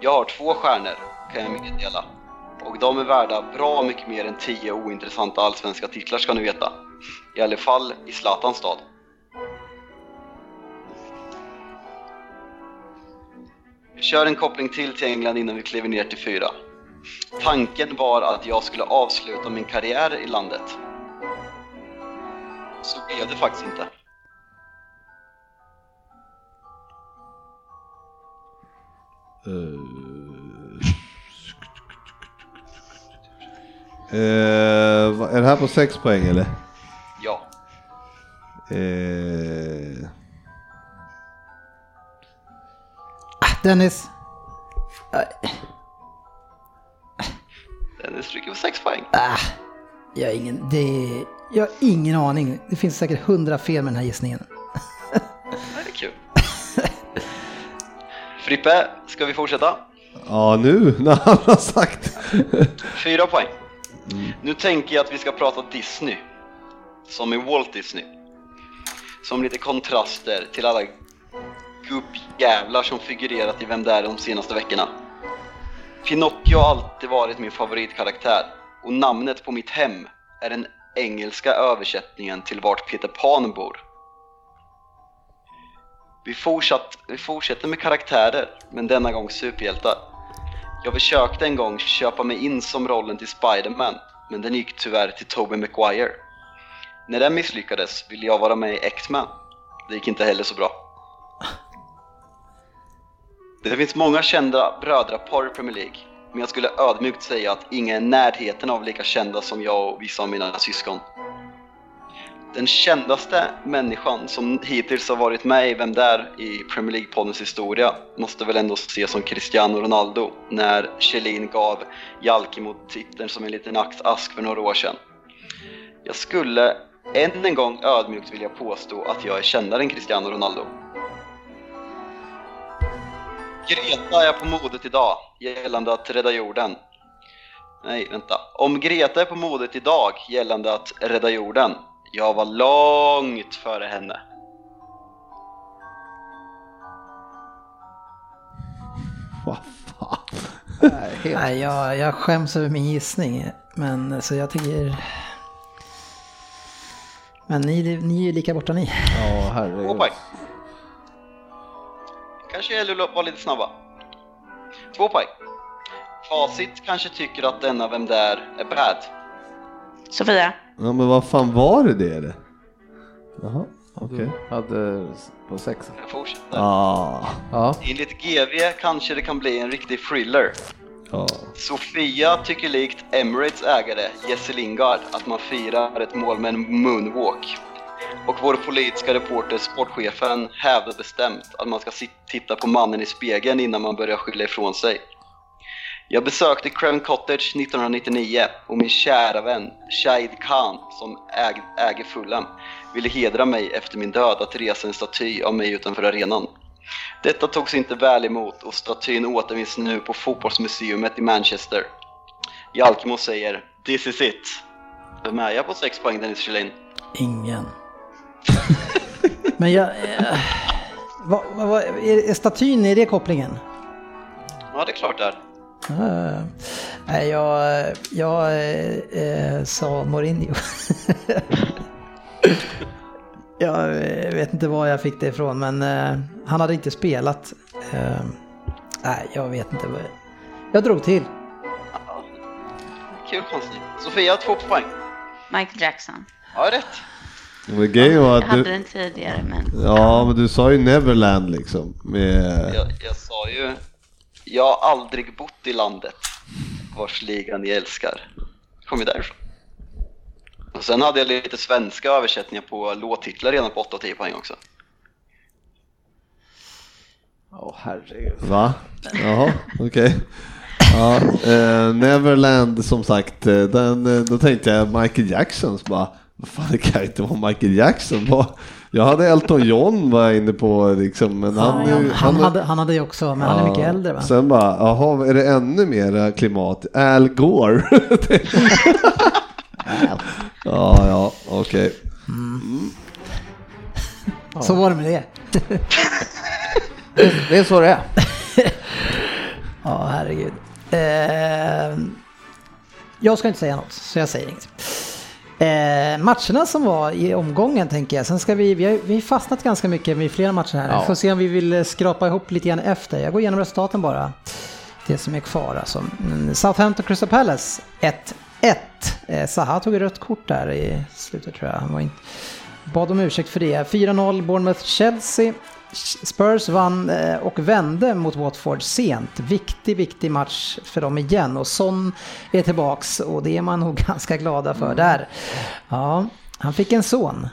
[SPEAKER 5] Jag har två stjärnor, kan jag meddela. Och de är värda bra mycket mer än 10 ointressanta allsvenska titlar ska ni veta. I alla fall i Zlatans stad. Vi kör en koppling till till England innan vi kliver ner till fyra. Tanken var att jag skulle avsluta min karriär i landet. Så blev det faktiskt inte.
[SPEAKER 3] Eh, är det här på 6 poäng eller?
[SPEAKER 5] Ja.
[SPEAKER 3] Eh,
[SPEAKER 2] Dennis.
[SPEAKER 5] Den stryker på 6 poäng.
[SPEAKER 2] Ah, jag, har ingen, det, jag har ingen aning. Det finns säkert hundra fel med den här gissningen.
[SPEAKER 5] Frippe, ska vi fortsätta?
[SPEAKER 3] ja nu när han har sagt.
[SPEAKER 5] Fyra poäng. Nu tänker jag att vi ska prata Disney. Som i Walt Disney. Som lite kontraster till alla gubbjävlar som figurerat i Vem där de senaste veckorna. Pinocchio har alltid varit min favoritkaraktär och namnet på mitt hem är den engelska översättningen till vart Peter Pan bor. Vi, fortsatt, vi fortsätter med karaktärer, men denna gång superhjältar. Jag försökte en gång köpa mig in som rollen till Spiderman, men den gick tyvärr till Tobey Maguire. När den misslyckades ville jag vara med i X-Man. Det gick inte heller så bra. Det finns många kända brödrapar i Premier League, men jag skulle ödmjukt säga att inga är i närheten av lika kända som jag och vissa av mina syskon. Den kändaste människan som hittills har varit med i Vem där i Premier League-poddens historia måste väl ändå ses som Cristiano Ronaldo när Kjellin gav Jalkemo titeln som en liten axask för några år sedan. Jag skulle än en gång ödmjukt vilja påstå att jag är kändare än Cristiano Ronaldo. Greta är på modet idag gällande att rädda jorden. Nej, vänta. Om Greta är på modet idag gällande att rädda jorden, jag var långt före henne.
[SPEAKER 3] Vad fan.
[SPEAKER 2] Nej, jag, jag skäms över min gissning. Men så jag tycker... Men ni, ni är ju lika borta ni.
[SPEAKER 6] Ja,
[SPEAKER 5] Två
[SPEAKER 6] herregud.
[SPEAKER 5] poäng. Kanske gäller att vara lite snabba. Två poäng. Facit kanske tycker att denna Vem där är bad.
[SPEAKER 4] Sofia,
[SPEAKER 3] Ja men vad fan var det det eller? Jaha, okej.
[SPEAKER 6] Du hade på sex.
[SPEAKER 5] Jag fortsätter.
[SPEAKER 3] Ah,
[SPEAKER 6] Ja,
[SPEAKER 5] Enligt GV kanske det kan bli en riktig thriller.
[SPEAKER 3] ja.
[SPEAKER 5] Sofia tycker likt Emirates ägare Jesse Lingard att man firar ett mål med en moonwalk. Och vår politiska reporter, sportchefen, hävdar bestämt att man ska titta på mannen i spegeln innan man börjar skylla ifrån sig. Jag besökte Craven Cottage 1999 och min kära vän Shahid Khan som äg, äger Fulham ville hedra mig efter min död att resa en staty av mig utanför arenan. Detta togs inte väl emot och statyn återfinns nu på fotbollsmuseet i Manchester. Jalkemo säger “This is it”. Vem är jag på 6 poäng Dennis Kjellin?
[SPEAKER 2] Ingen. Men jag... Eh, vad, vad, är, är statyn, är det kopplingen?
[SPEAKER 5] Ja, det är klart det är.
[SPEAKER 2] Uh, nej, jag, jag uh, sa Mourinho. jag vet inte var jag fick det ifrån, men uh, han hade inte spelat. nej, jag vet inte. Jag drog till.
[SPEAKER 5] Kul chansning. Sofia, två poäng.
[SPEAKER 4] Michael Jackson.
[SPEAKER 5] Ja, rätt.
[SPEAKER 3] Men grejen var att
[SPEAKER 4] jag hade
[SPEAKER 3] du...
[SPEAKER 4] den tidigare, men...
[SPEAKER 3] Ja, men du sa ju Neverland liksom. Med...
[SPEAKER 5] Jag, jag sa ju jag har aldrig bott i landet vars liga ni älskar. Kom ju därifrån. Och sen hade jag lite svenska översättningar på låttitlar redan på 8 och 10 poäng också.
[SPEAKER 6] Åh oh, herregud.
[SPEAKER 3] Va? Jaha, okej. Okay. Ja, eh, Neverland som sagt, eh, den, eh, då tänkte jag Michael Jackson, så bara, vad fan det kan inte vara Michael Jackson. Jag hade Elton John var jag inne på liksom, men han,
[SPEAKER 2] ja, han, han, hade, han hade ju också, men ja, han är mycket äldre va?
[SPEAKER 3] Sen bara, jaha, är det ännu mera klimat? Al Gore. ja, ja, okej. Okay. Mm.
[SPEAKER 2] Så var det med det.
[SPEAKER 6] det är så det är.
[SPEAKER 2] ja, herregud. Eh, jag ska inte säga något, så jag säger inget. Eh, matcherna som var i omgången tänker jag. Sen ska vi, vi har, vi har fastnat ganska mycket med flera matcher här. Ja. Vi får se om vi vill skrapa ihop lite grann efter. Jag går igenom resultaten bara. Det som är kvar alltså. Mm, Southampton Crystal Palace 1-1. Eh, Zaha tog rött kort där i slutet tror jag. Han var inte, bad om ursäkt för det. 4-0 Bournemouth Chelsea. Spurs vann eh, och vände mot Watford sent. Viktig, viktig match för dem igen. Och Son är tillbaks och det är man nog ganska glada för mm. där. Ja, han fick en son.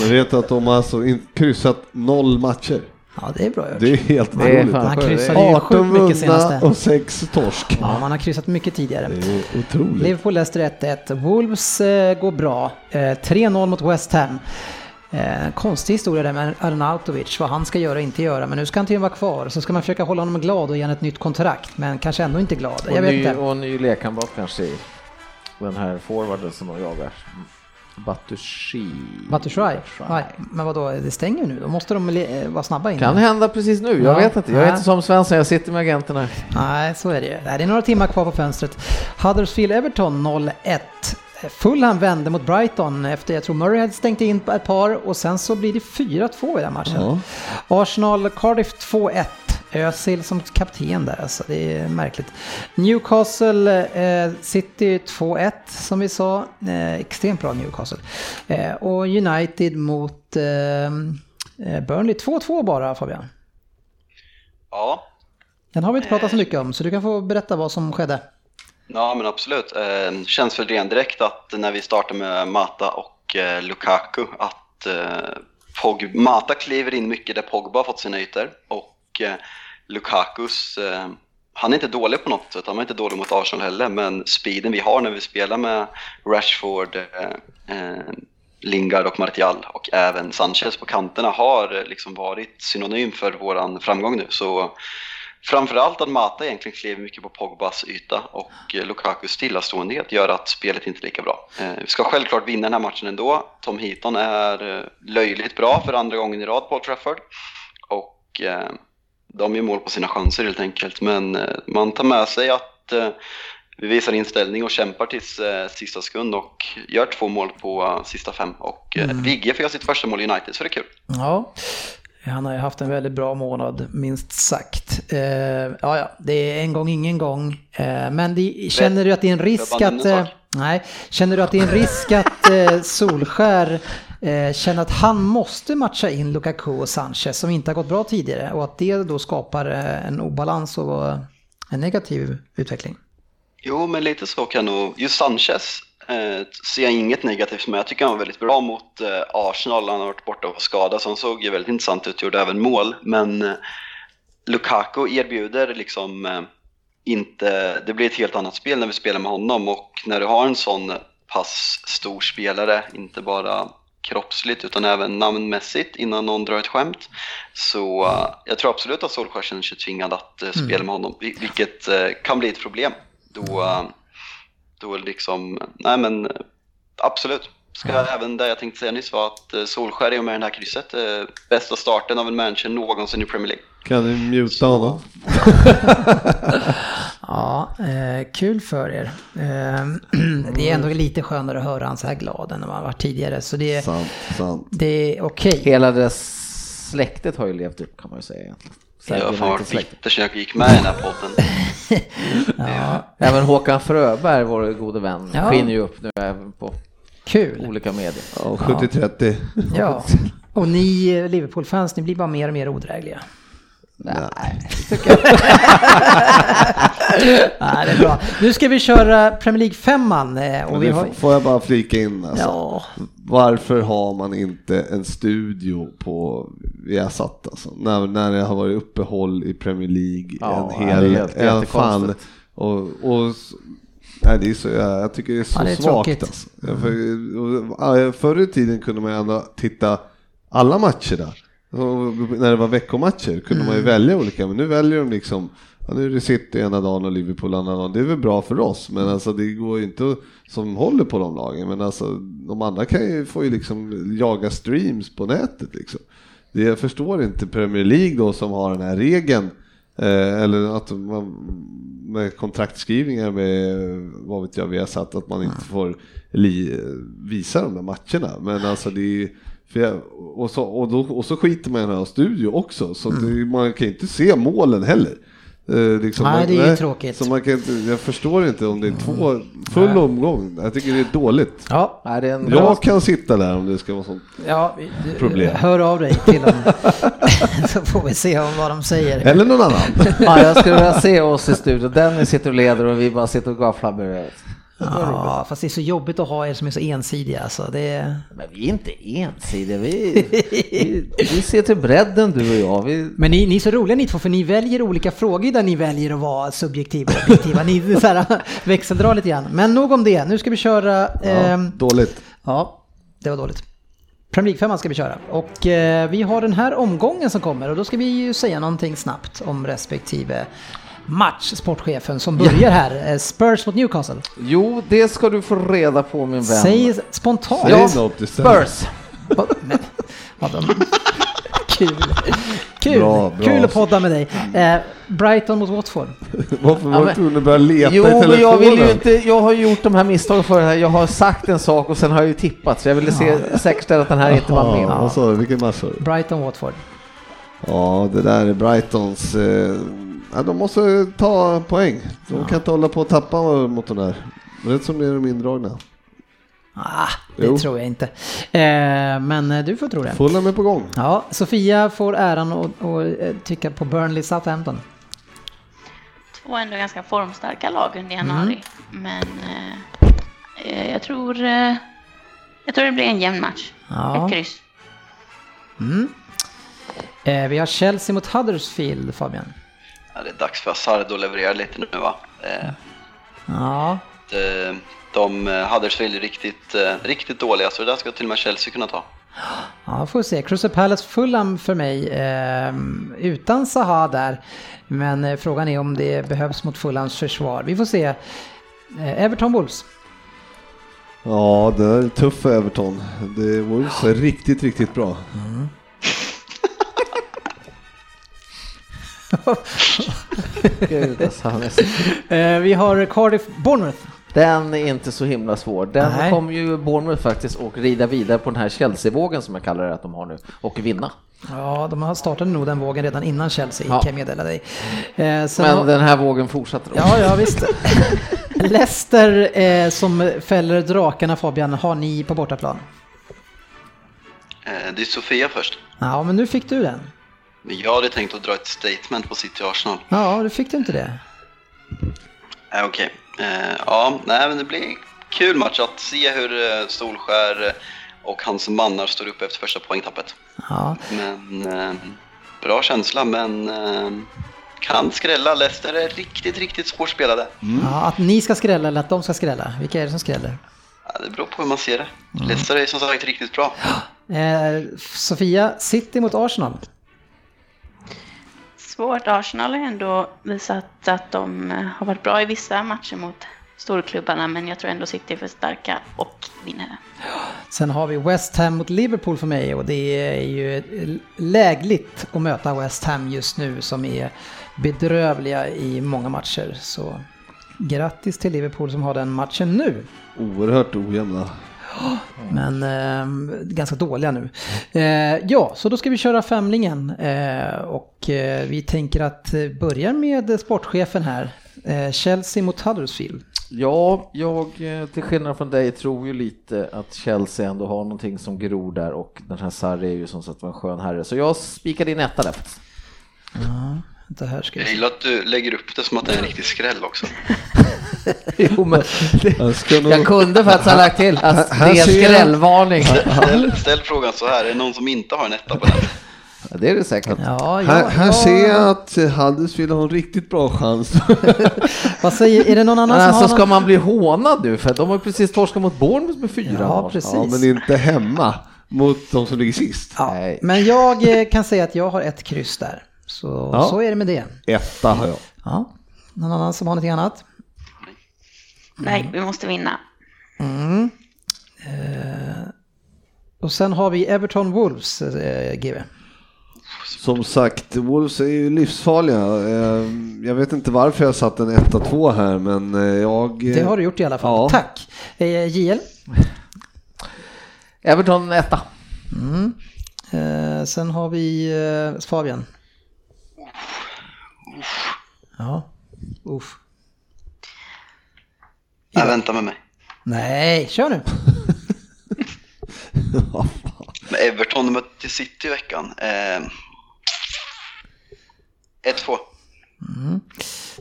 [SPEAKER 3] Man vet att de har alltså kryssat noll matcher.
[SPEAKER 2] Ja, det är bra gjort.
[SPEAKER 3] Det är helt otroligt.
[SPEAKER 2] Han kryssade ju sjukt mycket senaste.
[SPEAKER 3] och 6 torsk.
[SPEAKER 2] Ja, man har kryssat mycket tidigare.
[SPEAKER 3] Det är otroligt.
[SPEAKER 2] Liverpool-Leicester 1-1. Wolves eh, går bra. Eh, 3-0 mot West Ham. Eh, konstig historia där med Arnautovic, vad han ska göra och inte göra. Men nu ska han tydligen vara kvar. Så ska man försöka hålla honom glad och ge honom ett nytt kontrakt. Men kanske ändå inte glad.
[SPEAKER 6] Och
[SPEAKER 2] jag
[SPEAKER 6] ny,
[SPEAKER 2] inte.
[SPEAKER 6] Och ny lekkamrat kanske i den här forwarden som de jagar. Batushi.
[SPEAKER 2] Batushai? Men vadå, det stänger nu? Då måste de vara snabba in.
[SPEAKER 6] Kan hända precis nu, jag ja. vet inte. Jag är inte som Svensson, jag sitter med agenterna.
[SPEAKER 2] Nej, så är det ju. Det är några timmar kvar på fönstret. Huddersfield-Everton 0-1. Fulham vände mot Brighton efter, jag tror Murray hade stängt in ett par och sen så blir det 4-2 i den matchen. Ja. Arsenal-Cardiff 2-1. Özil som kapten där, alltså det är märkligt. Newcastle eh, City 2-1 som vi sa, eh, extremt bra Newcastle. Eh, och United mot eh, eh Burnley 2-2 bara Fabian.
[SPEAKER 5] Ja.
[SPEAKER 2] Den har vi inte pratat så mycket om, så du kan få berätta vad som skedde.
[SPEAKER 5] Ja men absolut. Eh, känns väl redan direkt att när vi startar med Mata och eh, Lukaku att eh, Pog Mata kliver in mycket där Pogba har fått sina ytor och eh, Lukakus, eh, han är inte dålig på något sätt, han är inte dålig mot Arsenal heller men speeden vi har när vi spelar med Rashford, eh, eh, Lingard och Martial och även Sanchez på kanterna har eh, liksom varit synonym för våran framgång nu så Framförallt att Mata egentligen klev mycket på Pogbas yta och eh, Lukakus stillaståendet gör att spelet inte är lika bra. Eh, vi ska självklart vinna den här matchen ändå. Tom Heaton är eh, löjligt bra för andra gången i rad på Old Trafford och de gör mål på sina chanser helt enkelt. Men man tar med sig att vi visar inställning och kämpar tills sista sekund och gör två mål på sista fem. Och mm. Vigge får göra sitt första mål i United, så det är kul.
[SPEAKER 2] Ja, han har ju haft en väldigt bra månad, minst sagt. Eh, ja, ja, det är en gång ingen gång. Eh, men det, känner du att det är en risk att... Eh, nej, känner du att det är en risk att eh, Solskär eh, känner att han måste matcha in Lukaku och Sanchez som inte har gått bra tidigare och att det då skapar eh, en obalans och en negativ utveckling?
[SPEAKER 5] Jo, men lite så kan nog... Just Sanchez eh, ser jag inget negativt med. Jag tycker han var väldigt bra mot eh, Arsenal. Han har varit borta och skadad så han såg ju väldigt intressant ut och gjorde även mål. Men eh, Lukaku erbjuder liksom eh, inte, det blir ett helt annat spel när vi spelar med honom och när du har en sån pass stor spelare, inte bara kroppsligt utan även namnmässigt innan någon drar ett skämt. Så uh, jag tror absolut att Solskjaer känner sig tvingad att uh, spela med honom, vil- vilket uh, kan bli ett problem. Då, då liksom, nej men absolut. Ska även det jag tänkte säga nyss var att uh, Solskjaer är med i det här krysset. Uh, bästa starten av en manager någonsin i Premier League.
[SPEAKER 3] Kan du muta honom?
[SPEAKER 2] Ja, eh, kul för er. Eh, det är ändå lite skönare att höra han så här glad än när man varit tidigare. Så det, är-
[SPEAKER 3] Sant, sant.
[SPEAKER 2] det är okej.
[SPEAKER 6] Hela det släktet har ju levt upp kan man ju säga egentligen.
[SPEAKER 5] Jag har fan varit bitter sedan jag gick med i den här podden.
[SPEAKER 6] Även Håkan Fröberg, vår gode vän,
[SPEAKER 2] Ja.
[SPEAKER 6] skiner ju upp nu även på
[SPEAKER 2] Kul.
[SPEAKER 6] olika medier.
[SPEAKER 3] Ja, 70-30.
[SPEAKER 2] Ja. Och ni eh, Liverpool-fans, ni blir bara mer och mer odrägliga.
[SPEAKER 6] Nej.
[SPEAKER 2] Nej, det är bra. Nu ska vi köra Premier League 5 och
[SPEAKER 3] Men
[SPEAKER 2] vi
[SPEAKER 3] det
[SPEAKER 2] har...
[SPEAKER 3] Får jag bara flika in alltså.
[SPEAKER 2] Ja,
[SPEAKER 3] Varför har man inte en studio på Viasat alltså? När, när det har varit uppehåll i Premier League
[SPEAKER 6] Ja,
[SPEAKER 3] en
[SPEAKER 6] det är
[SPEAKER 3] hel,
[SPEAKER 6] helt-
[SPEAKER 3] en fan.
[SPEAKER 6] jättekonstigt.
[SPEAKER 3] Och, och, nej, det är så, jag, jag tycker det är så
[SPEAKER 2] Ja, det är
[SPEAKER 3] svagt
[SPEAKER 2] tråkigt.
[SPEAKER 3] alltså. Ja, För, ja, förr i tiden kunde man ändå titta alla matcher där. När det var veckomatcher kunde man ju välja olika, men nu väljer de liksom Ja, nu är det City ena dagen och Liverpool andra dagen. Det är väl bra för oss, men alltså det går ju inte som håller på de lagen. Men alltså de andra kan ju, får ju liksom jaga streams på nätet liksom. Det jag förstår inte Premier League då som har den här regeln, eh, eller att man med kontraktskrivningar med, vad vet jag, vi har satt att man inte får li, visa de där matcherna. Men alltså det är för jag, och, så, och, då, och så skiter man i den här studio också, så det, man kan inte se målen heller. Eh, liksom,
[SPEAKER 2] Nej,
[SPEAKER 3] man,
[SPEAKER 2] det är ju tråkigt.
[SPEAKER 3] Så man kan inte, jag förstår inte om det är två, full omgång. Jag tycker det är dåligt.
[SPEAKER 2] ja.
[SPEAKER 6] Nej, det är en bra...
[SPEAKER 3] Jag kan sitta där om det ska vara sånt.
[SPEAKER 2] ja du,
[SPEAKER 3] Problem.
[SPEAKER 2] hör av dig till dem. Så får vi se om vad de säger.
[SPEAKER 3] Eller någon annan.
[SPEAKER 6] Ja, jag skulle vilja se oss i studion. Dennis sitter och leder och vi bara sitter och gafflar bredvid.
[SPEAKER 2] Ja, fast det är så jobbigt att ha er som är så ensidiga. Alltså. Det är...
[SPEAKER 6] Men vi är inte ensidiga. Vi, vi, vi ser till bredden du och jag. Vi,
[SPEAKER 2] Men ni, ni är så roliga ni två, för ni väljer olika frågor där ni väljer att vara subjektiva och objektiva. Ni så här, växeldrar lite grann. Men nog om det. Nu ska vi köra...
[SPEAKER 3] Ja,
[SPEAKER 2] ehm,
[SPEAKER 3] dåligt.
[SPEAKER 2] Ja, det var dåligt. Premier League 5 ska vi köra. Och eh, vi har den här omgången som kommer och då ska vi ju säga någonting snabbt om respektive match, sportchefen som börjar här. Eh, Spurs mot Newcastle.
[SPEAKER 6] jo, det ska du få reda på min vän.
[SPEAKER 2] Säg spontant.
[SPEAKER 3] Säg något.
[SPEAKER 6] Spurs.
[SPEAKER 2] Kul. Kul.
[SPEAKER 3] Bra, bra.
[SPEAKER 2] Kul att podda med dig. Eh, Brighton mot Watford.
[SPEAKER 3] Varför var
[SPEAKER 6] Ja,
[SPEAKER 3] du tvungen att börja leta
[SPEAKER 6] Jo,
[SPEAKER 3] i telefonen?
[SPEAKER 6] jag vill ju inte, jag har gjort de här misstagen för Jag har sagt en sak och sen har jag ju tippat så jag ville se, säkerställa att den här inte var med.
[SPEAKER 3] Ja, vad sa du? Vilken match sa du?
[SPEAKER 2] Brighton Watford.
[SPEAKER 3] Ja, det där är Brightons... Eh, ja, de måste ta poäng. De kan inte hålla på att tappa mot de där. Rätt som det är de indragna.
[SPEAKER 2] Ah, det
[SPEAKER 3] Jo.
[SPEAKER 2] tror jag inte. Eh, men eh, du får tro det.
[SPEAKER 3] Fulham är på gång.
[SPEAKER 2] Ja, Sofia får äran att att, eh, tycka på Burnley Southampton.
[SPEAKER 4] Två ändå ganska formstarka lag under januari. Men eh, eh, jag tror eh, jag tror det blir en jämn match.
[SPEAKER 2] Ja.
[SPEAKER 4] Ett kryss.
[SPEAKER 2] Eh, vi har Chelsea mot Huddersfield, Fabian.
[SPEAKER 5] Ja, det är dags för Hazard att leverera lite nu va. Eh,
[SPEAKER 2] Ja,
[SPEAKER 5] de, de eh, Huddersfield är riktigt, eh, riktigt dåliga så det där ska till och med Chelsea kunna ta.
[SPEAKER 2] ja får se. Crystal Palace Fulham för mig. Eh, utan Zaha där. Men eh, frågan är om det behövs mot Fulhams försvar. Vi får se. Eh, Everton Wolves.
[SPEAKER 3] Ja, det är tufft för Everton. Det Wolves är riktigt, riktigt bra.
[SPEAKER 6] Gud, alltså, han är så-
[SPEAKER 2] Eh, vi har Cardiff Bournemouth.
[SPEAKER 6] Den är inte så himla svår. Den
[SPEAKER 2] Nej.
[SPEAKER 6] kommer ju Bournemouth faktiskt och rida vidare på den här Chelsea-vågen som jag kallar det att de har nu och vinna.
[SPEAKER 2] Ja, de har startat nog den vågen redan innan Chelsea,
[SPEAKER 6] Ja.
[SPEAKER 2] kan jag meddela dig. Eh, sen
[SPEAKER 6] Men
[SPEAKER 2] har-
[SPEAKER 6] den här vågen fortsätter. då.
[SPEAKER 2] Ja, ja visst. Leicester eh, som fäller drakarna Fabian, har ni på bortaplan?
[SPEAKER 5] Eh, det är Sofia först.
[SPEAKER 2] Ja, men nu fick du den.
[SPEAKER 5] Men jag hade tänkt att dra ett statement på City Arsenal.
[SPEAKER 2] Ja, du fick du inte det.
[SPEAKER 5] Eh, Okej. Eh, ja, nej men det blir kul match att se hur eh, Solskär och hans mannar står upp efter första poängtappet.
[SPEAKER 2] Ja,
[SPEAKER 5] Men eh, bra känsla, men eh, kan skrälla. Leicester är riktigt, riktigt svårspelade.
[SPEAKER 2] ja, att ni ska skrälla eller att de ska skrälla? Vilka är det som skräller?
[SPEAKER 5] Ja, det beror på hur man ser det. Leicester är som sagt riktigt bra.
[SPEAKER 2] Eh, Sofia, City mot Arsenal.
[SPEAKER 4] Svårt. Arsenal har ändå visat att de eh, har varit bra i vissa matcher mot storklubbarna, men jag tror ändå City är för starka och vinner den.
[SPEAKER 2] Sen har vi West Ham mot Liverpool för mig och det är ju lägligt att möta West Ham just nu som är bedrövliga i många matcher. Så grattis till Liverpool som har den matchen nu.
[SPEAKER 3] Oerhört ojämna.
[SPEAKER 2] Men eh, ganska dåliga nu. Eh, ja, så då ska vi köra femlingen. Eh, och eh, vi tänker att eh, börja med sportchefen här. Eh, Chelsea mot Huddersfield.
[SPEAKER 6] Ja, jag till skillnad från dig tror ju lite att Chelsea ändå har någonting som gror där och den här Sarri är ju som sagt var en skön herre. Så jag spikade in etta där. faktiskt.
[SPEAKER 2] Det här ska
[SPEAKER 5] Jag
[SPEAKER 2] se.
[SPEAKER 5] gillar att du lägger upp det som att det är en riktig skräll också.
[SPEAKER 6] Jo, men
[SPEAKER 3] Jag ska nog...
[SPEAKER 6] jag kunde faktiskt ha lagt till att det
[SPEAKER 3] Här
[SPEAKER 6] är
[SPEAKER 3] jag-
[SPEAKER 6] skrällvarning.
[SPEAKER 5] Ställ, ställ frågan så här, är det någon som inte har en etta på den?
[SPEAKER 6] Ja, det är det säkert.
[SPEAKER 2] Ja, ja,
[SPEAKER 3] Här, här ser jag att Huddersfield har en riktigt bra chans.
[SPEAKER 2] Vad säger, är det någon annan
[SPEAKER 6] Men
[SPEAKER 2] som
[SPEAKER 6] alltså
[SPEAKER 2] har
[SPEAKER 6] ska
[SPEAKER 2] någon...
[SPEAKER 6] man bli hånad nu? För de har precis torskat mot Bournemouth med fyra
[SPEAKER 2] Ja, precis.
[SPEAKER 3] ja, men inte hemma mot de som ligger sist.
[SPEAKER 2] Ja,
[SPEAKER 6] Nej.
[SPEAKER 2] men jag eh, kan säga att jag har ett kryss där. Så,
[SPEAKER 3] Ja.
[SPEAKER 2] så är det med det.
[SPEAKER 3] Etta har jag.
[SPEAKER 2] Ja. Någon annan som har någonting annat?
[SPEAKER 4] Nej, vi måste vinna.
[SPEAKER 2] Och sen har vi Everton Wolves, eh, GW.
[SPEAKER 3] Som sagt, Wolves är ju livsfarliga. Eh, Jag vet inte varför jag satt en 1-2 här, men eh, jag...
[SPEAKER 2] Det har du gjort i alla fall.
[SPEAKER 3] Ja.
[SPEAKER 2] Tack. Eh, JL?
[SPEAKER 6] Everton etta.
[SPEAKER 2] Eh, sen har vi eh, Fabian. Ja. Uff.
[SPEAKER 5] Jag väntar med mig.
[SPEAKER 2] Nej, kör nu.
[SPEAKER 5] Men Everton mötte City i veckan. Eh, 1-2.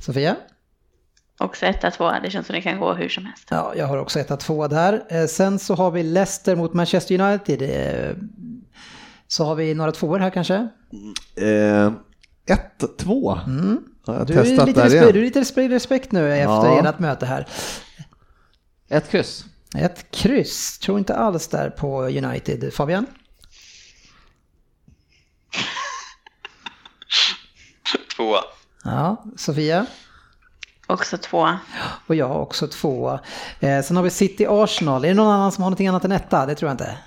[SPEAKER 2] Sofia?
[SPEAKER 4] Också etta, tvåa. Det känns som det kan gå hur som helst.
[SPEAKER 2] Ja, jag har också 1-2 där. Eh, sen så har vi Leicester mot Manchester United. Eh, så har vi några tvåor här kanske.
[SPEAKER 3] Eh, 1-2. Har jag
[SPEAKER 2] Du är,
[SPEAKER 3] testat
[SPEAKER 2] lite
[SPEAKER 3] där
[SPEAKER 2] respekt, du är lite respekt nu efter
[SPEAKER 3] Ja.
[SPEAKER 2] ert möte här.
[SPEAKER 6] Ett kryss.
[SPEAKER 2] Ett kryss, tror inte alls där på United. Fabian?
[SPEAKER 5] Tvåa.
[SPEAKER 2] Ja, Sofia?
[SPEAKER 4] Också tvåa.
[SPEAKER 2] Och jag har också två. Eh, sen har vi City Arsenal. Är det någon annan som har någonting annat än etta? Det tror jag inte.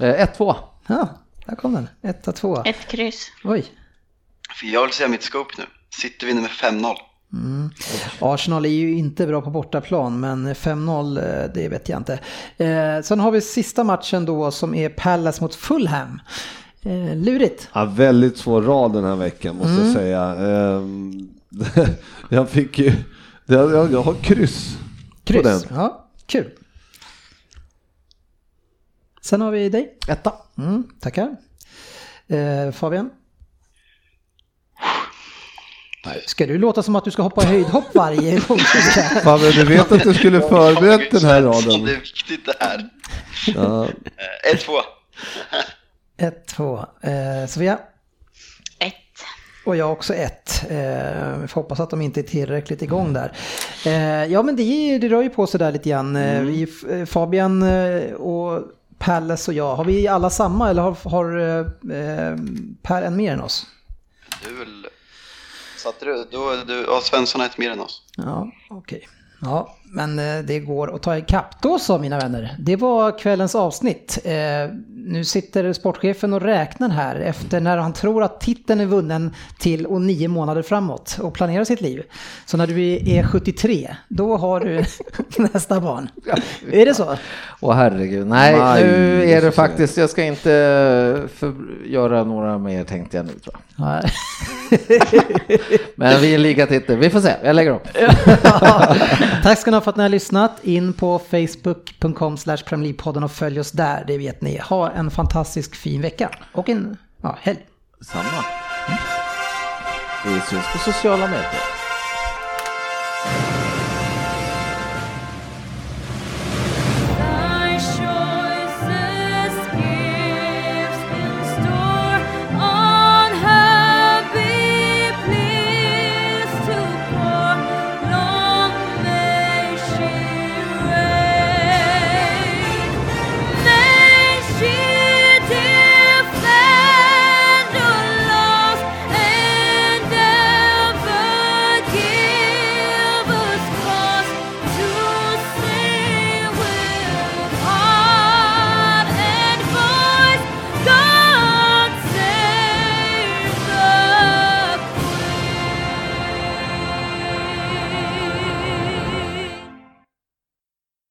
[SPEAKER 6] Eh, Ett två.
[SPEAKER 2] Ja, där kom den. Etta, två.
[SPEAKER 4] Ett kryss.
[SPEAKER 2] Oj.
[SPEAKER 5] För jag vill säga mitt scope nu. City vinner med 5-0.
[SPEAKER 2] Arsenal är ju inte bra på bortaplan, men 5-0, eh, det vet jag inte. Eh, sen har vi sista matchen då som är Palace mot Fulham. Eh, lurigt.
[SPEAKER 3] Ja, väldigt svår rad den här veckan måste
[SPEAKER 2] Mm.
[SPEAKER 3] jag säga. Ehm, jag fick ju... Jag, jag, jag har kryss,
[SPEAKER 2] Kryss.
[SPEAKER 3] på den.
[SPEAKER 2] Ja, kul. Sen har vi dig.
[SPEAKER 6] Etta.
[SPEAKER 2] Mm, tackar. Eh, Fabian? Ska du låta som att du ska hoppa höjdhopp varje gång?
[SPEAKER 3] men du vet att du skulle förberett den här raden.
[SPEAKER 5] Det är viktigt det här.
[SPEAKER 3] Ja,
[SPEAKER 5] Eh, 1-2.
[SPEAKER 2] Ett, två. Eh, Sofia?
[SPEAKER 4] Ett.
[SPEAKER 2] Och jag också ett. Eh, vi får hoppas att de inte är tillräckligt igång där. Eh, ja men det, det rör ju på sig där lite grann. Eh, Vi, eh, Fabian och Palace och jag, har vi alla samma eller har, har Per en mer än oss?
[SPEAKER 5] Du så att Satte du? Då, du ja, Svensson har ett mer än oss.
[SPEAKER 2] Ja, okej. Ja, men eh, det går att ta ikapp. Då så mina vänner, det var kvällens avsnitt. Eh, nu sitter sportchefen och räknar här efter när han tror att titeln är vunnen till och nio månader framåt och planerar sitt liv. Så när du är 73, då har du nästa barn. Är det så?
[SPEAKER 6] Åh herregud, nej
[SPEAKER 3] Maj,
[SPEAKER 6] nu är det faktiskt, jag ska inte för, göra några mer tänkte jag nu tror jag.
[SPEAKER 2] Nej.
[SPEAKER 6] Men vi är lika titel, vi får se, jag lägger upp.
[SPEAKER 2] Tack ska ni ha för att ni har lyssnat. In på facebook.com slash podden och följ oss där, det vet ni. Ha en fantastisk fin vecka och en ja, helg.
[SPEAKER 6] Samma. Vi syns på sociala medier.